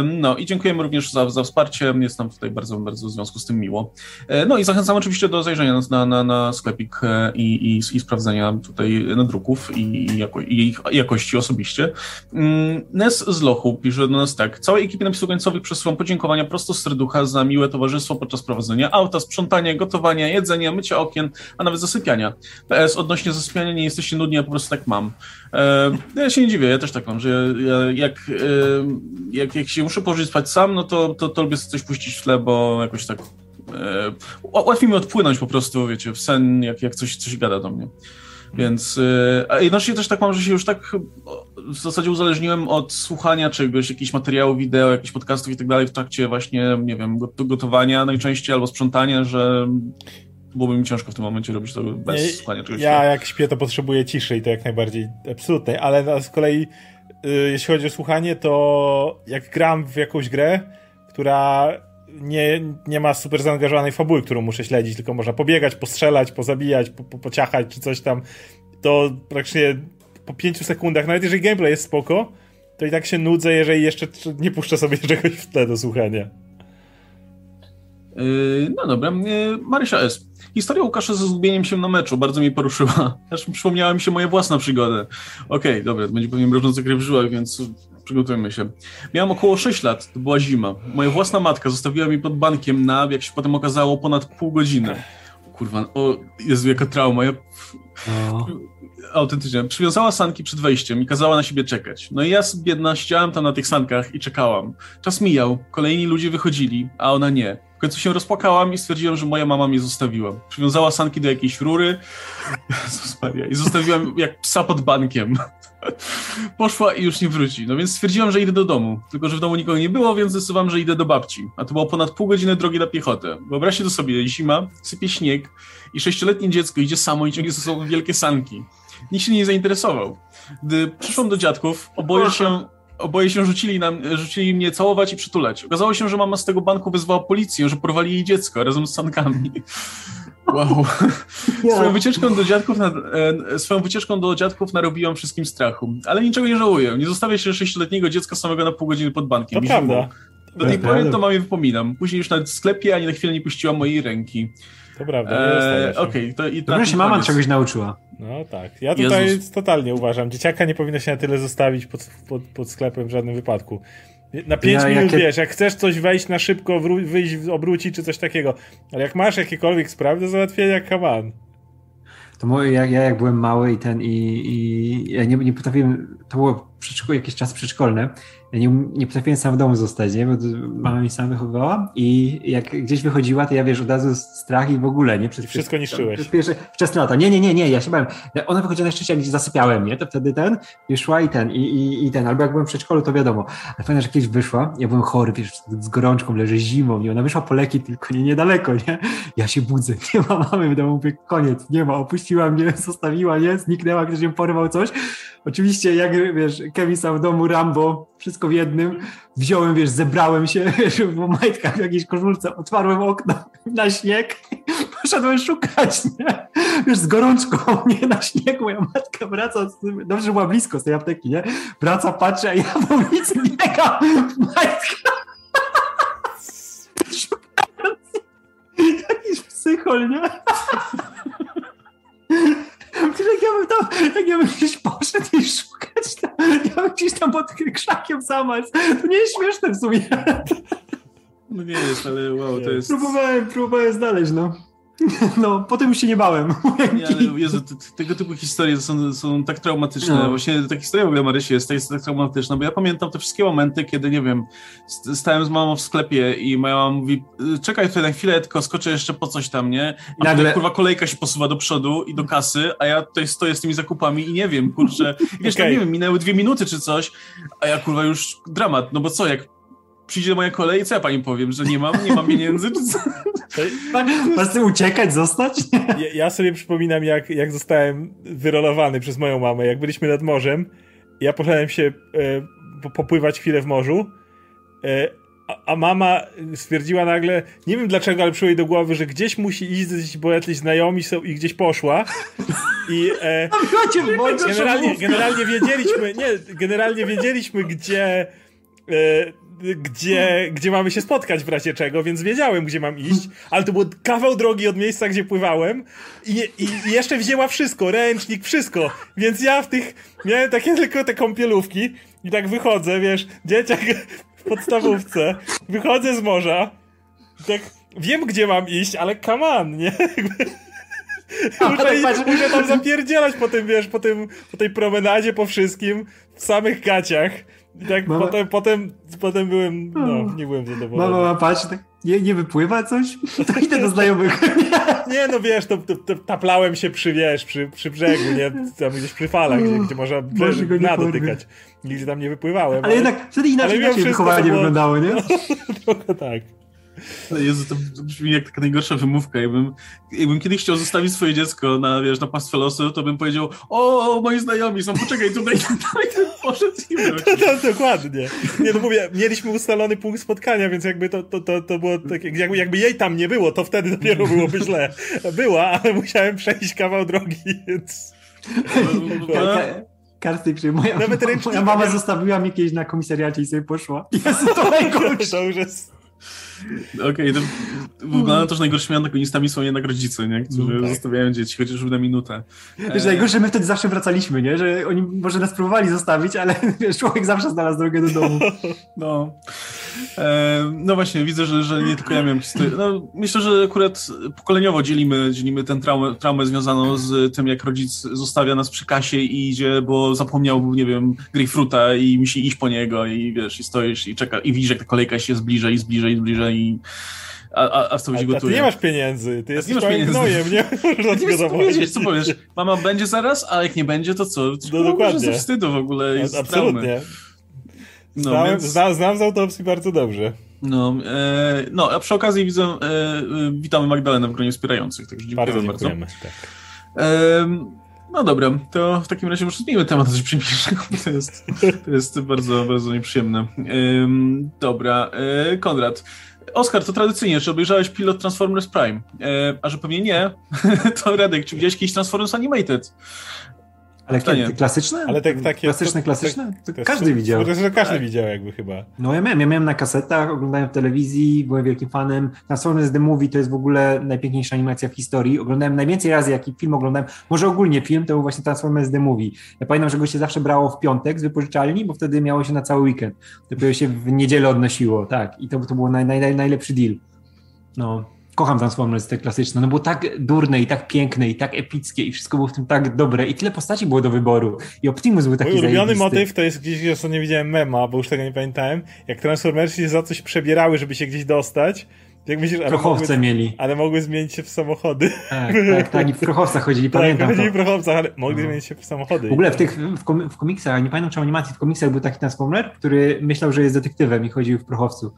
no i dziękujemy również za, za wsparcie, jest nam tutaj bardzo, bardzo w związku z tym miło. E, no i zachęcam oczywiście do zajrzenia na, na, na sklepik e, i, i, i sprawdzenia tutaj nadruków i, jako, i ich jakości osobiście. Mm, Nes z Lochu pisze do nas tak. Całej ekipie napisów końcowych przesyłam podziękowania prosto z serducha za miłe towarzystwo podczas prowadzenia auta, sprzątania, gotowania, jedzenia, mycia okien, a nawet zasypiania. PS odnośnie zasypiania nie jesteście nudni, a po prostu tak mam. E, ja się nie dziwię, ja też tak mam, że ja, jak, e, jak, jak się muszę położyć spać sam, no to, to, to lubię coś puścić w tle, bo jakoś tak e, łatwiej mi odpłynąć po prostu, wiecie, w sen, jak, jak coś, coś gada do mnie. Więc a jednocześnie też tak mam, że się już tak w zasadzie uzależniłem od słuchania czegoś, jakichś materiałów wideo, jakichś podcastów i tak dalej w trakcie właśnie, nie wiem, gotowania najczęściej albo sprzątania, że byłoby mi ciężko w tym momencie robić to bez nie, słuchania czegoś. Ja jak śpię, to potrzebuję ciszy i to jak najbardziej absolutnej, ale z kolei y, jeśli chodzi o słuchanie, to jak gram w jakąś grę, która nie, nie ma super zaangażowanej fabuły, którą muszę śledzić, tylko można pobiegać, postrzelać, pozabijać, po, po, pociachać czy coś tam, to praktycznie po pięciu sekundach, nawet jeżeli gameplay jest spoko, to i tak się nudzę, jeżeli jeszcze nie puszczę sobie [laughs] czegoś w tle do słuchania. Yy, no dobra, yy, Marysia S. Historia Łukasza ze zgubieniem się na meczu bardzo mnie poruszyła. [laughs] Aż przypomniała mi się moja własna przygoda. Okej, okay, dobra, to będzie pewnie mrożąca krew w żyłach, więc przygotujmy się. Miałem około 6 lat, to była zima. Moja własna matka zostawiła mi pod bankiem na, jak się potem okazało, ponad pół godziny. Kurwa, o Jezu, jaka trauma. Ja... O. Autentycznie. Przywiązała sanki przed wejściem i kazała na siebie czekać. No i ja biedna siedziałem tam na tych sankach i czekałam. Czas mijał, kolejni ludzie wychodzili, a ona nie. W końcu się rozpłakałam i stwierdziłem, że moja mama mnie zostawiła. Przywiązała sanki do jakiejś rury i zostawiłam jak psa pod bankiem. Poszła i już nie wróci. No więc stwierdziłam, że idę do domu. Tylko, że w domu nikogo nie było, więc zdecydowałam, że idę do babci. A to było ponad pół godziny drogi na piechotę. Wyobraźcie to sobie, zima, sypie śnieg i sześcioletnie dziecko idzie samo i ciągnie ze sobą wielkie sanki. Nikt się nie zainteresował. Gdy przyszłam do dziadków, oboje się oboje się rzucili, na, rzucili mnie całować i przytulać. Okazało się, że mama z tego banku wezwała policję, że porwali jej dziecko razem z sankami. [laughs] Wow. [laughs] Swoją wycieczką do dziadków, na, e, swoją wycieczką do dziadków narobiłam wszystkim strachu. Ale niczego nie żałuję. Nie zostawię się sześcioletniego dziecka samego na pół godziny pod bankiem. To prawda. Do tej pory to mamie wypominam. Później już nawet w sklepie ani na chwilę nie puściła mojej ręki. To prawda. Eee, Okej, okay, to Dobrze się mama czegoś nauczyła. No tak. Ja tutaj Jezus. totalnie uważam. Dzieciaka nie powinno się na tyle zostawić pod, pod, pod sklepem w żadnym wypadku. Na 5 ja, minut jakie... wiesz, jak chcesz coś wejść na szybko, wyjść, obrócić czy coś takiego. Ale jak masz jakiekolwiek sprawy do załatwienia, come on. To moje, ja, ja jak byłem mały i ten i, i ja nie, nie potrafiłem, to było jakiś czas przedszkolne ja nie, nie potrafiłem sam w domu zostać, nie? bo mama mi sam wychowywała i jak gdzieś wychodziła, to ja wiesz, od razu strach i w ogóle, nie? Przez, Wszystko niszczyłeś. Przez pierwsze wczesne lata. Nie, nie, nie, nie, ja się bałem. Ona wychodziła najszczęściej, jak gdzieś zasypiałem, nie? To wtedy ten, wyszła i ten, i, i, i ten. Albo jak byłem w przedszkolu, to wiadomo. Ale fajnie, że kiedyś wyszła, ja byłem chory, wiesz, z gorączką, leży zimą, nie? Ona wyszła po leki, tylko nie niedaleko, nie? Ja się budzę, [laughs] nie ma mamy w domu, mówię, koniec, nie ma, opuściła mnie, [laughs] zostawiła, nie? Zniknęła, ktoś ją porwał, coś. Oczywiście, jak wiesz, Kevin sam w domu, Rambo, wszystko w jednym. Wziąłem, wiesz, zebrałem się [laughs] wiesz, w majtkach, w jakiejś koszulce, otwarłem okno [laughs] na śnieg, [laughs] poszedłem szukać, nie? Wiesz, z gorączką, nie? Na śniegu moja matka wraca, dobrze, że była blisko z tej apteki, nie? Wraca, patrzy, a ja w ulicy biegam w majtkach. Szukając jakiś psychol, nie? jak ja bym tam, jak ja bym gdzieś poszedł i bym gdzieś tam pod krzakiem zamarz. To nie jest śmieszne w sumie. No nie jest, ale wow, to jest... Próbowałem, próbowałem znaleźć, no. No, potem już się nie bałem. [laughs] Nie, ale Jezu, tego typu historie są, są tak traumatyczne. No. Właśnie ta historia w ogóle Marysi jest, jest tak traumatyczna, bo ja pamiętam te wszystkie momenty, kiedy, nie wiem, stałem z mamą w sklepie i moja mama mówi, czekaj tutaj na chwilę, tylko skoczę jeszcze po coś tam, nie? A Nagle... Tutaj, kurwa, kolejka się posuwa do przodu i do kasy, a ja tutaj stoję z tymi zakupami i nie wiem, kurczę, [laughs] wiesz, okay. tam, nie wiem, minęły dwie minuty czy coś, a ja, kurwa, już dramat, no bo co, jak przyjdzie moja kolej, co ja pani powiem, że nie mam, nie mam pieniędzy, czy co? Masz ty uciekać, zostać? Ja, ja, sobie przypominam, jak, jak zostałem wyrolowany przez moją mamę, jak byliśmy nad morzem, ja poszedłem się e, popływać chwilę w morzu, e, a, a, mama stwierdziła nagle, nie wiem dlaczego, ale przyszło jej do głowy, że gdzieś musi iść, bo jacyś znajomi są i gdzieś poszła. I e, [laughs] generalnie, generalnie wiedzieliśmy, nie, generalnie wiedzieliśmy, gdzie e, gdzie, gdzie mamy się spotkać w razie czego, więc wiedziałem, gdzie mam iść, ale to był kawał drogi od miejsca, gdzie pływałem i, i, jeszcze wzięła wszystko, ręcznik, wszystko, więc ja w tych, miałem takie tylko te kąpielówki i tak wychodzę, wiesz, dzieciak w podstawówce, wychodzę z morza i tak wiem, gdzie mam iść, ale come on, nie? muszę, muszę tam zapierdzielać po tym, wiesz, po, tym, po tej promenadzie, po wszystkim, w samych gaciach. Tak mama... potem, potem, potem byłem, no, nie byłem zadowolony. Mama, patrz, tak nie, nie wypływa coś? To idę do znajomych. [laughs] nie, no wiesz, to, to, to, taplałem się przy, wiesz, przy, przy brzegu, nie? Tam gdzieś przy falach, gdzie, gdzie można dna dotykać. Nigdzie tam nie wypływałem. Ale, ale jednak wtedy inaczej, inaczej wychowanie było... wyglądało, nie? [laughs] Trochę tak. Jezu, to brzmi jak taka najgorsza wymówka. Jakbym, jakbym kiedyś chciał zostawić swoje dziecko na, wiesz, na pastwę losu, to bym powiedział, o, moi znajomi są, poczekaj, tutaj, [laughs] tutaj poszedł i no, [laughs] Dokładnie. Nie, no mówię, mieliśmy ustalony punkt spotkania, więc jakby to, to, to, to było tak, jakby, jakby jej tam nie było, to wtedy dopiero byłoby źle. Była, ale musiałem przejść kawał drogi, więc... Karty przy moja, Nawet moja mama zostawiła mnie kiedyś na komisariacie i sobie poszła. Jezu, to najgorsze. To już jest Okej, okay, to wygląda to, że najgorszymi antagonistami są jednak rodzice, nie? którzy mm, tak. zostawiają dzieci chociażby na minutę. Wiesz, e... najgorsze, my wtedy zawsze wracaliśmy, nie? że oni może nas próbowali zostawić, ale [laughs] wiesz, człowiek zawsze znalazł drogę do domu. No, e, no właśnie, widzę, że, że nie tylko ja miałem historię. No, myślę, że akurat pokoleniowo dzielimy, dzielimy tę traumę, traumę związaną z tym, jak rodzic zostawia nas przy kasie i idzie, bo zapomniał, nie wiem, grejpfruta i musi iść po niego i wiesz, i stoisz i czeka i widzisz, jak ta kolejka się zbliża i zbliża i zbliża i a, a, a w co gotuje. ty nie masz pieniędzy, ty jesteś małym gnojem, nie [laughs] możesz tego powiedzieć, co powiesz? Mama będzie zaraz, a jak nie będzie, to co? No dokładnie. Ze wstydu w ogóle i Absolutnie. No, Znałem, więc... znam, znam z autopsji bardzo dobrze. No, e, no, a przy okazji widzę, e, witamy Magdalenę w gronie wspierających, także dziękujemy bardzo. Dziękujemy, bardzo. Tak. E, no dobra, to w takim razie może zmienimy temat coś przyjemniejszego, to jest, to jest bardzo, bardzo nieprzyjemne. Ym, dobra, yy, Konrad. Oskar, to tradycyjnie, czy obejrzałeś pilot Transformers Prime? Yy, a że pewnie nie, [laughs] to Radek, czy widziałeś kiedyś Transformers Animated? Ale takie klasyczne? Ale tak, takie, klasyczne, klasyczne? To, to każdy widział. To, to każdy tak. widział jakby chyba. No ja miałem, ja miałem na kasetach, oglądałem w telewizji, byłem wielkim fanem. Transformers The Movie to jest w ogóle najpiękniejsza animacja w historii. Oglądałem najwięcej razy, jaki film oglądałem. Może ogólnie film, to był właśnie Transformers The Movie. Ja pamiętam, że go się zawsze brało w piątek z wypożyczalni, bo wtedy miało się na cały weekend. Dopiero się w niedzielę odnosiło, tak. I to, to był naj, naj, najlepszy deal. No kocham Transformers te klasyczne, no było tak durne i tak piękne i tak epickie i wszystko było w tym tak dobre i tyle postaci było do wyboru i Optimus był taki Mój ulubiony motyw to jest gdzieś, nie widziałem mema, bo już tego nie pamiętałem, jak Transformersy się za coś przebierały, żeby się gdzieś dostać, jak myślisz, ale mogły, mieli. Ale mogły zmienić się w samochody. Tak, tak, tak. I w prochowcach chodzili, tak, pamiętam chodzili w prochowcach, ale mogli no. zmienić się w samochody. W ogóle w tych, w, kom, w komiksach, nie pamiętam czy animacji, w komiksach był taki Transformer, który myślał, że jest detektywem i chodził w prochowcu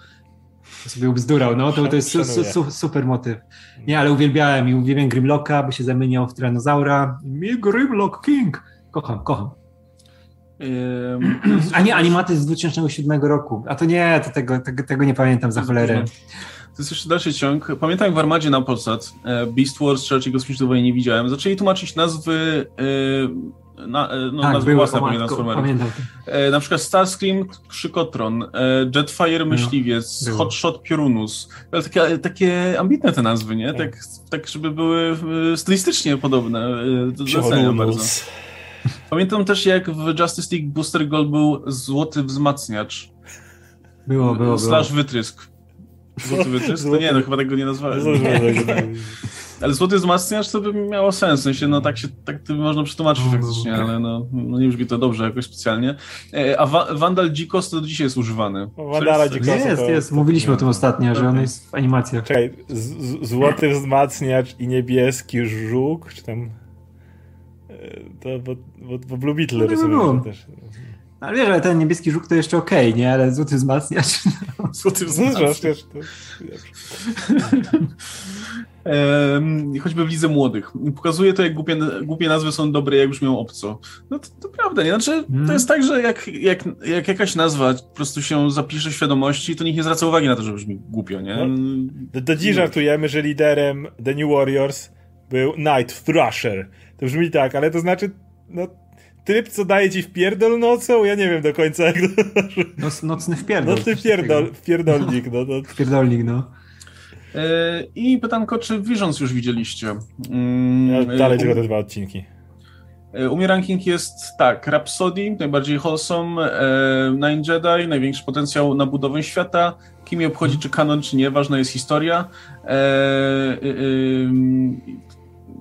sobie ubzdurał, no to, to jest su, su, super motyw. Nie, ale uwielbiałem i uwielbiam Grimlocka, bo się zamieniał w Tyrannosaura. Mi Grimlock King! Kocham, kocham. A nie, animaty z 2007 roku. A to nie, to tego, tego, tego nie pamiętam za cholerę. To jest jeszcze dalszy ciąg. Pamiętam jak w Armadzie na Polsat e, Beast Wars czy Kosmicznej Wojny nie widziałem. Zaczęli tłumaczyć nazwy e, na, e, no, tak, nazwy własne pewnie Transformerów. E, na przykład Starscream, Krzykotron, e, Jetfire Myśliwiec, było. Hotshot Piorunus. Ale takie, takie ambitne te nazwy, nie? Tak, tak żeby były e, stylistycznie podobne. E, doceniam bardzo. Pamiętam też jak w Justice League Booster Gold był złoty wzmacniacz. Było, było, Slash było. wytrysk. Złoty wytrysk? To nie, no chyba tego nie nazwałem. [laughs] Ale złoty wzmacniacz to by miało sens, w sensie, no tak się, tak to można przetłumaczyć No, faktycznie, ale no, no nie brzmi to dobrze jakoś specjalnie. E, A wa Vandal Dzikos to do dzisiaj jest używany. Vandala To jest- Jest, jest. Mówiliśmy o tym ostatnio, że on jest w animacjach. Czekaj, złoty wzmacniacz i niebieski żuk, czy tam... e, To, bo, bo, bo Blue Beetle No, no, no. też... Ale wiesz, ale ten niebieski żuk to jeszcze okej, nie? Ale złoty wzmacniacz. Złoty Zresztą, wzmacniacz. też to... Choćby w lidze młodych. Pokazuje to, jak głupie, głupie nazwy są dobre, jak brzmią obco. No to, to prawda, nie? Znaczy, Mm. to jest tak, że jak, jak, jak jakaś nazwa po prostu się zapisze w świadomości, to nikt nie zwraca uwagi na to, że brzmi głupio, nie? No. Do, do dziś żartujemy, że liderem The New Warriors był Night Thrasher. To brzmi tak, ale to znaczy, no, tryb, co daje ci w pierdol nocą? Ja nie wiem do końca, jak to... [laughs] Noc, nocny wpierdol. No ty coś pierdol, takiego. pierdolnik, no, no. [laughs] Wpierdolnik, no. E, I pytanko, czy Visions już widzieliście? Mm, Ja dalej e, tylko te dwa odcinki. E, U mnie ranking jest tak, Rhapsody, najbardziej wholesome, e, Nine Jedi, największy potencjał na budowę świata, kim je obchodzi, czy kanon, czy nie, ważna jest historia. E, e, e,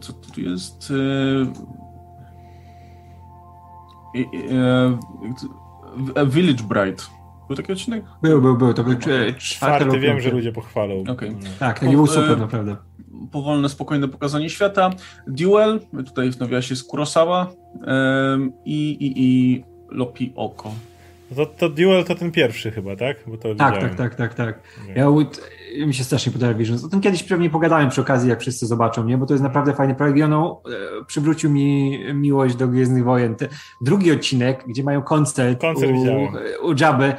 co tu jest? E, e, e, Village Bride. Był taki odcinek? Był, był, był. To był czwarty, Czwarty rok wiem, że ludzie pochwalą. Okej. Tak, taki był E, super, naprawdę. powolne, spokojne pokazanie świata. Duel, tutaj w nawiasie jest Kurosawa i, i, i Lopi Oko. To, to Duel to ten pierwszy chyba, tak? Bo to Tak, widziałem. tak, tak, tak, tak. Ja mi się strasznie podoba Visions. O tym kiedyś pewnie pogadałem przy okazji, jak wszyscy zobaczą, nie? Bo to jest naprawdę fajny projekt i ono e, przywrócił mi miłość do Gwiezdnych Wojen. Te, drugi odcinek, gdzie mają koncert, Koncert u, widziałem. u Jabby,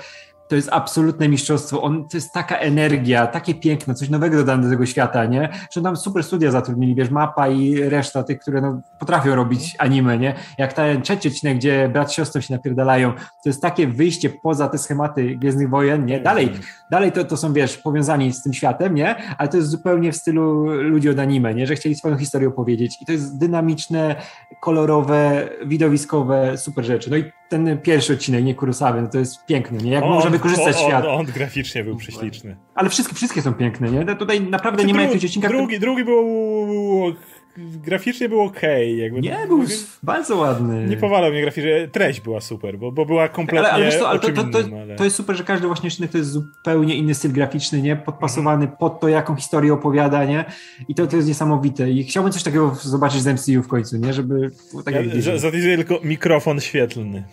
to jest absolutne mistrzostwo. On, to jest taka energia, takie piękno, coś nowego dodane do tego świata, nie? Że tam super studia zatrudnili, wiesz, Mapa i reszta tych, które no, potrafią robić anime, nie? Jak ten trzeci odcinek, gdzie brat siostrą się napierdalają, to jest takie wyjście poza te schematy Gwiezdnych Wojen, nie? Dalej, dalej to, to są, wiesz, powiązani z tym światem, nie? Ale to jest zupełnie w stylu ludzi od anime, nie? Że chcieli swoją historię opowiedzieć i to jest dynamiczne, kolorowe, widowiskowe, super rzeczy. No i ten pierwszy odcinek, nie Kurosawy, no to jest piękny, nie? Jak On- można wykorzystać on, świat. On, on graficznie był prześliczny. Ale wszystkie, wszystkie są piękne, nie? No tutaj naprawdę nie ma jakiegoś odcinka, który- drugi, drugi był... Graficznie był okej. jakby Nie, był bardzo ładny. Nie powalał mnie graficznie. Treść była super, bo, bo była kompletnie ale, ale, wiesz co, ale to, to, to, innym, ale... to jest super, że każdy właśnie odcinek to jest zupełnie inny styl graficzny, nie? Podpasowany pod to, jaką historię opowiada, nie? I to, to jest niesamowite. I chciałbym coś takiego zobaczyć z MCU w końcu, nie? Żeby tak Ja, za- Zatizuję tylko mikrofon świetlny.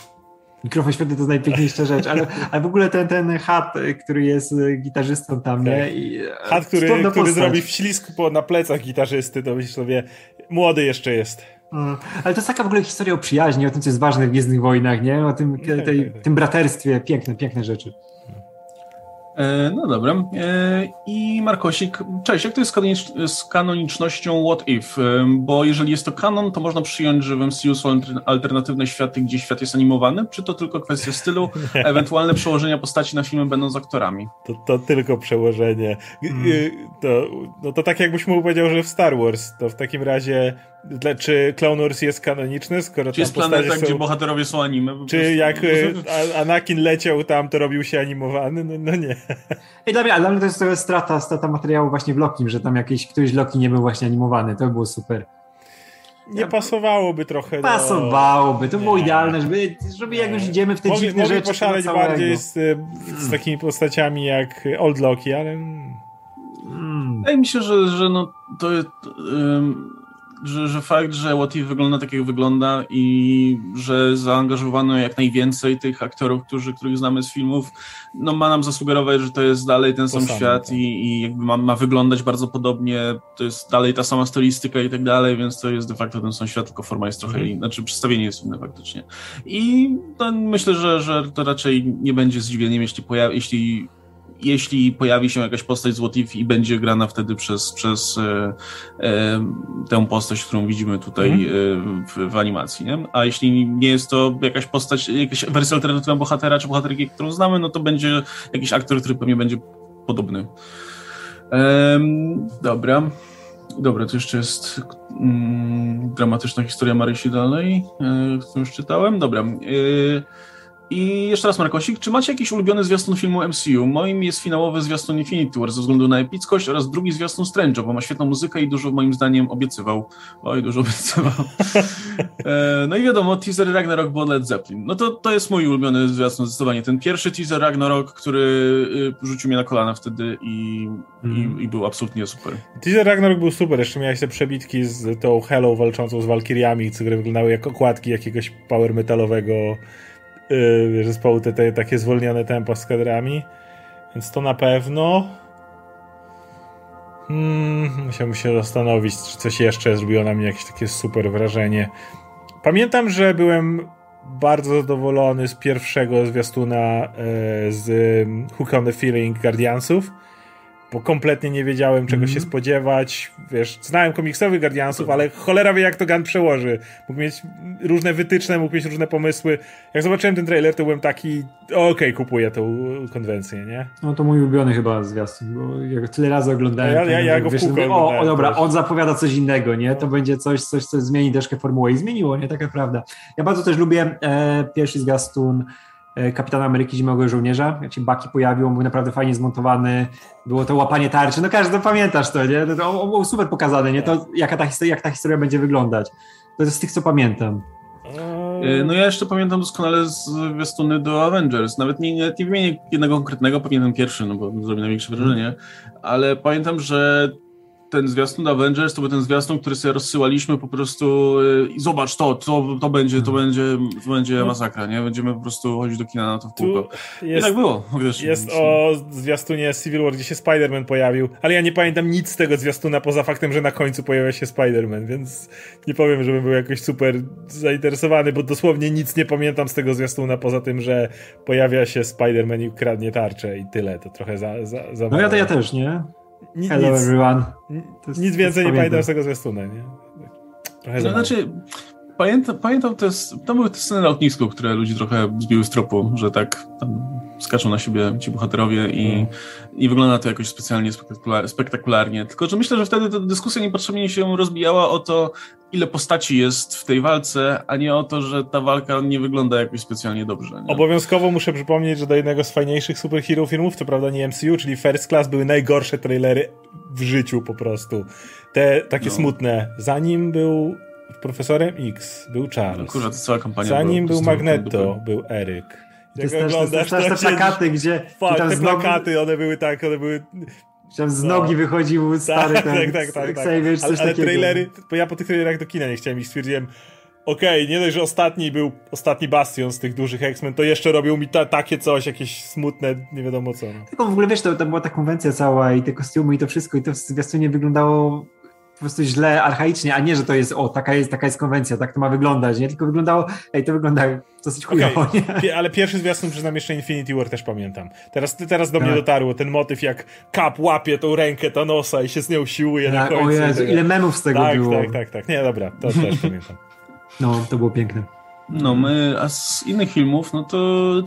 Mikrofon świetny to jest najpiękniejsza rzecz, ale, ale w ogóle ten, ten hat, który jest y, gitarzystą tam, nie? Tak. I, e, Hat, który, który postać. zrobi wślizg po, na plecach gitarzysty, to myślisz sobie, młody jeszcze jest. Mm, Ale to jest taka w ogóle historia o przyjaźni, o tym, co jest ważne w Gwiezdnych Wojnach, nie? O tym, tak, tej, tak, tak. tym braterstwie. Piękne, piękne rzeczy. E, no dobra. E, I Markosik, cześć, jak to jest z kanonicz- z kanonicznością What If? E, bo jeżeli jest to kanon, to można przyjąć, że w MCU są alter- alternatywne światy, gdzie świat jest animowany, czy to tylko kwestia stylu, [laughs] ewentualne przełożenia postaci na filmy będą z aktorami? To, to tylko przełożenie. Mm. y, To, no to tak jakbyś mu powiedział, że w Star Wars, to w takim razie dla, czy Clone Wars jest kanoniczny, skoro Czy jest planeta, są... gdzie bohaterowie są anime? Czy jak y, [laughs] Anakin leciał tam, to robił się animowany? No, no nie. I dla mnie, ale dla mnie to jest trochę strata, strata materiału właśnie w Loki, że tam jakiś, któryś Loki nie był właśnie animowany. To by było super. Nie pasowałoby trochę do... Pasowałoby, to było Nie. idealne, żeby, żeby jak już idziemy w te Mogli, dziwne mogli rzeczy. poszaleć bardziej z, z takimi postaciami jak Old Loki, ale... Wydaje mi się, że, że no to jest, ym, że, że fakt, że What If wygląda tak jak wygląda i że zaangażowano jak najwięcej tych aktorów, którzy, których znamy z filmów, no ma nam zasugerować, że to jest dalej ten sam świat tak. i, i jakby ma, ma wyglądać bardzo podobnie, to jest dalej ta sama stylistyka i tak dalej, więc to jest de facto ten sam świat, tylko forma jest trochę Mhm. inna, znaczy przedstawienie jest inne faktycznie. I no, myślę, że, że to raczej nie będzie zdziwieniem, jeśli, pojawi, jeśli jeśli pojawi się jakaś postać z What If i będzie grana wtedy przez, przez e, e, tę postać, którą widzimy tutaj e, w, w animacji, nie? A jeśli nie jest to jakaś postać, jakaś wersja alternatywna bohatera czy bohaterki, którą znamy, no to będzie jakiś aktor, który pewnie będzie podobny. Dobra. Dobra, to jeszcze jest mm, dramatyczna historia Marysi dalej, e, którą już czytałem. Dobra. E, I jeszcze raz, Markosik, czy macie jakiś ulubiony zwiastun filmu MCU? Moim jest finałowy zwiastun Infinity War ze względu na epickość oraz drugi zwiastun Strange'a, bo ma świetną muzykę i dużo moim zdaniem obiecywał. Oj, dużo obiecywał. [laughs] e, no i wiadomo, teaser Ragnarok było Led Zeppelin. No to, to jest mój ulubiony zwiastun zdecydowanie. Ten pierwszy teaser Ragnarok, który y, rzucił mnie na kolana wtedy i, mm. i, mhm. i, był absolutnie super. Teaser Ragnarok był super. Jeszcze miałeś te przebitki z tą Hello walczącą z Walkiriami, które wyglądały jak okładki jakiegoś power metalowego yy, zespołu, te, te takie zwolnione tempo z kadrami. Więc to na pewno. Hmm, musiałbym się zastanowić, czy coś jeszcze zrobiło na mnie jakieś takie super wrażenie. Pamiętam, że byłem bardzo zadowolony z pierwszego zwiastuna e, z Hook on the Feeling Guardiansów bo kompletnie nie wiedziałem czego mm. się spodziewać. Wiesz, znałem komiksowych Guardiansów, ale cholera wie jak to Gun przełoży. Mógł mieć różne wytyczne, mógł mieć różne pomysły. Jak zobaczyłem ten trailer, to byłem taki, okej, okay, kupuję tą konwencję, nie? No to mój ulubiony chyba zwiastun, bo jak tyle razy oglądałem. Ja, ja, ja go wiesz, w o, o, dobra, on zapowiada coś innego, nie? To będzie coś, coś, co zmieni troszkę formułę i zmieniło, nie? Taka prawda. Ja bardzo też lubię e, pierwszy zwiastun Kapitana Ameryki Zimowego Żołnierza, jak się Baki pojawił, on był naprawdę fajnie zmontowany, było to łapanie tarczy, no każdy pamiętasz to, nie? To, on był super pokazany, nie? To jaka ta historia, jak ta historia będzie wyglądać. To jest z tych, co pamiętam. E, no ja jeszcze pamiętam doskonale zwiastuny do Avengers. Nawet nie, nie, nie wymienię jednego konkretnego, pamiętam pierwszy, no bo zrobi największe wrażenie, ale pamiętam, że ten zwiastun Avengers to był ten zwiastun, który sobie rozsyłaliśmy po prostu i y, zobacz to, to, to będzie, to będzie, to będzie no. masakra, nie? Będziemy po prostu chodzić do kina na to w kółko. Jest, I tak było. Wiesz, jest o zwiastunie Civil War, gdzie się Spider-Man pojawił, ale ja nie pamiętam nic z tego zwiastuna poza faktem, że na końcu pojawia się Spider-Man, więc nie powiem, żebym był jakoś super zainteresowany, bo dosłownie nic nie pamiętam z tego zwiastuna poza tym, że pojawia się Spider-Man i kradnie tarczę i tyle. To trochę za, za, za No ja, to ja też, nie? Ni Hello nic, everyone. Nic więcej nie pamiętam z tego zwiastuna, nie? Trochę no, znaczy, pamiętam, pamiętam te, to były te sceny na lotnisku, które ludzi trochę zbiły z tropu, że tak tam skaczą na siebie ci bohaterowie i, i wygląda to jakoś specjalnie spektakularnie. Tylko, że myślę, że wtedy ta dyskusja niepotrzebnie się rozbijała o to, ile postaci jest w tej walce, a nie o to, że ta walka nie wygląda jakoś specjalnie dobrze. Nie? Obowiązkowo muszę przypomnieć, że do jednego z fajniejszych superhero filmów, to prawda nie MCU, czyli First Class, były najgorsze trailery w życiu po prostu. Te takie no. smutne. Zanim był profesorem X, był Charles. No, kurwa, to cała kampania Zanim był Magneto, był Eryk. Jak to oglądasz, też, to, te plakaty, gdzie... Fuck, te plakaty, one były tak, one były... Tam z nogi no. wychodził stary tak, ten tak, tak, tak, tak. ale, ale trailery, bo ja po tych trailerach do kina nie chciałem i stwierdziłem, okej, okay, nie dość, że ostatni był ostatni bastion z tych dużych X-Men, to jeszcze robił mi ta, takie coś, jakieś smutne, nie wiadomo co. No. Tylko w ogóle wiesz, to, to była ta konwencja cała i te kostiumy i to wszystko i to w zwiastunie wyglądało po prostu źle, archaicznie, a nie, że to jest, o, taka jest, taka jest konwencja, tak to ma wyglądać, nie? Tylko wyglądało, ej, to wygląda dosyć chujowo, okay. nie? Ale pierwszy zwiastun, przyznam, jeszcze Infinity War też pamiętam. Teraz, teraz do mnie tak. dotarło ten motyw, jak Cap łapie tą rękę Thanosa i się z nią siłuje tak, na końcu. O Jezu, ile memów z tego tak, było. Tak, tak, tak. Nie, dobra, to też pamiętam. [laughs] No, to było piękne. No, my, a z innych filmów, no to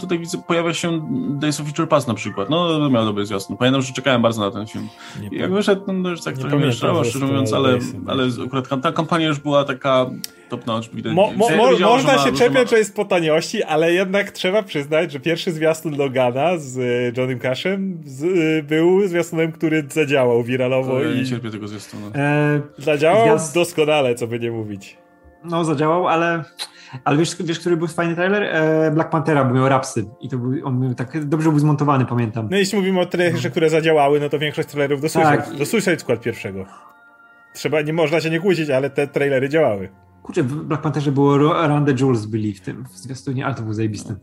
tutaj widzę, pojawia się Days of Future Past na przykład. No, miał dobry zwiastun. Pamiętam, że czekałem bardzo na ten film. Nie jak wyszedł, no już tak nie trochę mnie szczerze mówiąc, ale, ale akurat ta kampania już była taka top notch. Mo, mo, mo, można się czepiać, że jest po taniości, ale jednak trzeba przyznać, że pierwszy zwiastun Logana z e, Johnem Cashem z, e, był zwiastunem, który zadziałał wiralowo. To ja i... nie cierpię tego zwiastunu. E, zadziałał zwiast... doskonale, co by nie mówić. No, zadziałał, ale ale wiesz, wiesz, który był fajny trailer? E, Black Panthera, bo miał rapsy i to był, on był tak dobrze był zmontowany, pamiętam. No jeśli mówimy o trailerze, które zadziałały, no to większość trailerów do Suicide, tak. do Suicide Squad pierwszego. Trzeba, nie można się nie kłócić, ale te trailery działały. Kurczę, w Black Pantherze było the Jules byli w tym, w zwiastunie, ale to był zajebisty.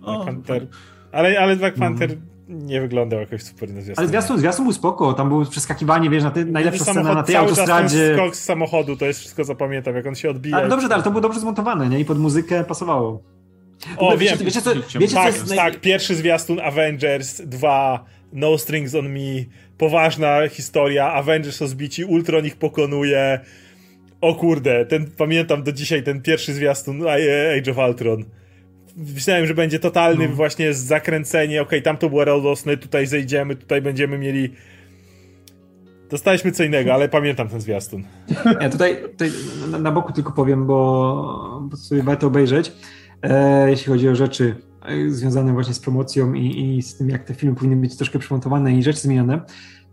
Black Panther. Ale, ale Black Panther no nie wyglądał jakoś super na zwiastun. Ale zwiastun, zwiastun był spoko, tam było przeskakiwanie, wiesz, na ty, najlepsza scena na tej cały autostradzie. Czas skok z samochodu, to jest wszystko zapamiętam, jak on się odbija. Ale dobrze, ale to było dobrze zmontowane, nie? I pod muzykę pasowało. O, ogóle, wiem. Wiecie, co, wiecie, tak, co jest... tak, pierwszy zwiastun Avengers 2, No Strings on Me, poważna historia, Avengers są zbici, Ultron ich pokonuje. O kurde, ten, pamiętam do dzisiaj ten pierwszy zwiastun Age of Ultron myślałem, że będzie totalny no. właśnie zakręcenie, okej, okay, tam to było radosne, tutaj zejdziemy, tutaj będziemy mieli... Dostaliśmy co innego, ale pamiętam ten zwiastun. [laughs] Ja tutaj, tutaj na, na, boku tylko powiem, bo, bo sobie warto obejrzeć. E, jeśli chodzi o rzeczy związane właśnie z promocją i, i z tym, jak te filmy powinny być troszkę przymontowane i rzeczy zmienione,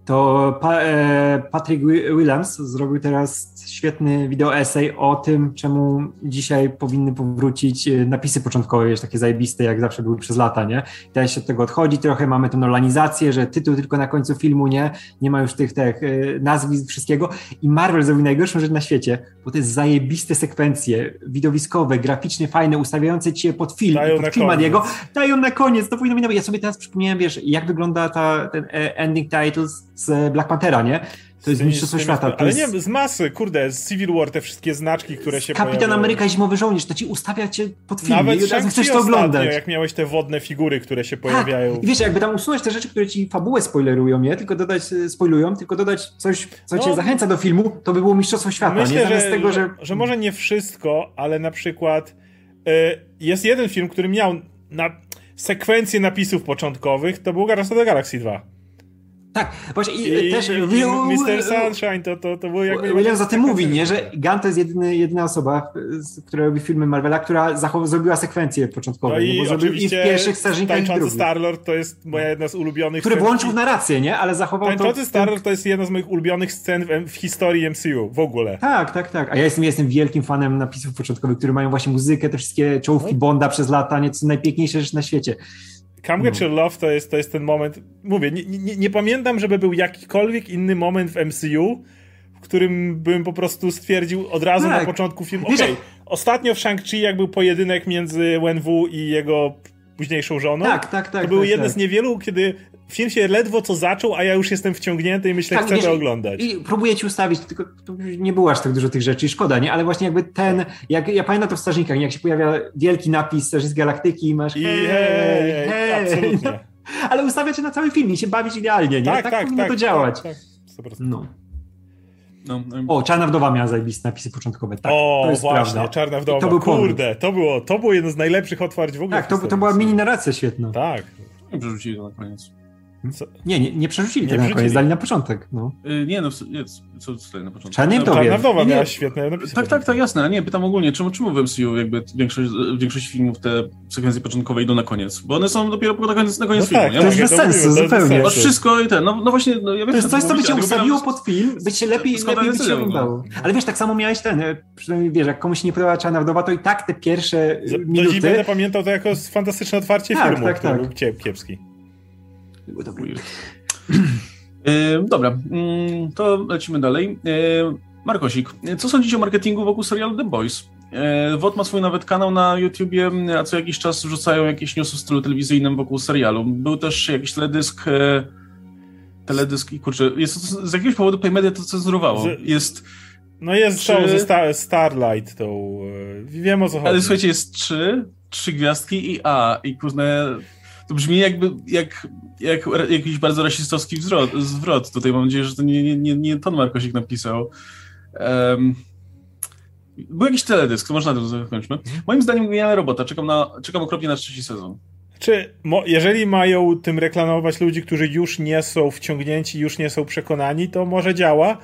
to e, Patrick Williams zrobił teraz świetny wideo essay o tym, czemu dzisiaj powinny powrócić e, napisy początkowe, wiesz, takie zajebiste, jak zawsze były przez lata, nie? Teraz się od tego odchodzi trochę, mamy tę nolanizację, że tytuł tylko na końcu filmu, nie? Nie ma już tych, tych e, nazwisk, wszystkiego i Marvel zrobił najgorszą rzecz na świecie, bo to jest zajebiste sekwencje widowiskowe, graficznie fajne, ustawiające cię pod film, dają pod film Adiego, dają na koniec, to powinno być, ja sobie teraz przypomniałem, wiesz, jak wygląda ta, ten ending titles z Black Panthera, nie? To jest Mistrzostwo Świata. ale jest... nie, z masy, kurde, z Civil War, te wszystkie znaczki, które się Kapitan. Ameryka i Zimowy Żołnierz, to ci ustawia cię pod film Nawet i od razu chcesz to oglądać. jak miałeś te wodne figury, które się tak. pojawiają. I wiesz, jakby tam usunąć te rzeczy, które ci fabułę spoilerują, nie? Tylko dodać, e, spoilują, tylko dodać coś, co no, cię zachęca do filmu, to by było Mistrzostwo Świata, myślę, nie? Zamiast że, tego, że... że może nie wszystko, ale na przykład y, jest jeden film, który miał na sekwencję napisów początkowych, to był Guardians of the Galaxy 2. Tak, właśnie i, I też i, Mr. Sunshine to, to, to było jakby... William za tym mówi, nie, że Gunn to jest jedyny, jedyna osoba, która robi filmy Marvela, która zachow- zrobiła sekwencję początkową, no i, bo oczywiście i w pierwszych strażnikach drugich. Star-Lord to jest moja jedna z ulubionych Który włączył narrację, nie, ale zachował Tańczący to... Star-Lord to jest jedna z moich ulubionych scen w, w, historii MCU w ogóle. Tak, tak, tak, a ja jestem, jestem wielkim fanem napisów początkowych, które mają właśnie muzykę, te wszystkie czołówki no. Bonda przez lata, nie, co najpiękniejsze rzeczy na świecie. Come Get. Your Love to jest, to jest ten moment, mówię, nie, nie, nie pamiętam, żeby był jakikolwiek inny moment w MCU, w którym bym po prostu stwierdził od razu tak. na początku filmu, okej, okay, ostatnio w Shang-Chi jak był pojedynek między Wenwu i jego późniejszą żoną, tak, tak, tak, to były tak, jedne tak. z niewielu, kiedy film się ledwo co zaczął, a ja już jestem wciągnięty i myślę, tak, chcę to oglądać. I próbuję ci ustawić, tylko nie było aż tak dużo tych rzeczy, szkoda, nie? Ale właśnie jakby ten, jak ja pamiętam to w Strażnikach, jak się pojawia wielki napis Strażnic Galaktyki i masz I hej, hej, hej, absolutnie. [laughs] Ale ustawia cię na cały film i się bawić idealnie, nie? Tak, tak, tak powinno tak, to działać. Tak, tak, no. No. O, Czarna Wdowa miała zajebiste napisy początkowe. Tak, o, to jest właśnie, prawda. Czarna Wdowa. to był kurde, to było, to było jedno z najlepszych otwarć w ogóle. Tak, to, to była mini narracja świetna. Tak. I wrzucili to na koniec. Co? Nie, nie, nie przerzucili nie tego na koniec, dali na początek. No. Yy, nie, no, jest, co tutaj na początku? Czarnej Wdowie. Czarna Wdowa miała świetne napisy. Tak, tak, tak, jasne, nie, pytam ogólnie, czemu, czemu w MCU jakby większość, większość filmów te sekwencje początkowe idą na koniec? Bo one są dopiero na koniec, na koniec no filmu, tak, to jest bez sensu, zupełnie. Masz wszystko i ten, no, no właśnie, no, ja wiem, To jest coś, co by cię ustawiło pod film, by się lepiej, lepiej by cię oglądało. Ale wiesz, tak samo miałeś ten, e, przynajmniej wiesz, jak komuś się nie podoba Czarna Wdowa, to i tak te pierwsze minuty... Do dziś będę pamiętał to jako fantastyczne otwarcie tak, filmu, tak, tak. był kiepski. Był dobry. E, dobra, mm, to lecimy dalej. E, Markosik, co sądzicie o marketingu wokół serialu The Boys? E, WOT ma swój nawet kanał na YouTubie, a co jakiś czas wrzucają jakieś newsy w stylu telewizyjnym wokół serialu. Był też jakiś teledysk, teledysk i kurczę, jest, z jakiegoś powodu Paymedia to cenzurowało. Jest... No jest trzy... ze Star, Starlight, tą... Wiem o co chodzi. Ale słuchajcie, jest trzy, trzy gwiazdki i A i kurde to brzmi jakby jak, jak jakiś bardzo rasistowski zwrot, zwrot. Tutaj mam nadzieję, że to nie, nie, nie Ton Markosik napisał. Um, był jakiś teledysk, to może na tym zakończmy. Moim zdaniem genialna robota. Czekam, na, czekam okropnie na trzeci sezon. Czy mo, jeżeli mają tym reklamować ludzi, którzy już nie są wciągnięci, już nie są przekonani, to może działa.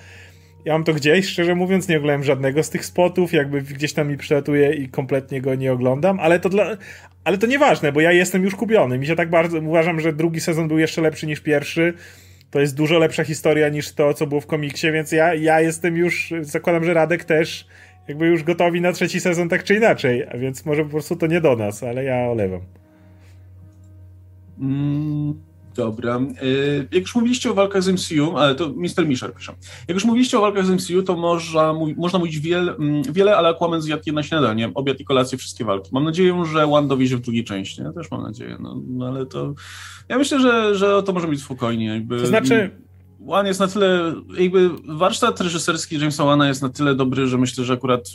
Ja mam to gdzieś, szczerze mówiąc, nie oglądam żadnego z tych spotów, jakby gdzieś tam mi przylatuje i kompletnie go nie oglądam, ale to dla, ale to nieważne, bo ja jestem już kupiony. Mi się tak bardzo, uważam, że drugi sezon był jeszcze lepszy niż pierwszy. To jest dużo lepsza historia niż to, co było w komiksie, więc ja, ja jestem już, zakładam, że Radek też jakby już gotowi na trzeci sezon tak czy inaczej, a więc może po prostu to nie do nas, ale ja olewam. Mm, Dobra. Y, jak już mówiliście o walkach z MCU, ale to Mr. Misher pisze. Jak już mówiliście o walkach z MCU, to można, można mówić wiele, mm, wiele, ale Aquaman zjadł jedno śniadanie, obiad i kolację, wszystkie walki. Mam nadzieję, że One dowiezie w drugiej części. Ja też mam nadzieję, no, no ale to... Ja myślę, że, że to może być spokojnie. Jakby... To znaczy One jest na tyle, jakby warsztat reżyserski Jamesa Wana jest na tyle dobry, że myślę, że akurat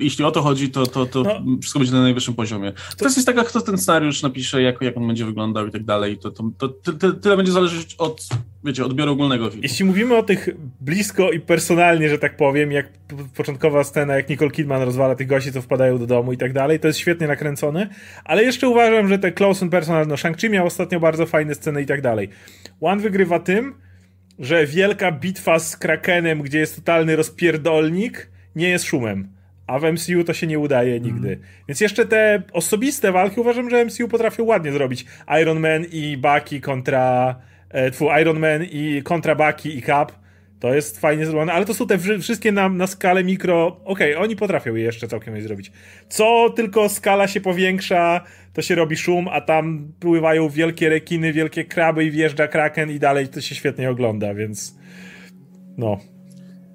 jeśli o to chodzi, to, to, to no. wszystko będzie na najwyższym poziomie. To jest taka, kto ten scenariusz napisze, jak, jak on będzie wyglądał i tak dalej, to, to, to, tyle będzie zależeć od, wiecie, odbioru ogólnego filmu. Jeśli mówimy o tych blisko i personalnie, że tak powiem, jak początkowa scena, jak Nicole Kidman rozwala tych gości, co wpadają do domu i tak dalej, to jest świetnie nakręcone, ale jeszcze uważam, że te close and personal, no Shang-Chi miał ostatnio bardzo fajne sceny i tak dalej. One wygrywa tym, że wielka bitwa z Krakenem, gdzie jest totalny rozpierdolnik, nie jest szumem. a w MCU to się nie udaje nigdy. Mm. Więc jeszcze te osobiste walki uważam, że MCU potrafią ładnie zrobić. Iron Man i Bucky kontra... E, tfu, Iron Man i kontra Bucky i Cap. To jest fajnie zrobione, ale to są te wszystkie na, na skalę mikro. Okej, okay, oni potrafią je jeszcze całkiem coś zrobić. Co tylko skala się powiększa, to się robi szum, a tam pływają wielkie rekiny, wielkie kraby i wjeżdża kraken i dalej to się świetnie ogląda, więc no.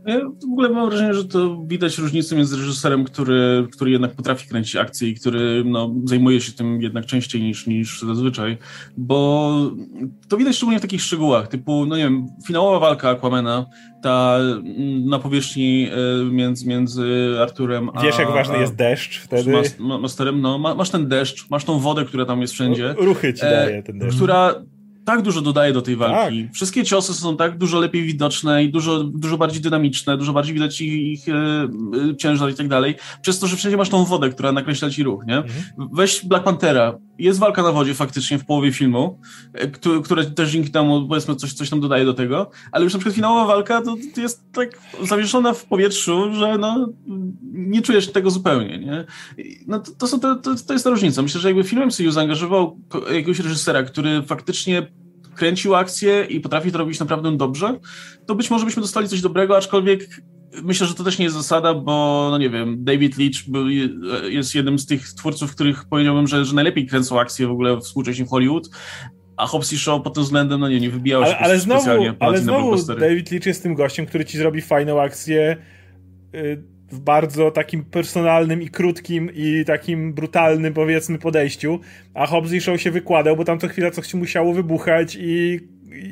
Ja w ogóle mam wrażenie, że to widać różnicę między reżyserem, który, który jednak potrafi kręcić akcje i który no, zajmuje się tym jednak częściej niż, niż zazwyczaj, bo to widać szczególnie w takich szczegółach, typu, no nie wiem, finałowa walka Aquamena, ta mm, na powierzchni e, między, między Arturem a... Wiesz, jak ważny jest deszcz wtedy? Masterem, no, masz ten deszcz, masz tą wodę, która tam jest wszędzie. Ruchy ci daje ten deszcz. Która tak dużo dodaje do tej walki. Tak. Wszystkie ciosy są tak dużo lepiej widoczne i dużo, dużo bardziej dynamiczne, dużo bardziej widać ich, ich e, e, ciężar i tak dalej. Przez to, że wszędzie masz tą wodę, która nakreśla ci ruch, nie? Mhm. Weź Black Panthera. Jest walka na wodzie faktycznie w połowie filmu, e, które, które też dzięki temu powiedzmy coś, coś tam dodaje do tego, ale już na przykład finałowa walka to, to jest tak zawieszona w powietrzu, że no nie czujesz tego zupełnie, nie? No to, to, są, to, to jest ta różnica. Myślę, że jakby film MCU zaangażował jakiegoś reżysera, który faktycznie kręcił akcję i potrafi to robić naprawdę dobrze, to być może byśmy dostali coś dobrego, aczkolwiek myślę, że to też nie jest zasada, bo no nie wiem, David Leach był, jest jednym z tych twórców, których powiedziałbym, że, że najlepiej kręcą akcje w ogóle współcześnie w Hollywood. A Hobbs i Shaw pod tym względem, no nie, nie wybijało się ale, ale znowu, specjalnie. Ale znowu David Leach jest tym gościem, który ci zrobi fajną akcję y, w bardzo takim personalnym i krótkim i takim brutalnym powiedzmy podejściu, a Hobbs i Shaw się wykładał, bo tam co chwila coś musiało wybuchać i,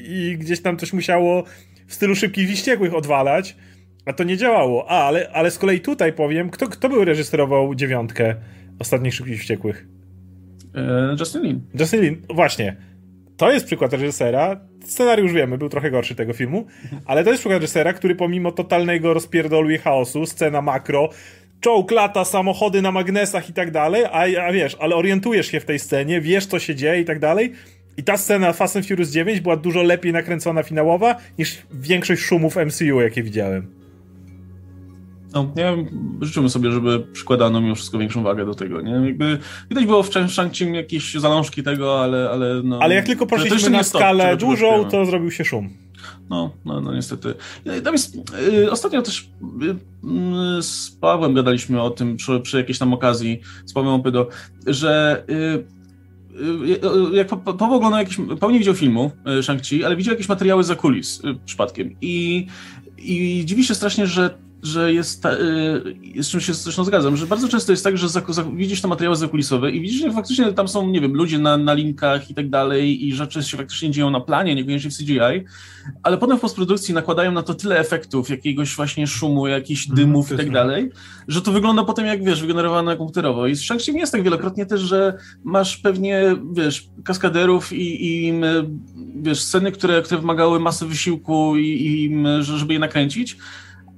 i gdzieś tam coś musiało w stylu szybkich wściekłych odwalać, a to nie działało. A, ale, ale z kolei tutaj powiem, kto, kto był reżyserował dziewiątkę ostatnich szybkich wściekłych? Eee, Justin Lin. Justin Lin, właśnie. To jest przykład reżysera, scenariusz wiemy, był trochę gorszy tego filmu, ale to jest przykład reżysera, który pomimo totalnego rozpierdolu i chaosu, scena makro, czołg lata, samochody na magnesach i tak dalej, a, a wiesz, ale orientujesz się w tej scenie, wiesz co się dzieje i tak dalej. I ta scena Fast and Furious 9 była dużo lepiej nakręcona finałowa niż większość szumów MCU, jakie widziałem. No, ja życzymy sobie, żeby przykładano mimo wszystko większą wagę do tego, nie? Jakby widać było w shang jakieś zalążki tego, ale, ale no... Ale jak tylko poszliśmy na skalę dużą, to zrobił się szum. No, no, no niestety. Tam jest, y, ostatnio też y, z Pawłem gadaliśmy o tym przy, przy jakiejś tam okazji, z Pawłem Opydo, że y, y jak Paweł oglądał jakiś, Paweł nie widział filmu Shang-Chi, ale widział jakieś materiały za kulis przypadkiem i, i dziwi się strasznie, że że jest, y, z czym się zresztą zgadzam, że bardzo często jest tak, że za, za, widzisz te materiały zakulisowe i widzisz, że faktycznie tam są, nie wiem, ludzie na, na linkach i tak dalej i rzeczy się faktycznie dzieją na planie, niekoniecznie w CGI, ale potem w postprodukcji nakładają na to tyle efektów, jakiegoś właśnie szumu, jakichś mhm, dymów mm, i tak dalej, że to wygląda potem jak, wiesz, wygenerowane komputerowo. I z shang jest tak wielokrotnie też, że masz pewnie, wiesz, kaskaderów i, i wiesz, sceny, które, które wymagały masy wysiłku i, i żeby je nakręcić,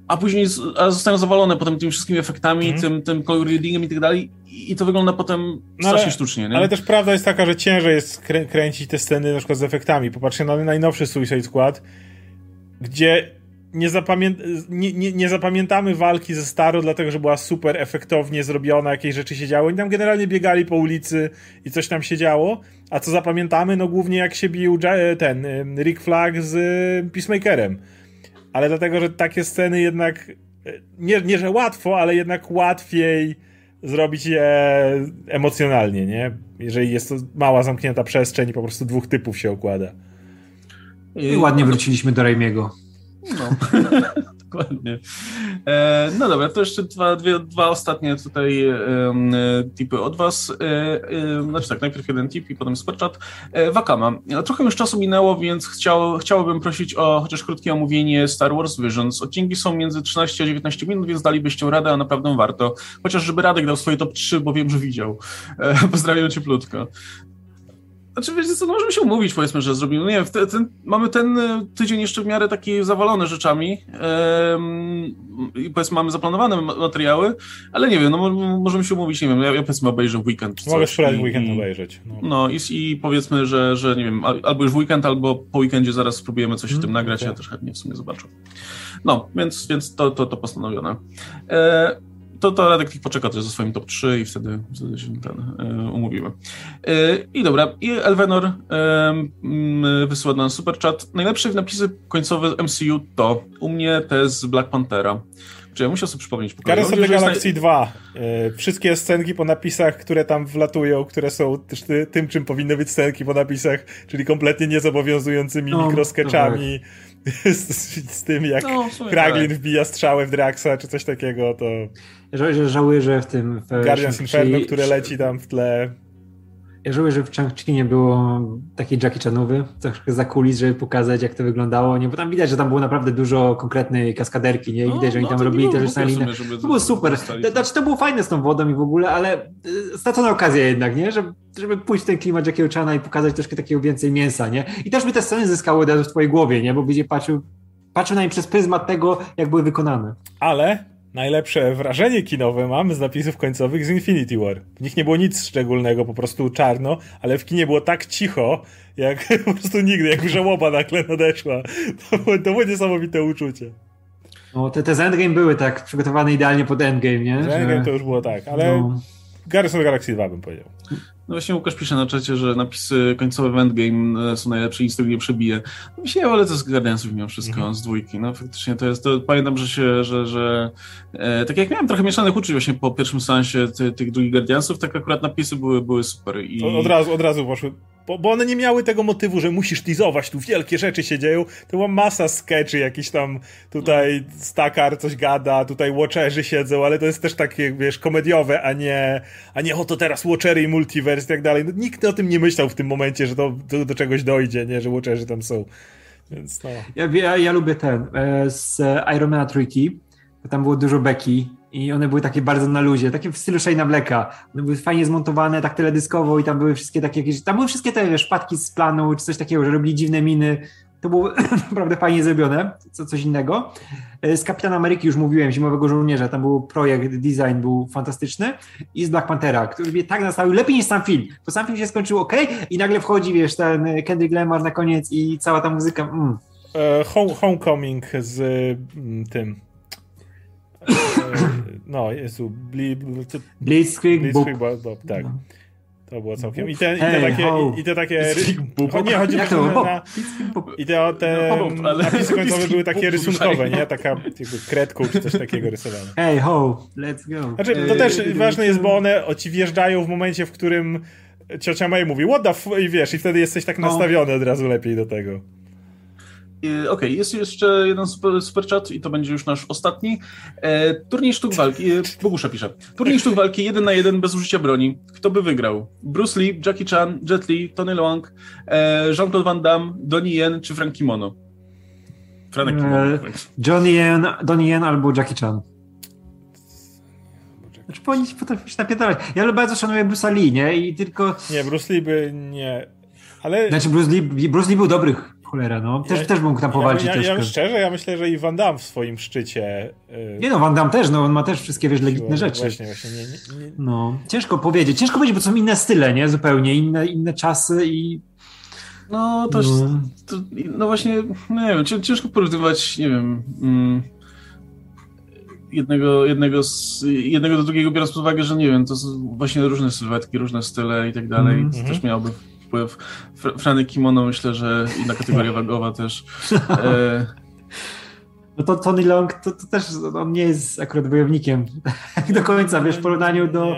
a później a zostają zawalone potem tymi wszystkimi efektami, mm. tym, tym color readingiem i tak dalej i to wygląda potem no strasznie ale, sztucznie. Nie? Ale też prawda jest taka, że ciężej jest krę kręcić te sceny na przykład z efektami. Popatrzcie na najnowszy Suicide Squad, gdzie nie, zapamię nie, nie, nie, zapamiętamy walki ze Staro, dlatego że była super efektownie zrobiona, jakieś rzeczy się działy. Oni tam generalnie biegali po ulicy i coś tam się działo. A co zapamiętamy? No głównie jak się bił ten Rick Flag z Peacemakerem ale dlatego, że takie sceny jednak nie, nie że łatwo, ale jednak łatwiej zrobić je emocjonalnie, nie? Jeżeli jest to mała, zamknięta przestrzeń i po prostu dwóch typów się okłada. I ładnie wróciliśmy do Raimiego. No. [laughs] Dokładnie. E, no dobra, to jeszcze dwa, dwie, dwa ostatnie tutaj e, tipy od Was. E, znaczy tak, najpierw jeden tip i potem superchat. Wakama. Trochę już czasu minęło, więc chciał, chciałbym prosić o chociaż krótkie omówienie Star Wars Visions. Odcinki są między 13 a 19 minut, więc dalibyście radę, a naprawdę warto. Chociaż żeby Radek dał swoje top 3, bo wiem, że widział. Pozdrawiam cieplutko. Znaczy, wiecie co, no możemy się umówić, powiedzmy, że zrobimy. Nie wiem, ten, mamy ten e, tydzień jeszcze w miarę taki zawalony rzeczami i powiedzmy mamy zaplanowane materiały, ale nie wiem, no możemy się umówić, nie wiem, ja, ja powiedzmy obejrzę w weekend. Mogę sprawdzić weekend obejrzeć. No, no i, i, powiedzmy, że, że nie wiem, albo już w weekend, albo po weekendzie zaraz spróbujemy coś w tym mm, nagrać, okay. ja też chętnie w sumie zobaczę. No, więc, więc to, to, to postanowione. E, to, to Radek poczeka też ze swoim top 3 i wtedy, wtedy się ten e, umówimy. E, I dobra, i Elvenor e, wysyła nam super chat. Najlepsze napisy końcowe MCU to u mnie te z Black Panthera. Czy ja muszę sobie przypomnieć po Guardians of the Galaxy 2. E, wszystkie scenki po napisach, które tam wlatują, które są tym, czym powinny być scenki po napisach, czyli kompletnie niezobowiązującymi no, mikroskeczami. Tak. [laughs] Z, z, tym, jak no, Kraglin tak. wbija strzałę w Draxa, czy coś takiego, to... Żałuję, że w tym... W Guardians Inferno, które leci tam w tle ja żałuję, że w Chang-Chi nie było takiej Jackie Chanowy, troszkę za kulis, żeby pokazać, jak to wyglądało, nie? Bo tam widać, że tam było naprawdę dużo konkretnej kaskaderki, nie? I widać, no, że oni no, tam robili też na linę. To było super. To, znaczy, to było fajne z tą wodą i w ogóle, ale y, stracona okazja jednak, nie? Żeby, żeby pójść w ten klimat Jackiego Chana i pokazać troszkę takiego więcej mięsa, nie? I też by te sceny zyskały od razu w twojej głowie, nie? Bo będzie patrzył, patrzył na nie przez pryzmat tego, jak były wykonane. Ale najlepsze wrażenie kinowe mam z napisów końcowych z Infinity War. W nich nie było nic szczególnego, po prostu czarno, ale w kinie było tak cicho, jak [laughs] po prostu nigdy, jak żałoba nagle nadeszła. To było, to było niesamowite uczucie. No, te, te z Endgame były tak przygotowane idealnie pod Endgame, nie? Z Endgame to już było tak, ale no. The Galaxy 2 bym powiedział. No właśnie Łukasz pisze na czacie, że napisy końcowe w Endgame e, są najlepsze i nie przebije. No mi się ale to z Guardiansów mimo wszystko, mm -hmm. z dwójki. No faktycznie to jest, to pamiętam, że się, że, że e, tak jak miałem trochę mieszanych uczuć właśnie po pierwszym sensie ty, tych drugich Guardiansów, tak akurat napisy były, były super. I... Od razu, od razu poszły bo, bo one nie miały tego motywu, że musisz teasować, tu wielkie rzeczy się dzieją. To była masa sketchy, jakiś tam tutaj Stakar coś gada, tutaj Watcherzy siedzą, ale to jest też takie, wiesz, komediowe, a nie, a nie oto teraz Watchery i Multiverse i tak dalej. No, nikt o tym nie myślał w tym momencie, że to do, do czegoś dojdzie, nie, że Watcherzy tam są. Więc no. Ja, ja, ja lubię ten, e, z Iron Man trójki, tam było dużo beki i one były takie bardzo na luzie, takie w stylu Shane'a Blacka. One były fajnie zmontowane, tak teledyskowo i tam były wszystkie takie jakieś, tam były wszystkie te szpadki z planu, czy coś takiego, że robili dziwne miny. To było [clears throat] naprawdę fajnie zrobione, co, coś innego. E, z Kapitana Ameryki już mówiłem, Zimowego Żołnierza, tam był projekt, design był fantastyczny i z Black Panthera, który mnie tak nastawił, lepiej niż sam film, bo sam film się skończył ok i nagle wchodzi, wiesz, ten Kendrick Lamar na koniec i cała ta muzyka, mm. E, home, homecoming z mm, tym [clears throat] no, Jezu, bli, to, Blitzkrieg, Blitzkrieg Bob. Bob, tak. No. To było całkiem. I te, i te takie. I, te takie o, nie, chodzi Jak to, na, I te, te no, napisy końcowe były takie rysunkowe, nie? Taka jakby kredką czy coś takiego rysowane. Hey ho, let's go. Znaczy, to też ważne jest, bo one ci wjeżdżają w momencie, w którym ciocia May mówi what the f... i wiesz, i wtedy jesteś tak no. nastawiony od razu lepiej do tego. Okej, okay, jest jeszcze jeden super, super chat i to będzie już nasz ostatni. E, turniej sztuk walki, e, Bogusza pisze. Turniej sztuk walki jeden na jeden bez użycia broni. Kto by wygrał? Bruce Lee, Jackie Chan, Jet Li, Tony Leung, e, Jean-Claude Van Damme, Donnie Yen czy Frank Kimono? Franek Kimono. E, Johnny Yen, Donnie Yen albo Jackie Chan. Znaczy, powinni potrafić się napierdalać. Ja bardzo szanuję Bruce'a Lee, nie? I tylko... Nie, Bruce Lee by nie... Ale... Znaczy, Bruce Lee, Bruce Lee był dobrych Cholera, no. Też, ja, też mógł tam powalczyć ja, ja, ja, szczerze, ja myślę, że i Van Damme w swoim szczycie... Yy... Nie no, Van Damme też, no on ma też wszystkie, wiesz, legitne rzeczy. Właśnie, właśnie. Nie, nie, nie... No, ciężko powiedzieć. Ciężko powiedzieć, bo są inne style, nie? Zupełnie inne, inne czasy i... No, to, no. to no właśnie, no nie wiem, ciężko porównywać, nie wiem... Mm, jednego, jednego, z, jednego do drugiego, biorąc pod uwagę, że nie wiem, to są właśnie różne sylwetki, różne style i tak dalej. Mm -hmm. To też miałoby wpływ. Franek Kimono myślę, że inna kategoria [laughs] wagowa też. E... No to Tony Long to, to, też on nie jest akurat wojownikiem [laughs] do końca, wiesz, w porównaniu do,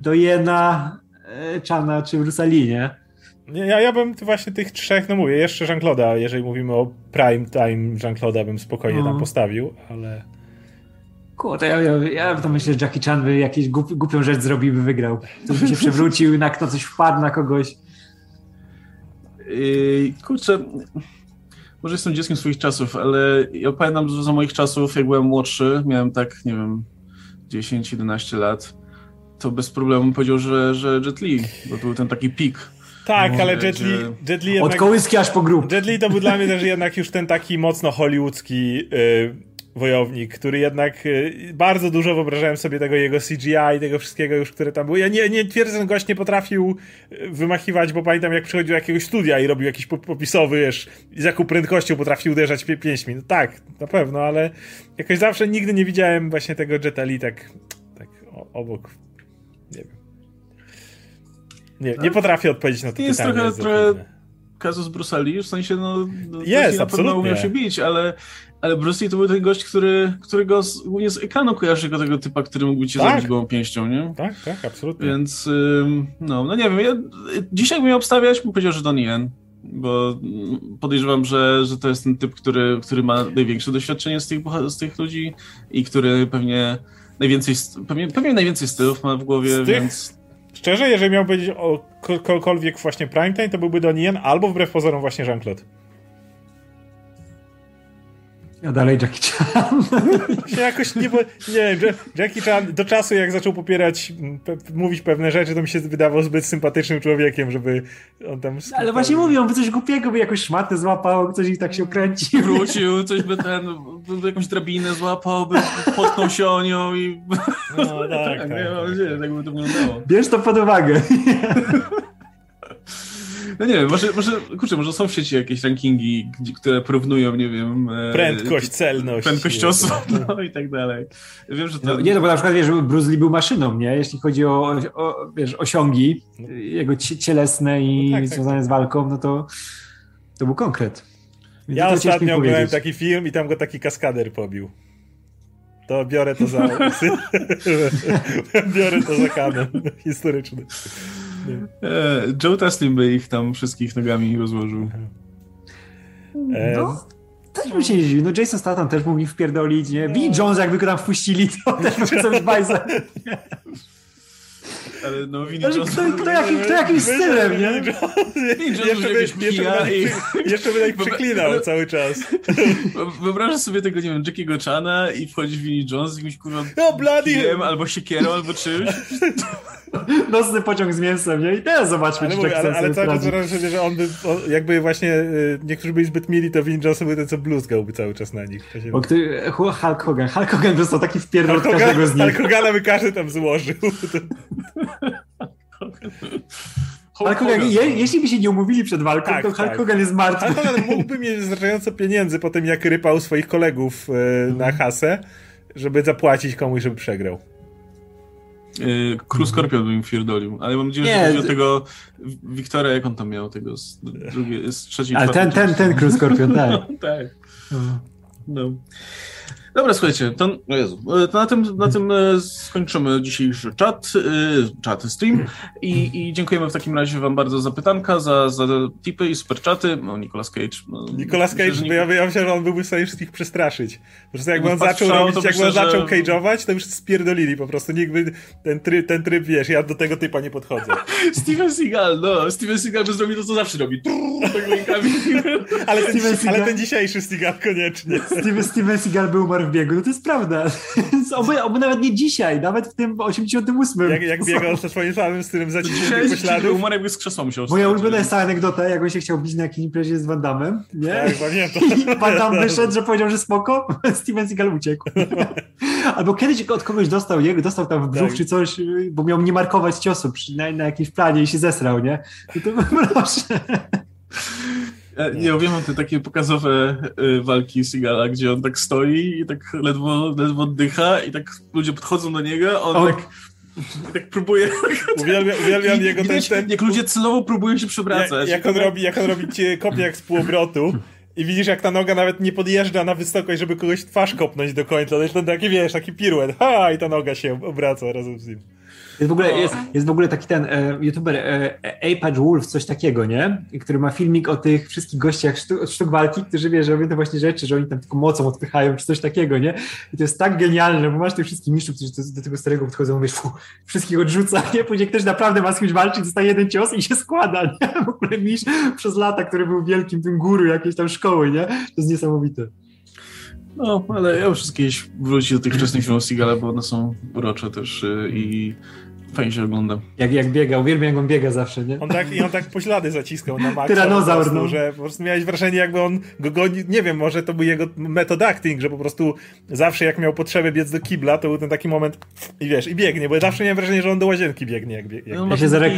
do Jena, e, Chana czy Bruce nie? Ja, ja bym właśnie tych trzech, no mówię, jeszcze Jean-Claude'a, jeżeli mówimy o prime time Jean-Claude'a bym spokojnie no. tam postawił, ale... Kurde, ja, ja, ja to myślę, że Jackie Chan by jakąś głupią rzecz zrobił by wygrał. To by się przewrócił, na kto coś wpadł na kogoś. Yy, kurczę, może jestem dzieckiem swoich czasów, ale ja pamiętam że za moich czasów, jak byłem młodszy, miałem tak, nie wiem, 10-11 lat, to bez problemu powiedział, że, że Jet Li, bo to był ten taki pik. Tak, no, ale Jet Li, Jet Li jednak, Od kołyski aż po grób. Jet Li to był dla mnie też jednak już ten taki mocno hollywoodzki yy, wojownik, który jednak y, bardzo dużo wyobrażałem sobie tego jego CGI i tego wszystkiego już, które tam było. Ja nie, nie twierdzę, że gość nie potrafił y, wymachiwać, bo pamiętam jak przychodził do jakiegoś studia i robił jakiś popisowy, wiesz, z jaką prędkością potrafił uderzać pie pięćmi. No tak, na pewno, ale jakoś zawsze nigdy nie widziałem właśnie tego Jeta Li tak, tak obok. Nie wiem. Nie, nie potrafię odpowiedzieć na to jest pytanie. Trochę, trochę kazus Bruce Lee, w sensie no, no jest, na pewno umiał się bić, ale, ale Bruce Lee to był ten gość, który, który go z, głównie z ekranu kojarzy jako tego typa, który mógł cię tak. zabić gołą pięścią, nie? Tak, tak, absolutnie. Więc no, no nie wiem, ja, dzisiaj bym obstawiać, bym powiedział, że Donnie Yen, bo podejrzewam, że, że to jest ten typ, który, który ma największe doświadczenie z tych, z tych ludzi i który pewnie najwięcej, pewnie, pewnie najwięcej stylów ma w głowie, z więc... Tych, szczerze, jeżeli miał powiedzieć o kogokolwiek właśnie primetime, to byłby Donnie Yen albo wbrew pozorom właśnie Jean-Claude. Ja dalej Jackie Chan. [laughs] się jakoś nie, nie wiem, Jackie Chan do czasu jak zaczął popierać, pe, mówić pewne rzeczy, to mi się wydawał zbyt sympatycznym człowiekiem, żeby on tam... Ale właśnie mówił, on by coś głupiego, by jakąś szmatę złapał, coś i tak się ukręcił. Wrócił, coś by ten, by jakąś drabinę złapał, by potknął się o nią i... No tak, [laughs] tak. Nie mam tak. nadzieję, tak by to wyglądało. Bierz to pod uwagę. [laughs] No nie wiem, może, może, kurczę, może są w sieci jakieś rankingi, które porównują, nie wiem... E, prędkość, celność. Prędkość ciosu, [laughs] no i tak dalej. Wiem, że to... No, nie, no bo na przykład, wiesz, Bruce Lee był maszyną, nie? Jeśli chodzi o, o wiesz, osiągi no. jego cielesne i no tak, tak związane tak, z walką, no to to był konkret. Więc ja ostatnio oglądałem taki film i tam go taki kaskader pobił. To biorę to za... [laughs] [laughs] biorę to za kanon historyczny. E, Joe Taslim by ich tam wszystkich nogami rozłożył. E, no, też bym się nie dziwił. No Jason Statham też mógł ich wpierdolić, nie? Vinnie Jones jakby go tam wpuścili, to też mógł sobie bajza. Ale no Vinnie Jones... Kto, kto, jakim, kto jakimś stylem, nie? Vinnie Jones jeszcze, by, jeszcze, by, i... jeszcze by tak [laughs] przeklinał cały czas. [laughs] Wyobrażasz sobie tego, nie wiem, Jackiego Chana i wchodzi Vinnie Jones z jakimś kurwa no, bloody... albo siekierą, albo czymś. [laughs] Nocny pociąg z mięsem, nie? I teraz zobaczmy, ale, mówię, ale, ale cały czas sobie, że on by, on, jakby właśnie y, niektórzy byli zbyt mili, to Vin Johnson by ten, co bluzgałby cały czas na nich. O, który, Hulk Hogan. Hulk Hogan dostał taki wpierdol od każdego z nich. Hulk Hogana by każdy tam złożył. Hulk Hogan, je, jeśli by się nie umówili przed walką, tak, to Hulk tak. Hogan jest martwy. Hulk Hogan mógłby mieć wystarczająco pieniędzy po tym, jak rypał swoich kolegów e, na hasę, żeby zapłacić komuś, żeby przegrał. Yy, Król Skorpion bym fierdolił, ale mam nadzieję, że chodzi o tego Wiktora, jak on tam miał, tego z, drugie, z trzeciej, Ale ten, ten, ten Król Skorpion, tak. [laughs] tak. No. No. Dobra, słuchajcie, to, Jezu, to na, tym, na tym e, skończymy dzisiejszy czat, e, czat, stream i, i dziękujemy w takim razie wam bardzo za pytanka, za, za tipy i super czaty. No, Nicolas Cage. No, Nicolas Cage, myślę, bo ja, ja myślę, że on byłby w stanie wszystkich przestraszyć. Po prostu jakby on zaczął robić, jak on zaczął że... cage'ować, to już spierdolili po prostu. Nikt by, ten tryb, ten tryb, wiesz, ja do tego typa nie podchodzę. [laughs] Steven Seagal, no, Steven Seagal by zrobił to, co zawsze robi. tak rękami. ale, ten, ale ten dzisiejszy Seagal koniecznie. Steven, Steven Seagal był umarł w biegu, no to jest prawda. [laughs] oby, oby nawet nie dzisiaj, nawet w tym 88. Jak, jak biegał ze swoim samym stylem zaciśniętych pośladów. Umarł jakby z krzesła musiał Moja ulubiona jest ta anegdota, jak on się chciał bić na jakiejś imprezie z Van Damme, nie? Tak, pamiętam. I Van Damme wyszedł, że powiedział, że spoko, [laughs] Steven Seagal uciekł. [laughs] Albo kiedyś od kogoś dostał, jego, dostał tam w brzuch tak. czy coś, bo miał nie markować ciosu przy, na, na jakimś planie i się zesrał, nie? I to proszę. Ja, nie wiem, mam te takie pokazowe y, walki Sigala, gdzie on tak stoi i tak ledwo, ledwo oddycha i tak ludzie podchodzą do niego, on, on... tak i [laughs] tak próbuje. Uwielbiam, uwielbiam jego ten, ten... Jak ludzie celowo próbują się przewracać. Jak, jak on robi, jak on robi cię kopniak z półobrotu i widzisz, jak ta noga nawet nie podjeżdża na wysokość, żeby kogoś twarz kopnąć do końca. To jest taki, wiesz, taki piruet. Ha! I ta noga się obraca razem z nim. Jest w ogóle, jest, jest w ogóle taki ten e, youtuber e, Apage Wolf, coś takiego, nie? Który ma filmik o tych wszystkich gościach sztuk, sztuk walki, którzy wie, że robią te właśnie rzeczy, że oni tam tylko mocą odpychają, czy coś takiego, nie? I to jest tak genialne, bo masz tych wszystkich mistrzów, którzy do tego starego podchodzą, mówisz, fu, wszystkich odrzuca, nie? Później ktoś naprawdę ma z kimś walczyć, dostaje jeden cios i się składa, nie? [laughs] W ogóle mistrz przez lata, który był wielkim tym guru jakiejś tam szkoły, nie? To jest niesamowite. No, ale ja już kiedyś wrócić do tych wczesnych filmów Seagala, bo one są urocze też y, i Fajnie się ogląda. Jak, jak biega, uwielbiam jak on biega zawsze, nie? On tak, I on tak poślady zaciskał na maksa. Tyranozaur, no. Że po prostu miałeś wrażenie jakby on go goni, nie wiem, może to był jego metod acting, że po prostu zawsze jak miał potrzebę biec do kibla, to był ten taki moment i wiesz, i biegnie, bo zawsze miałem wrażenie, że on do łazienki biegnie jak biegnie. Ja się zarek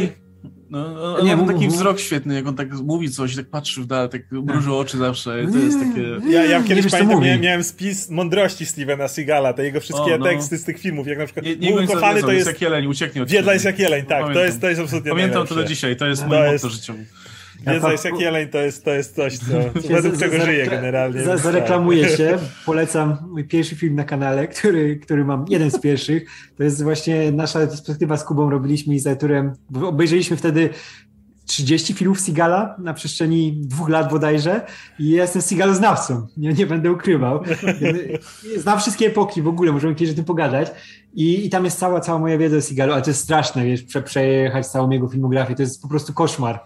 No, on nie, ma taki wzrok świetny, jak on tak mówi coś, tak patrzy w dal, tak mruży oczy zawsze. To jest takie... Ja, ja kiedyś pamiętam, miałem, miałem spis mądrości Stevena Seagala, te jego wszystkie o, no. teksty z tych filmów, jak na przykład nie, nie mój kochany to jest... jak jeleń, ucieknie od Wiedla jest jak jeleń, tak, to jest, to jest absolutnie Pamiętam najlepsze. to do dzisiaj, to jest mój to jest... życiowy. Wiedza jest jak jeleń, to jest, to jest coś, co, [laughs] co według czego żyję generalnie. Za, zareklamuję tak. się, [laughs] polecam mój pierwszy film na kanale, który, który mam, jeden z pierwszych, to jest właśnie nasza perspektywa z Kubą, robiliśmy i z Arturem, obejrzeliśmy wtedy 30 filmów Sigala na przestrzeni dwóch lat bodajże i ja jestem Sigaloznawcą, nie, nie będę ukrywał. [laughs] Znam wszystkie epoki w ogóle, możemy kiedyś o tym pogadać i, i tam jest cała, cała moja wiedza o Sigalu, ale to jest straszne, wiesz, prze, przejechać całą jego filmografię, to jest po prostu koszmar.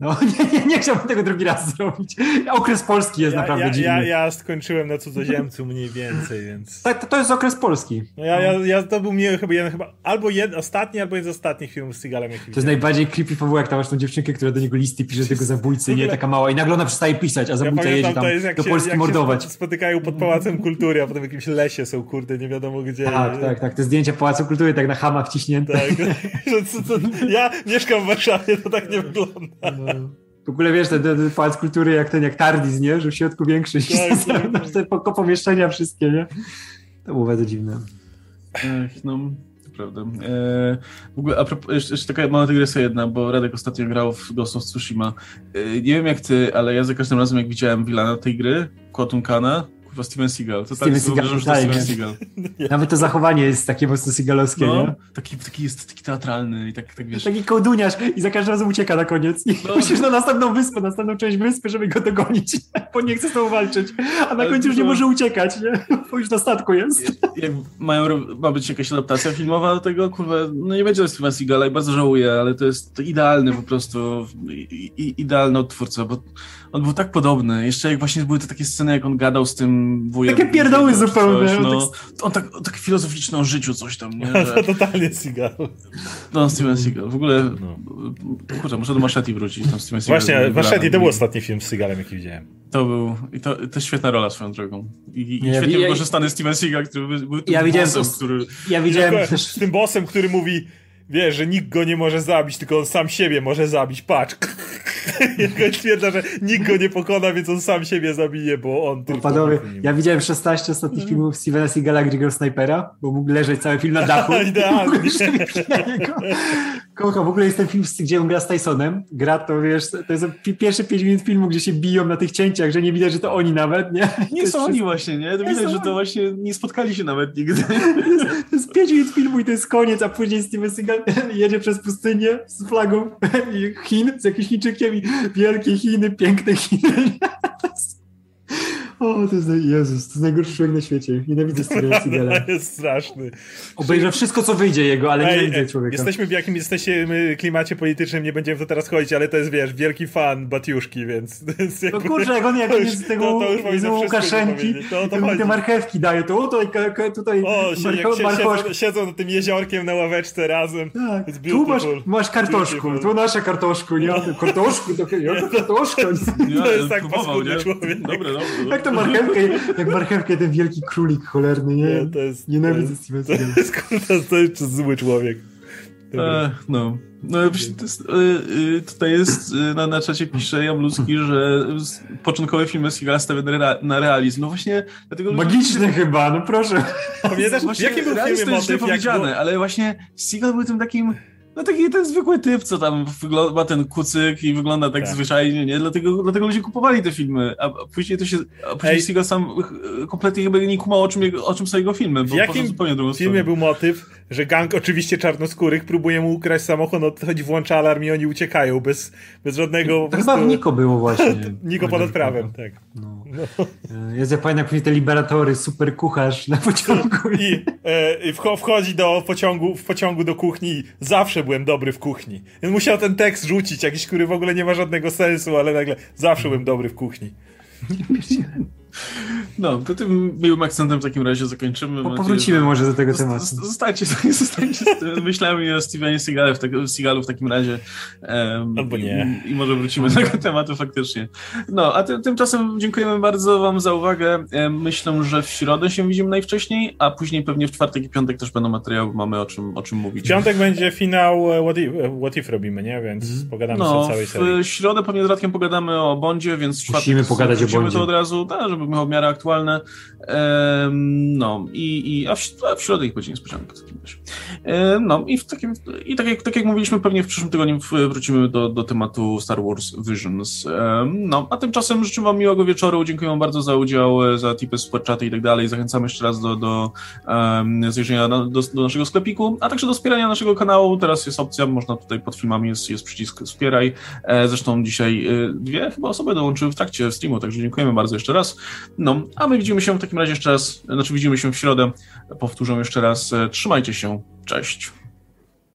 No, [laughs] nie, nie, nie, chciałbym tego drugi raz zrobić. Okres polski jest ja, naprawdę ja, dziwny. Ja, ja skończyłem na cudzoziemcu mniej więcej, więc... Tak, to, to jest okres polski. No ja, ja, ja, to był mnie chyba, jeden, chyba albo jed, ostatni, albo jeden z ostatnich filmów z Seagalem. To jest najbardziej creepy fabuła, jak tam masz tą dziewczynkę, która do niego listy pisze tego zabójcy, nie, taka mała i nagle ona przestaje pisać, a zabójca ja jedzie tam do się, Polski mordować. Się spotykają pod Pałacem Kultury, a potem w jakimś lesie są, kurde, nie wiadomo gdzie. Tak, tak, tak, te zdjęcia Pałacu Kultury tak na hama wciśnięte. Tak, [laughs] ja mieszkam w Warszawie, to tak nie wygląda. No. W ogóle wiesz, ten, ten pałac kultury jak ten, jak Tardis, nie? Że w środku większy tak, [laughs] tak, tak. te pomieszczenia wszystkie, nie? To było bardzo dziwne. Ech, no, to prawda. E, w ogóle, a propos, jeszcze, jeszcze taka mała dygresja jedna, bo Radek ostatnio grał w Ghost of Tsushima. E, nie wiem jak ty, ale ja za każdym razem jak widziałem Villana tej gry, Kotunkana, Kurwa, Steven Seagal. To Steven tak Seagal, że Steven Seagal. [laughs] Nawet to zachowanie jest takie mocno Seagalowskie, no, nie? Taki, taki jest taki teatralny i tak, tak wiesz. Taki kołduniarz i za każdym razem ucieka na koniec. I no. musisz na następną wyspę, następną część wyspy, żeby go dogonić, [laughs] bo nie chce z tobą walczyć. A na końcu już nie może uciekać, nie? Bo już na statku jest. Jak mają, ma być jakaś adaptacja filmowa do tego, kurwa, no nie będzie Steven Seagala i bardzo żałuję, ale to jest to idealny po prostu, i, i, idealny odtwórca, bo on był tak podobny. Jeszcze jak właśnie były te takie sceny, jak on gadał z tym wujem. Takie pierdoły zupełnie. Coś, no, on tak, tak filozoficzne o życiu coś tam, nie? [laughs] Że... To totalnie Seagal. No, Steven Seagal. W ogóle, no. kurczę, muszę do Machete wrócić. Tam Steven Seagal właśnie, Machete to był ostatni film z Seagalem, jaki widziałem. To był, i to, to świetna rola swoją drogą. I, i ja, świetnie ja, wykorzystany Steven Seagal, który był tym ja widziałem, bossem, który... Ja widziałem też... Z tym bossem, który mówi wiesz, że nikt go nie może zabić, tylko on sam siebie może zabić. Patrz. [laughs] Jak stwierdza, że nikt go nie pokona, więc on sam siebie zabije, bo on tylko... Panowie, ja widziałem 16 ostatnich mhm. filmów Stevena Seagala, gdzie grał snajpera, bo mógł leżeć cały film na dachu. [laughs] Idealnie. Kocha, w ogóle jest ten film, gdzie on gra z Tysonem. Gra to, wiesz, to jest pierwsze 5 minut filmu, gdzie się biją na tych cięciach, że nie widać, że to oni nawet, nie? Nie są oni właśnie, nie? To widać, że to właśnie nie spotkali się nawet nigdy. [laughs] To jest, to jest 5 minut filmu i to jest koniec, a później Steven Seagal jedzie przez pustynię z flagą [laughs] Chin, z jakimś Chińczykiem i wielkie Chiny, piękne Chiny. [laughs] O, to jest, Jezus, to jest najgorszy człowiek na świecie. Nienawidzę Stevena [laughs] Seagala. To jest straszny. Obejrzę wszystko, co wyjdzie jego, ale Ej, nienawidzę człowieka. Jesteśmy w jakimś jesteśmy klimacie politycznym, nie będziemy w to teraz chodzić, ale to jest, wiesz, wielki fan Batiuszki, więc... więc jakby, no kurczę, jak on jak to jest z tego to, to Łukaszenki, to, to te marchewki daje, to tutaj, tutaj o, się, jak się, siedzą, siedzą na tym jeziorkiem na ławeczce razem. Tak. Tu masz, masz kartoszku, beautiful. tu nasze kartoszku, nie? Kartoszku, to, ja, [laughs] kartoszka. To jest tak paskudny człowiek. Dobre, dobre to marchewkę, jak marchewkę ten wielki królik cholerny, nie? nie to jest, Nienawidzę Steven To jest, to jest zły człowiek. E, no. No, jest, y, tutaj jest, y, na, na czacie pisze Jamluski, że początkowe filmy Seagala stawiane na realizm. No właśnie, dlatego... Magiczny ludzie... chyba, no proszę. Pamiętasz, w jakim był to jest źle powiedziane, ale właśnie Seagal był tym takim no taki ten zwykły typ, co tam wygląda, ma ten kucyk i wygląda tak, tak. zwyczajnie, nie? Dlatego, dlatego ludzie kupowali te filmy, a później to się, a później Seagal sam kompletnie chyba nie kumał, o czym, o czym są jego filmy, bo w jakim filmie był motyw, że gang oczywiście czarnoskórych próbuje mu ukraść samochód, odchodzi, włącza alarm i oni uciekają bez, bez żadnego... To prostu... chyba w Niko było właśnie. [laughs] Niko ponad prawem, tak. No. No. Jest ja pamiętam później te liberatory, super kucharz na pociągu. I, e, wchodzi do pociągu, w pociągu do kuchni zawsze byłem dobry w kuchni. Więc musiał ten tekst rzucić, jakiś, który w ogóle nie ma żadnego sensu, ale nagle zawsze byłem dobry w kuchni. No, to tym miłym akcentem w takim razie zakończymy. Po, powrócimy może do tego tematu. Zostańcie, zostańcie z [laughs] myślami o Stevenie Seagalu w, tak, Seagalu w takim razie. Um, Albo nie. I, I, może wrócimy do tego tematu faktycznie. No, a ty, tymczasem dziękujemy bardzo wam za uwagę. Myślę, że w środę się widzimy najwcześniej, a później pewnie w czwartek i piątek też będą materiały, mamy o czym, o czym mówić. W piątek będzie finał e, What If, e, What If robimy, nie? Więc mhm. pogadamy no, o całej serii. w środę pewnie z Radkiem pogadamy o Bondzie, więc w czwartek Musimy pogadać o Bondzie. to od razu, tak, żeby miał w miarę aktualne. no i, i a, w, a w środę ich będzie niespodzianka w takim razie. no i, w takim, i tak, jak, tak jak mówiliśmy, pewnie w przyszłym tygodniu wrócimy do, do tematu Star Wars Visions. no, a tymczasem życzę wam miłego wieczoru, dziękuję wam bardzo za udział, za tipy, superchaty i tak dalej. Zachęcamy jeszcze raz do, do um, zajrzenia do, do, naszego sklepiku, a także do wspierania naszego kanału. Teraz jest opcja, można tutaj pod filmami jest, jest przycisk wspieraj. E, zresztą dzisiaj e, dwie chyba osoby dołączyły w trakcie streamu, także dziękujemy bardzo jeszcze raz. No, a my widzimy się w takim razie jeszcze raz, znaczy widzimy się w środę. Powtórzę jeszcze raz, e, trzymajcie się, cześć.